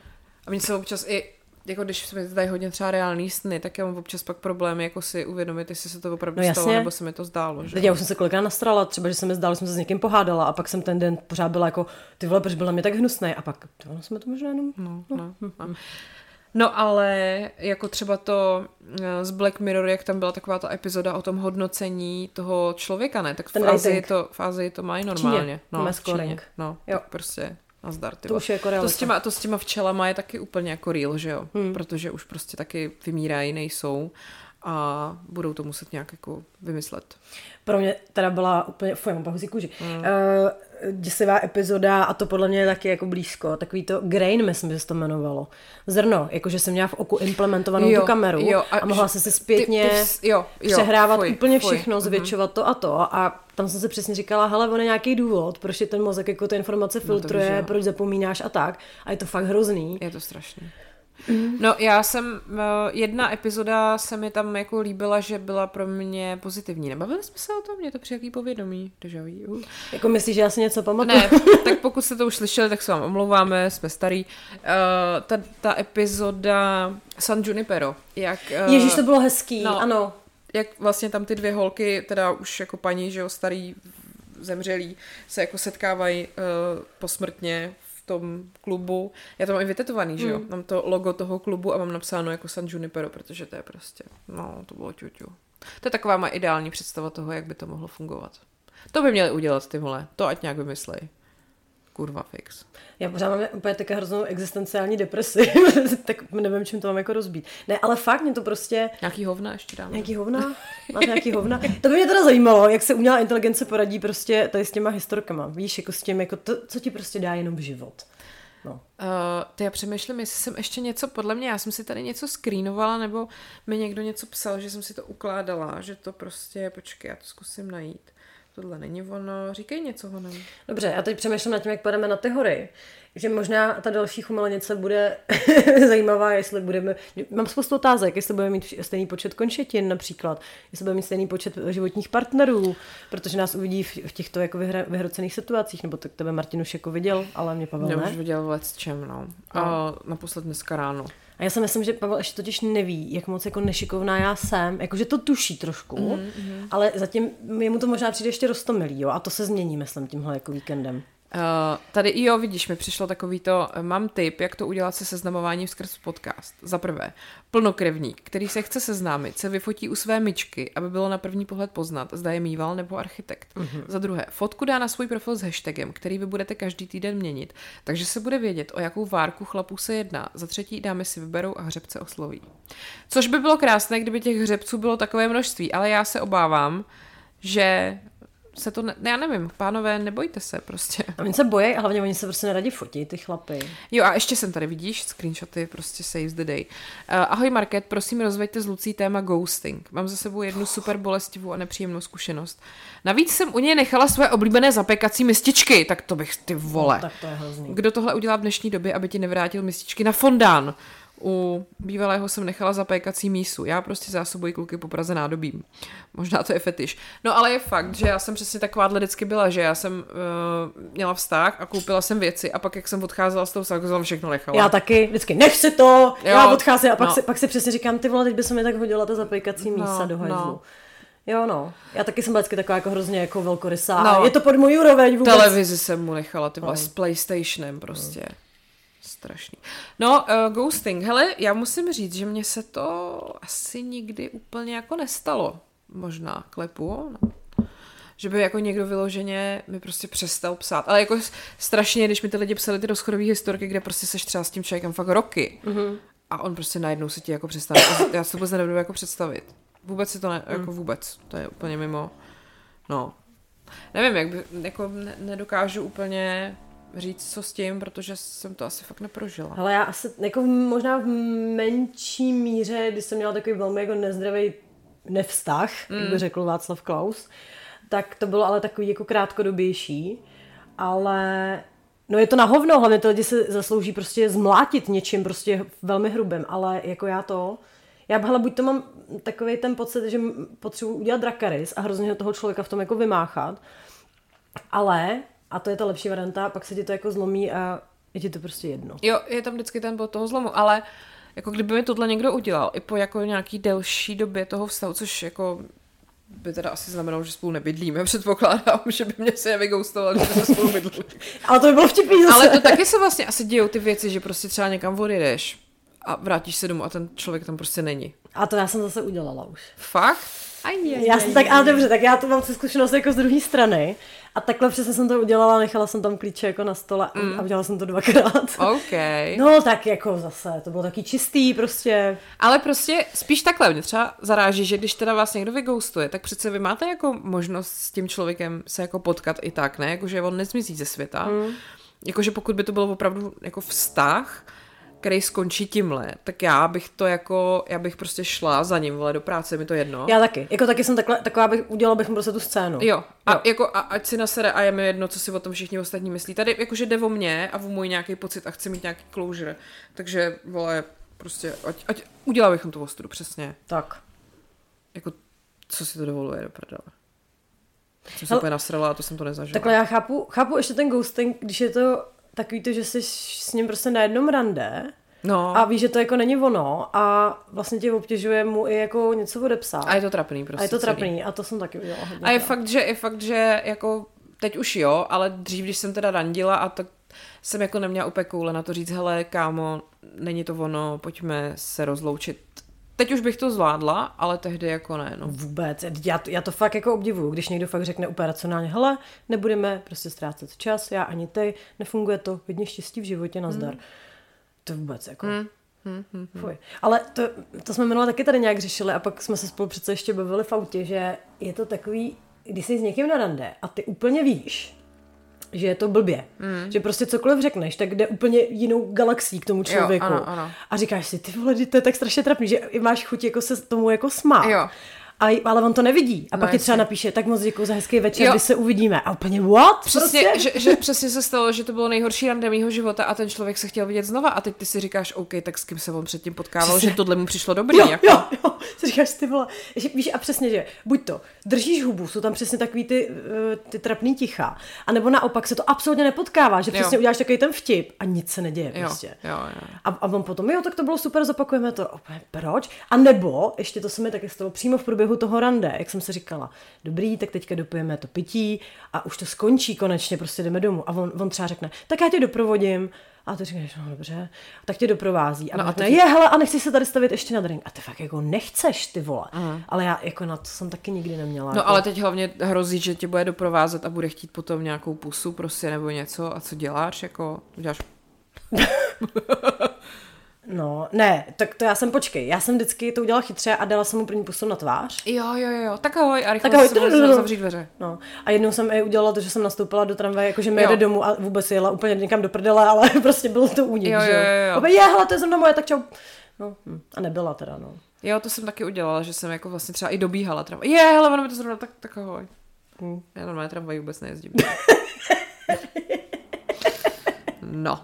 A mně se občas i, jako když se mi dají hodně třeba reální sny, tak já mám občas pak problémy, jako si uvědomit, jestli se to opravdu No stalo, jasně. nebo se mi to zdálo. Že? Teď já už jsem se kolikrát nastrala, třeba, že se mi zdálo, že jsem se s někým pohádala a pak jsem ten den pořád byla jako, ty vole, proč byl na mě tak hnusný a pak, to ono jsme to možná jenom... No, no, no. no ale jako třeba to eh, z Black Mirror, jak tam byla taková ta epizoda o tom hodnocení toho člověka, ne? Tak v Ten Ázii rating. to, v Ázii to mají normálně. No, v scoring. Číně. No, Jo. tak prostě nazdar, ty To už je jako to, s těma, to s těma včelama je taky úplně jako real, že jo? Hmm. Protože už prostě taky vymírají, nejsou a budou to muset nějak jako vymyslet. Pro mě teda byla úplně, fuj, mám pahuzí kůži, mm. uh, děsivá epizoda a to podle mě je taky jako blízko, takový to grain, myslím, že se to jmenovalo. Zrno, jakože jsem měla v oku implementovanou Jo, tu kameru jo, a, a mohla že- si ty- zpětně ty vs- jo, jo, přehrávat fuj, úplně fuj, všechno, mhm. zvětšovat to a to a tam jsem si přesně říkala, hele, on je nějaký důvod, proč je ten mozek jako ty informace filtruje, víš, jo. proč zapomínáš a tak a je to fakt hrozný. Je to strašný. No já jsem, eh, jedna epizoda se mi tam jako líbila, že byla pro mě pozitivní. Nebavili jsme se o tom? Mě to při jaký povědomí. Deja vu. Jako myslíš, že já si něco pamatuju? Ne, tak pokud jste to už slyšeli, tak se vám omlouváme, jsme starý. Uh, ta, ta epizoda San Junipero, jak... Uh, Ježíš, to bylo hezký, no. ano. jak vlastně tam ty dvě holky, teda už jako paní, že jo, starý, zemřelí, se jako setkávají uh, posmrtně tom klubu. Já to mám i vytetovaný, že jo? Mám to logo toho klubu a mám napsáno jako San Junipero, protože to je prostě, no, to bylo ťuťu. To je taková má ideální představa toho, jak by to mohlo fungovat. To by měli udělat ty vole, to ať nějak vymyslej. Kurva fix. Já pořád mám úplně také hroznou existenciální depresi, tak nevím, čím to mám jako rozbít. Ne, ale fakt mě to prostě... Nějaký hovna ještě dáme. Nějaký hovna? Máte nějaký hovna? To by mě teda zajímalo, jak se umělá inteligence poradí prostě tady s těma historkama. Víš, jako s tím, jako to, co ti prostě dá jenom život. No. Uh, ty já přemýšlím, jestli jsem ještě něco, podle mě, já jsem si tady něco screenovala, nebo mi někdo něco psal, že jsem si to ukládala, že to prostě, počkej, já to zkusím najít. Tohle není ono, říkej něco honem. Dobře, já teď přemýšlím nad tím, jak půjdeme na ty hory. Že možná ta další chumelenice bude zajímavá, jestli budeme... Mám spoustu otázek, jestli budeme mít stejný počet končetin například, jestli budeme mít stejný počet životních partnerů, protože nás uvidí v, v těchto jako vyhra, vyhrocených situacích, nebo tak tebe Martin už jako viděl, ale mě Pavel Já ne. už viděl let s čem, no. A naposled dneska ráno. A já si myslím, že Pavel ještě totiž neví, jak moc jako nešikovná já jsem. Jakože to tuší trošku, mm-hmm. ale zatím jemu to možná přijde ještě roztomilý, jo? A to se změní, myslím, tímhle jako víkendem. Uh, tady i jo, vidíš, mi přišlo takový to, eh, mám tip, jak to udělat se seznamováním skrz podcast. Za prvé, plnokrevník, který se chce seznámit, se vyfotí u své myčky, aby bylo na první pohled poznat, zda je mýval nebo architekt. Uh-huh. Za druhé, fotku dá na svůj profil s hashtagem, který vy budete každý týden měnit, takže se bude vědět, o jakou várku chlapů se jedná. Za třetí, dámy si vyberou a hřebce osloví. Což by bylo krásné, kdyby těch hřebců bylo takové množství, ale já se obávám, že se to, ne, já nevím, pánové, nebojte se prostě. A oni se bojí a hlavně oni se prostě neradi fotí, ty chlapy. Jo a ještě jsem tady, vidíš, screenshoty prostě saves the day. Uh, ahoj Market, prosím rozveďte s Lucí téma ghosting. Mám za sebou jednu super bolestivou a nepříjemnou zkušenost. Navíc jsem u něj nechala své oblíbené zapekací mističky, tak to bych ty vole. No, tak to je hrozný. Kdo tohle udělá v dnešní době, aby ti nevrátil mističky na fondán? U bývalého jsem nechala zapékací mísu. Já prostě zásobuji kluky po Praze nádobím. Možná to je fetiš. No ale je fakt, že já jsem přesně taková vždycky byla, že já jsem uh, měla vztah a koupila jsem věci a pak jak jsem odcházela z toho vztahu, jsem všechno nechala. Já taky, vždycky nech si to, jo, já odcházím a pak, no. si, pak si přesně říkám, ty vole, teď by se mi tak hodila ta zapékací mísa No, do hajzlu. no. Jo, no. Já taky jsem vždycky taková jako hrozně jako velkorysá. No. No. Je to pod můj úroveň vůbec. Televizi jsem mu nechala, ty vole, No. s PlayStationem prostě. Strašný. No, uh, ghosting. Hele, já musím říct, že mně se to asi nikdy úplně jako nestalo. Možná klepu, no. Že by jako někdo vyloženě mi prostě přestal psát. Ale jako strašně, když mi ty lidi psali ty rozchodové historky, kde prostě seš třeba s tím člověkem fakt roky. Mm-hmm. A on prostě najednou se ti jako představí. Já si to vůbec nedovedu jako představit. Vůbec si to ne, jako vůbec. To je úplně mimo. No, Nevím, jak by, jako ne, nedokážu úplně říct, co s tím, protože jsem to asi fakt neprožila. Ale já asi jako možná v menší míře, když jsem měla takový velmi jako nezdravý nevztah, mm. jak by řekl Václav Klaus, tak to bylo ale takový jako krátkodobější, ale no je to na hovno, hlavně ty lidi se zaslouží prostě zmlátit něčím prostě velmi hrubým, ale jako já to, já hele, buď to mám takový ten pocit, že potřebuji udělat drakaris a hrozně toho člověka v tom jako vymáchat, ale, a to je ta lepší varianta, pak se ti to jako zlomí a je ti to prostě jedno. Jo, je tam vždycky ten bod toho zlomu, ale jako kdyby mi tohle někdo udělal, i po jako nějaký delší době toho vztahu, což jako by teda asi znamenalo, že spolu nebydlíme, předpokládám, že by mě se nevygoustoval, že jsme spolu bydleli. Ale to by bylo vtipný zase. Ale to taky se vlastně asi dějou ty věci, že prostě třeba někam odjedeš a vrátíš se domů a ten člověk tam prostě není. A to já jsem zase udělala už. Fakt? Aj, aj, Já jsem tak, ale dobře, tak já to mám zkušenost jako z druhé strany. A takhle přesně jsem to udělala, nechala jsem tam klíče jako na stole mm. a udělala jsem to dvakrát. OK. No tak jako zase, to bylo taky čistý prostě. Ale prostě spíš takhle, mě třeba zaráží, že když teda vás někdo vygoustuje, tak přece vy máte jako možnost s tím člověkem se jako potkat i tak, ne? Jakože on nezmizí ze světa. Mm. Jakože pokud by to bylo opravdu jako vztah, který skončí tímhle, tak já bych to jako, já bych prostě šla za ním, vole, do práce, mi to jedno. Já taky. Jako taky jsem takhle, taková bych, udělala bych mu prostě tu scénu. Jo, a, Jo. Jako, a ať si nasere a je mi jedno, co si o tom všichni ostatní myslí. Tady jakože jde o mě a o můj nějaký pocit a chci mít nějaký closure. Takže, vole, prostě, ať, ať udělali bychom tu ostudu, přesně. Tak. Jako, co si to dovoluje do prdele. Jsem se úplně nasrala a to jsem to nezažila. Takhle já chápu, chápu ještě ten ghosting, když je to takový to, že jsi s ním prostě na jednom rande No, a víš, že to jako není ono a vlastně tě obtěžuje mu i jako něco odepsat. a je to trapný prostě a je to celý. trapný a to jsem taky udělala hodně. A je fakt, že je fakt, že jako teď už jo, ale dřív, když jsem teda randila a tak jsem jako neměla úplně koule na to říct, hele, kámo, není to ono, pojďme se rozloučit. Teď už bych to zvládla, ale tehdy jako ne, no. Vůbec. Já to, já to fakt jako obdivuju, když někdo fakt řekne úplně racionálně, hele, nebudeme prostě ztrácet čas, já ani ty, nefunguje to, hodně štěstí v životě, nazdar. Hmm. To vůbec jako. Hmm. Hmm, hmm, hmm. Fuj. Ale to, to jsme minule taky tady nějak řešili a pak jsme se spolu přece ještě bavili v autě, že je to takový, když jsi s někým na rande a ty úplně víš, že je to blbě. Mm. Že prostě cokoliv řekneš, tak jde úplně jinou galaxií k tomu člověku. ano, ano. A říkáš si, ty vole, to je tak strašně trapný, že máš chuť jako se tomu jako smát. Jo. A, ale on to nevidí. A No pak ti třeba napíše, tak moc děkuji za hezký večer, Jo. kdy se uvidíme. A úplně, what? Přesně, prostě? že, že přesně se stalo, že to bylo nejhorší rande mýho života a ten člověk se chtěl vidět znova a teď ty si říkáš, OK, tak s kým se on předtím potkával, Přesně. že tohle mu přišlo dobrý. Jo, jako. jo, jo, si říkáš, ty vole, že, víš, a přesně, že buď to, držíš hubu, jsou tam přesně takový ty, eh, ty trapný ticha, anebo naopak se to absolutně nepotkává, že přesně Jo. uděláš takový ten vtip a nic se neděje Jo, prostě. jo, jo. A, a on potom, jo, tak to bylo super, zopakujeme to. Opět, proč? A nebo, ještě to se mi taky stalo přímo v průběhu toho rande, jak jsem se říkala, dobrý, tak teďka dopijeme to pití a už to skončí konečně, prostě jdeme domů. A on, on třeba řekne, tak já tě doprovodím. A ty říkáš, no dobře, tak tě doprovází. A, No a a teď- je, hele, a nechci se tady stavit ještě na drink. A ty fakt jako nechceš, ty vole. Ale já jako na to jsem taky nikdy neměla. No jako, ale teď hlavně hrozí, že tě bude doprovázet a bude chtít potom nějakou pusu prostě nebo něco a co děláš, jako uděláš No, ne, tak to já jsem, počkej, já jsem vždycky to udělala chytře a dala jsem mu první pusu na tvář. Jo, jo, jo, tak ahoj a rychle Tak ahoj, tududuru. zavřít dveře. No. A jednou jsem i udělala to, že jsem nastoupila do tramvaje, jakože mi jede domů a vůbec jela úplně někam do prdele, ale prostě byl to únik, Jo, že jo, jo, jo. Opět, je, hele, to je zrovna moje, tak čau. No, hm. a nebyla teda, no. Jo, to jsem taky udělala, že jsem jako vlastně třeba i dobíhala tramvaj. Je, hele, ono mi to zrovna tak, tak ahoj. Hm. Já normálně tramvaj vůbec nejezdím. no.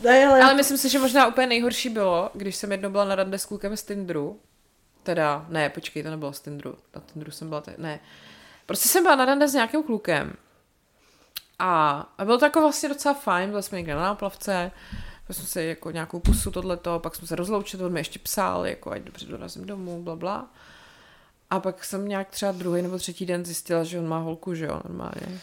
Ne, ale, Ale myslím si, že možná úplně nejhorší bylo, když jsem jednou byla na rande s klukem z Tindru. Teda, ne, počkej, to nebylo z Tindru. Na Tindru jsem byla, te- ne. Prostě jsem byla na rande s nějakým klukem. A, a bylo to jako vlastně docela fajn, byli jsme někde na náplavce, pak jsme si jako nějakou pusu tohleto, pak jsme se rozloučili, on mi ještě psal, jako ať dobře dorazím domů, bla, bla. A pak jsem nějak třeba druhý nebo třetí den zjistila, že on má holku, že jo, normálně.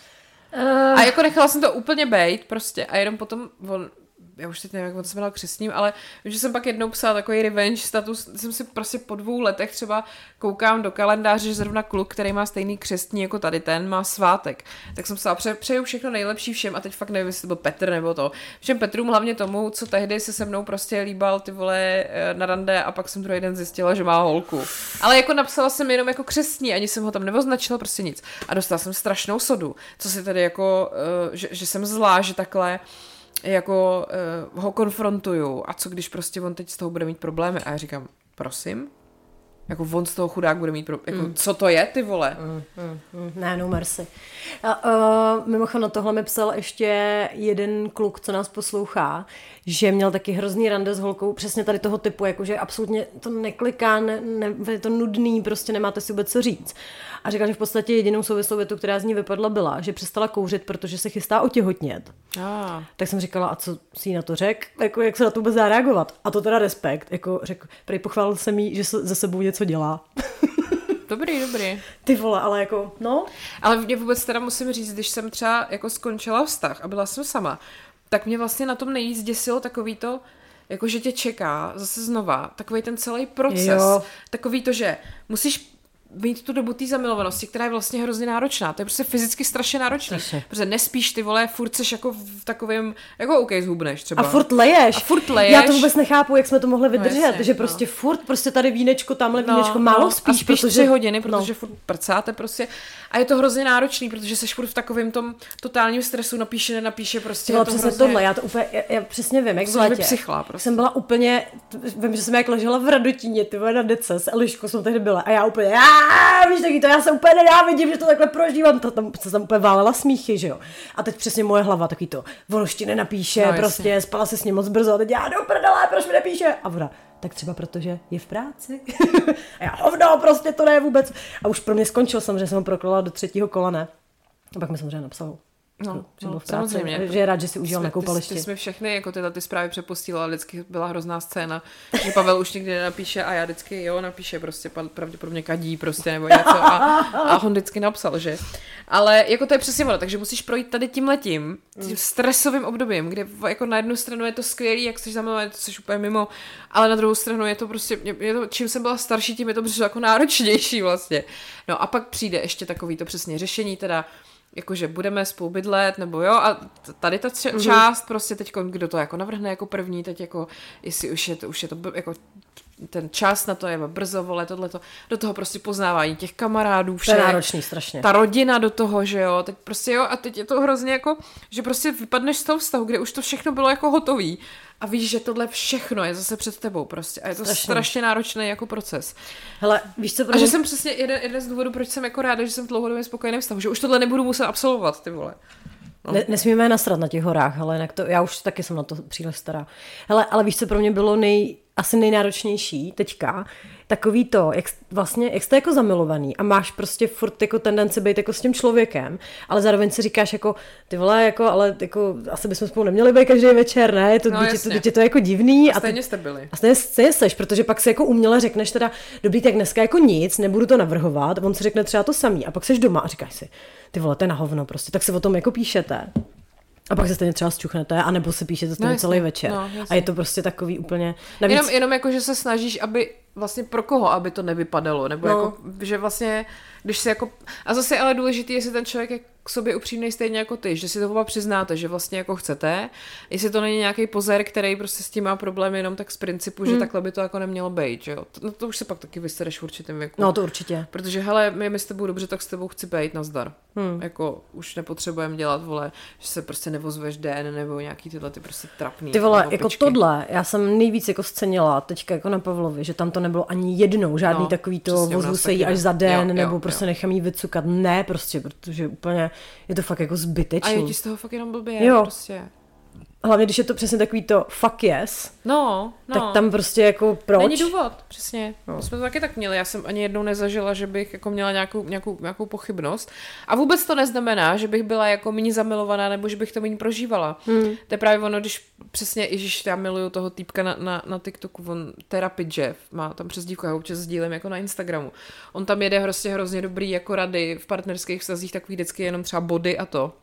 uh, A jako nechala jsem to úplně bejt prostě a jenom potom on, já už teď nevím, jak on se jmenoval křesním, ale vím, že jsem pak jednou psala takový revenge status, jsem si prostě po dvou letech třeba koukám do kalendáře, že zrovna kluk, který má stejný křestní jako tady ten, má svátek. Tak jsem psala, pře- přeju všechno nejlepší všem a teď fakt nevím, jestli to byl Petr nebo to. Všem Petrům hlavně tomu, co tehdy se se mnou prostě líbal ty vole eh, na rande a pak jsem druhý den zjistila, že má holku. Ale jako napsala jsem jenom jako křestní, ani jsem ho tam neoznačila, prostě nic. A dostala jsem strašnou sodu, co si tady jako, eh, že, že jsem zlá, že takhle jako uh, ho konfrontuju a co když prostě on teď z toho bude mít problémy? A já říkám, prosím, jako on z toho chudák bude mít problémy, jako co to je ty vole? Mm, Ne, no mercy. A, uh, mimochodem na tohle mi psal ještě jeden kluk, co nás poslouchá, že měl taky hrozný rande s holkou, přesně tady toho typu, jakože absolutně to nekliká, ne, ne, je to nudný, prostě nemáte si vůbec co říct. A říkal, že v podstatě jedinou souvislou větu, která z ní vypadla, byla, že přestala kouřit, protože se chystá otěhotnět. Ah, Tak jsem říkala, a co si jí na to řek? Jako, jak se na to vůbec dá reagovat? A to teda respekt. Jako řekl, prej pochválil jsem jí, že se za sebou něco dělá. dobrý, dobrý. Ty vole, ale jako, no, Ale mě vůbec teda musím říct, když jsem třeba jako skončila vztah a byla jsem sama, tak mě vlastně na tom nejvíc děsilo takový to, jako že tě čeká zase znova takový ten celý proces. Jo. Takový to, že musíš mít tu dobu té zamilovanosti, která je vlastně hrozně náročná. To je prostě fyzicky strašně náročné. Protože nespíš ty vole, furt seš jako v takovém, jako OK, zhubneš třeba. A furt leješ. A furt leješ. Já to vůbec nechápu, jak jsme to mohli vydržet, No jasně, že no. prostě furt, prostě tady vínečko, tamhle vínečko, málo spíš, a spíš protože... tři hodiny, protože no. no. furt prcáte prostě. A je to hrozně náročný, protože seš furt v takovém tom totálním stresu, napíše, nenapíše, prostě. Vole, to přesně hrozně... tohle, já to úplně, já, já přesně vím, jak v být létě. psychla prostě. Jsem byla úplně, vím, že jsem jak ležela v Radotíně, ty vole, na dece, s Eliškou jsem tehdy byla a já úplně, já, víš, taky to, já se úplně nenávidím, že to takhle prožívám, to tam se tam úplně válela smíchy, že jo. A teď přesně moje hlava taky to, ono už ti nenapíše, No, no, jasně. prostě, spala se s ním moc brzo, a teď já do prdele, proč mi nepíše? A ona, tak třeba protože je v práci. a já, hovno, prostě to ne vůbec. A už pro mě skončil samozřejmě, jsem ho proklala do třetího kola, ne. A pak mi samozřejmě napsal, No, že no, v práci, samozřejmě. že je rád, že si užil na koupališti. ty jsme všechny jako tyhle ty zprávy přepustila, ale vždycky byla hrozná scéna, že Pavel už nikdy nenapíše a já vždycky jo, napíše prostě pravděpodobně kadí prostě nebo něco a, a on vždycky napsal, že. Ale jako to je přesně ono, takže musíš projít tady tím letím, tím stresovým obdobím, kde jako na jednu stranu je to skvělý, jak jsi zamilovaný, to jsi úplně mimo, ale na druhou stranu je to prostě, je to, čím jsem byla starší, tím je to přišlo jako náročnější vlastně. No a pak přijde ještě takový to přesně řešení, teda jakože budeme spolu bydlet, nebo jo, a tady ta č- Mhm. část, prostě teď, kdo to jako navrhne jako první, teď jako, jestli už je to, už je to jako ten čas na to je brzo, vole, tohleto, do toho prostě poznávání těch kamarádů, To vše, je náročný strašně. ta rodina do toho, že jo, teď prostě jo, a teď je to hrozně jako, že prostě vypadneš z toho vztahu, kde už to všechno bylo jako hotový a víš, že tohle všechno je zase před tebou prostě a je to Strašně. strašně, náročný jako proces. Hele, víš co, A že jsem přesně jeden, jeden z důvodů, proč jsem jako ráda, že jsem v dlouhodobě spokojený vztahu, že už tohle nebudu muset absolvovat, ty vole. No. Ne, nesmíme je nasrat na těch horách, ale jinak to, já už taky jsem na to příliš stará. Hele, ale víš, co pro mě bylo nej, asi nejnáročnější teďka? Takový to, jak, vlastně, jak jste jako zamilovaný a máš prostě furt jako tendenci být jako s tím člověkem, ale zároveň si říkáš jako, ty vole, jako, ale jako, asi bychom spolu neměli být každý večer, ne? Je to, No, no, to, to, to je jako divný. A A ty, stejně jste byli. a stejně, stejně seš, protože pak si jako uměle řekneš teda, dobrý, tak dneska jako nic, nebudu to navrhovat, on si řekne třeba to samý a pak seš doma a říkáš si, ty vole, to je na hovno prostě, tak si o tom jako píšete. A pak se stejně třeba zčuchnete, anebo si píšete stejně jasně, celý večer. no, a je to prostě takový úplně... Navíc, Jenom, jenom jako, že se snažíš, aby vlastně pro koho, aby to nevypadalo, nebo No. jako, že vlastně, když si jako, a zase ale důležitý, jestli ten člověk je k sobě upřímný stejně jako ty, že si to oba přiznáte, že vlastně jako chcete, jestli to není nějaký pozér, který prostě s tím má problém jenom tak z principu, že takhle by to jako nemělo být, že jo. To, no to už se pak taky vysereš v určitém věku. no to určitě. Protože, hele, my, my s tebou dobře, tak s tebou chci být, nazdar. Hmm. Jako, už nepotřebujeme dělat, vole, že se prostě nevozveš den, nebo nějaký tyhle ty prostě trapný. Ty vole, opičky. jako tohle, já jsem nejvíc jako scenila teďka jako na Pavlovi, že tam to nebylo ani jednou, žádný no, takový to přesně, u vozvu nás se jí až za den, jo, nebo jo. Prostě nechám jí vycukat. Ne, prostě, protože úplně je to fakt jako A zbytečný. je ti z toho fakt jenom blbě, Jo. jo. prostě. Hlavně když je to přesně takový to fuck yes, No, no. tak tam prostě jako proč? Není důvod, přesně. No. My jsme to taky tak měli. Já jsem ani jednou nezažila, že bych jako měla nějakou, nějakou, nějakou pochybnost. A vůbec to neznamená, že bych byla jako méně zamilovaná, nebo že bych to méně prožívala. Hmm. To je právě ono, když přesně, Ježíš, já miluju toho týpka na, na, na TikToku, on Therapy Jeff, má tam přes dívku, já občas sdílím jako na Instagramu. On tam jede hrozně, hrozně dobrý jako rady v partnerských vztazích, takový vždycky jenom třeba body a to.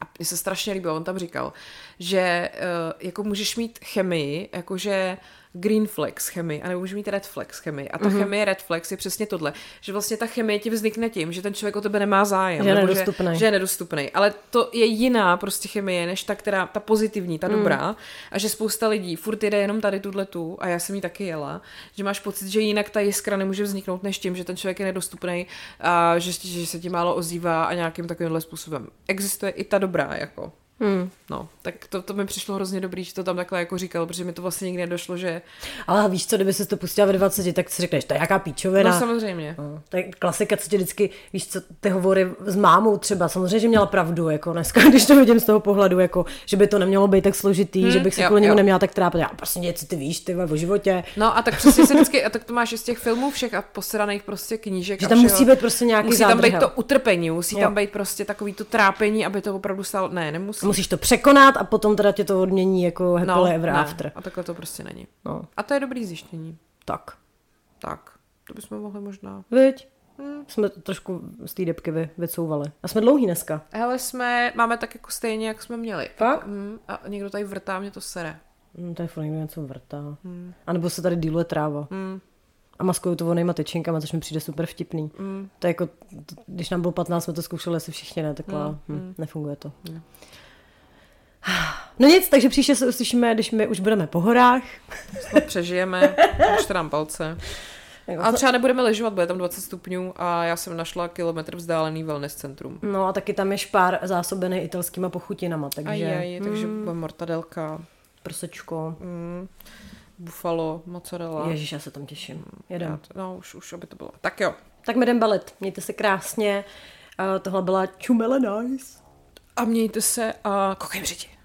A mně se strašně líbilo, on tam říkal, že uh, jako můžeš mít chemii, jakože green flex chemii, anebo můžeš mít red flex chemii. A ta mm-hmm. chemie red flex je přesně tohle, že vlastně ta chemie ti vznikne tím, že ten člověk o tebe nemá zájem. Že je nebo nedostupnej. Že, že je nedostupný. Ale to je jiná prostě chemie, než ta, která, ta pozitivní, ta dobrá. A že spousta lidí furt jede jenom tady tuhle tu, a já jsem jí taky jela, že máš pocit, že jinak ta jiskra nemůže vzniknout než tím, že ten člověk je nedostupný a že, že se ti málo ozývá a nějakým takovýmhle způsobem. Existuje i ta dobrá, jako. Hmm. No, tak to, to mi přišlo hrozně dobrý, že to tam takhle jako říkal, protože mi to vlastně nikdy nedošlo, že... Ale víš co, kdyby se to pustila ve 20, tak si řekneš, to je jaká píčovina. No samozřejmě. No, to je klasika, co ti vždycky, víš co, ty hovory s mámou třeba, samozřejmě, že měla pravdu, jako dneska, když to vidím z toho pohledu, jako, že by to nemělo být tak složitý, hmm, že bych se kvůli němu neměla tak trápit. Já prostě něco ty víš, ty o životě. No a tak přesně se vždycky, a tak to máš z těch filmů všech a posraných prostě knížek. Že tam všeho. musí být prostě nějaký Musí tam být to utrpení, musí Jo. tam být prostě takový to trápení, aby to opravdu stalo. Ne, nemusí. Musíš to překonat a potom teda tě to odmění jako happily ever ne, after. A takhle to prostě není. No, A to je dobrý zjištění. tak. Tak, to bychom mohli možná. Viď? Hmm. Jsme to trošku z té depky vy, vycouvali. A jsme dlouhý dneska. Hele, jsme, máme tak jako stejně, jak jsme měli. Fakt? Mm, a někdo tady vrtá, mě to sere. Hmm, to je furt někdo něco vrtá. Hmm. A nebo se tady díluje tráva. Hmm. A maskují to vonejma tyčinkama, což mi přijde super vtipný. Mm. To je jako, když nám bylo 15, jsme to zkoušeli asi všichni, ne? Takhle, mm. Hm, nefunguje to. Mm. No nic, takže příště se uslyšíme, když my už budeme po horách. Snad přežijeme, držte nám palce. A třeba nebudeme lyžovat, bude tam 20 stupňů a já jsem našla kilometr vzdálený wellness centrum. No a taky tam je špár zásobený italskýma pochutinama, takže Aj, aj, takže bude mortadelka, prsečko. mm, buffalo, mozzarella. Ježíš, já se tam těším. Jedem. No, už, už, aby to bylo. Tak jo. Tak my jdem balit. Mějte se krásně. Uh, tohle byla Čumele Nice. A mějte se a koukej v řiti.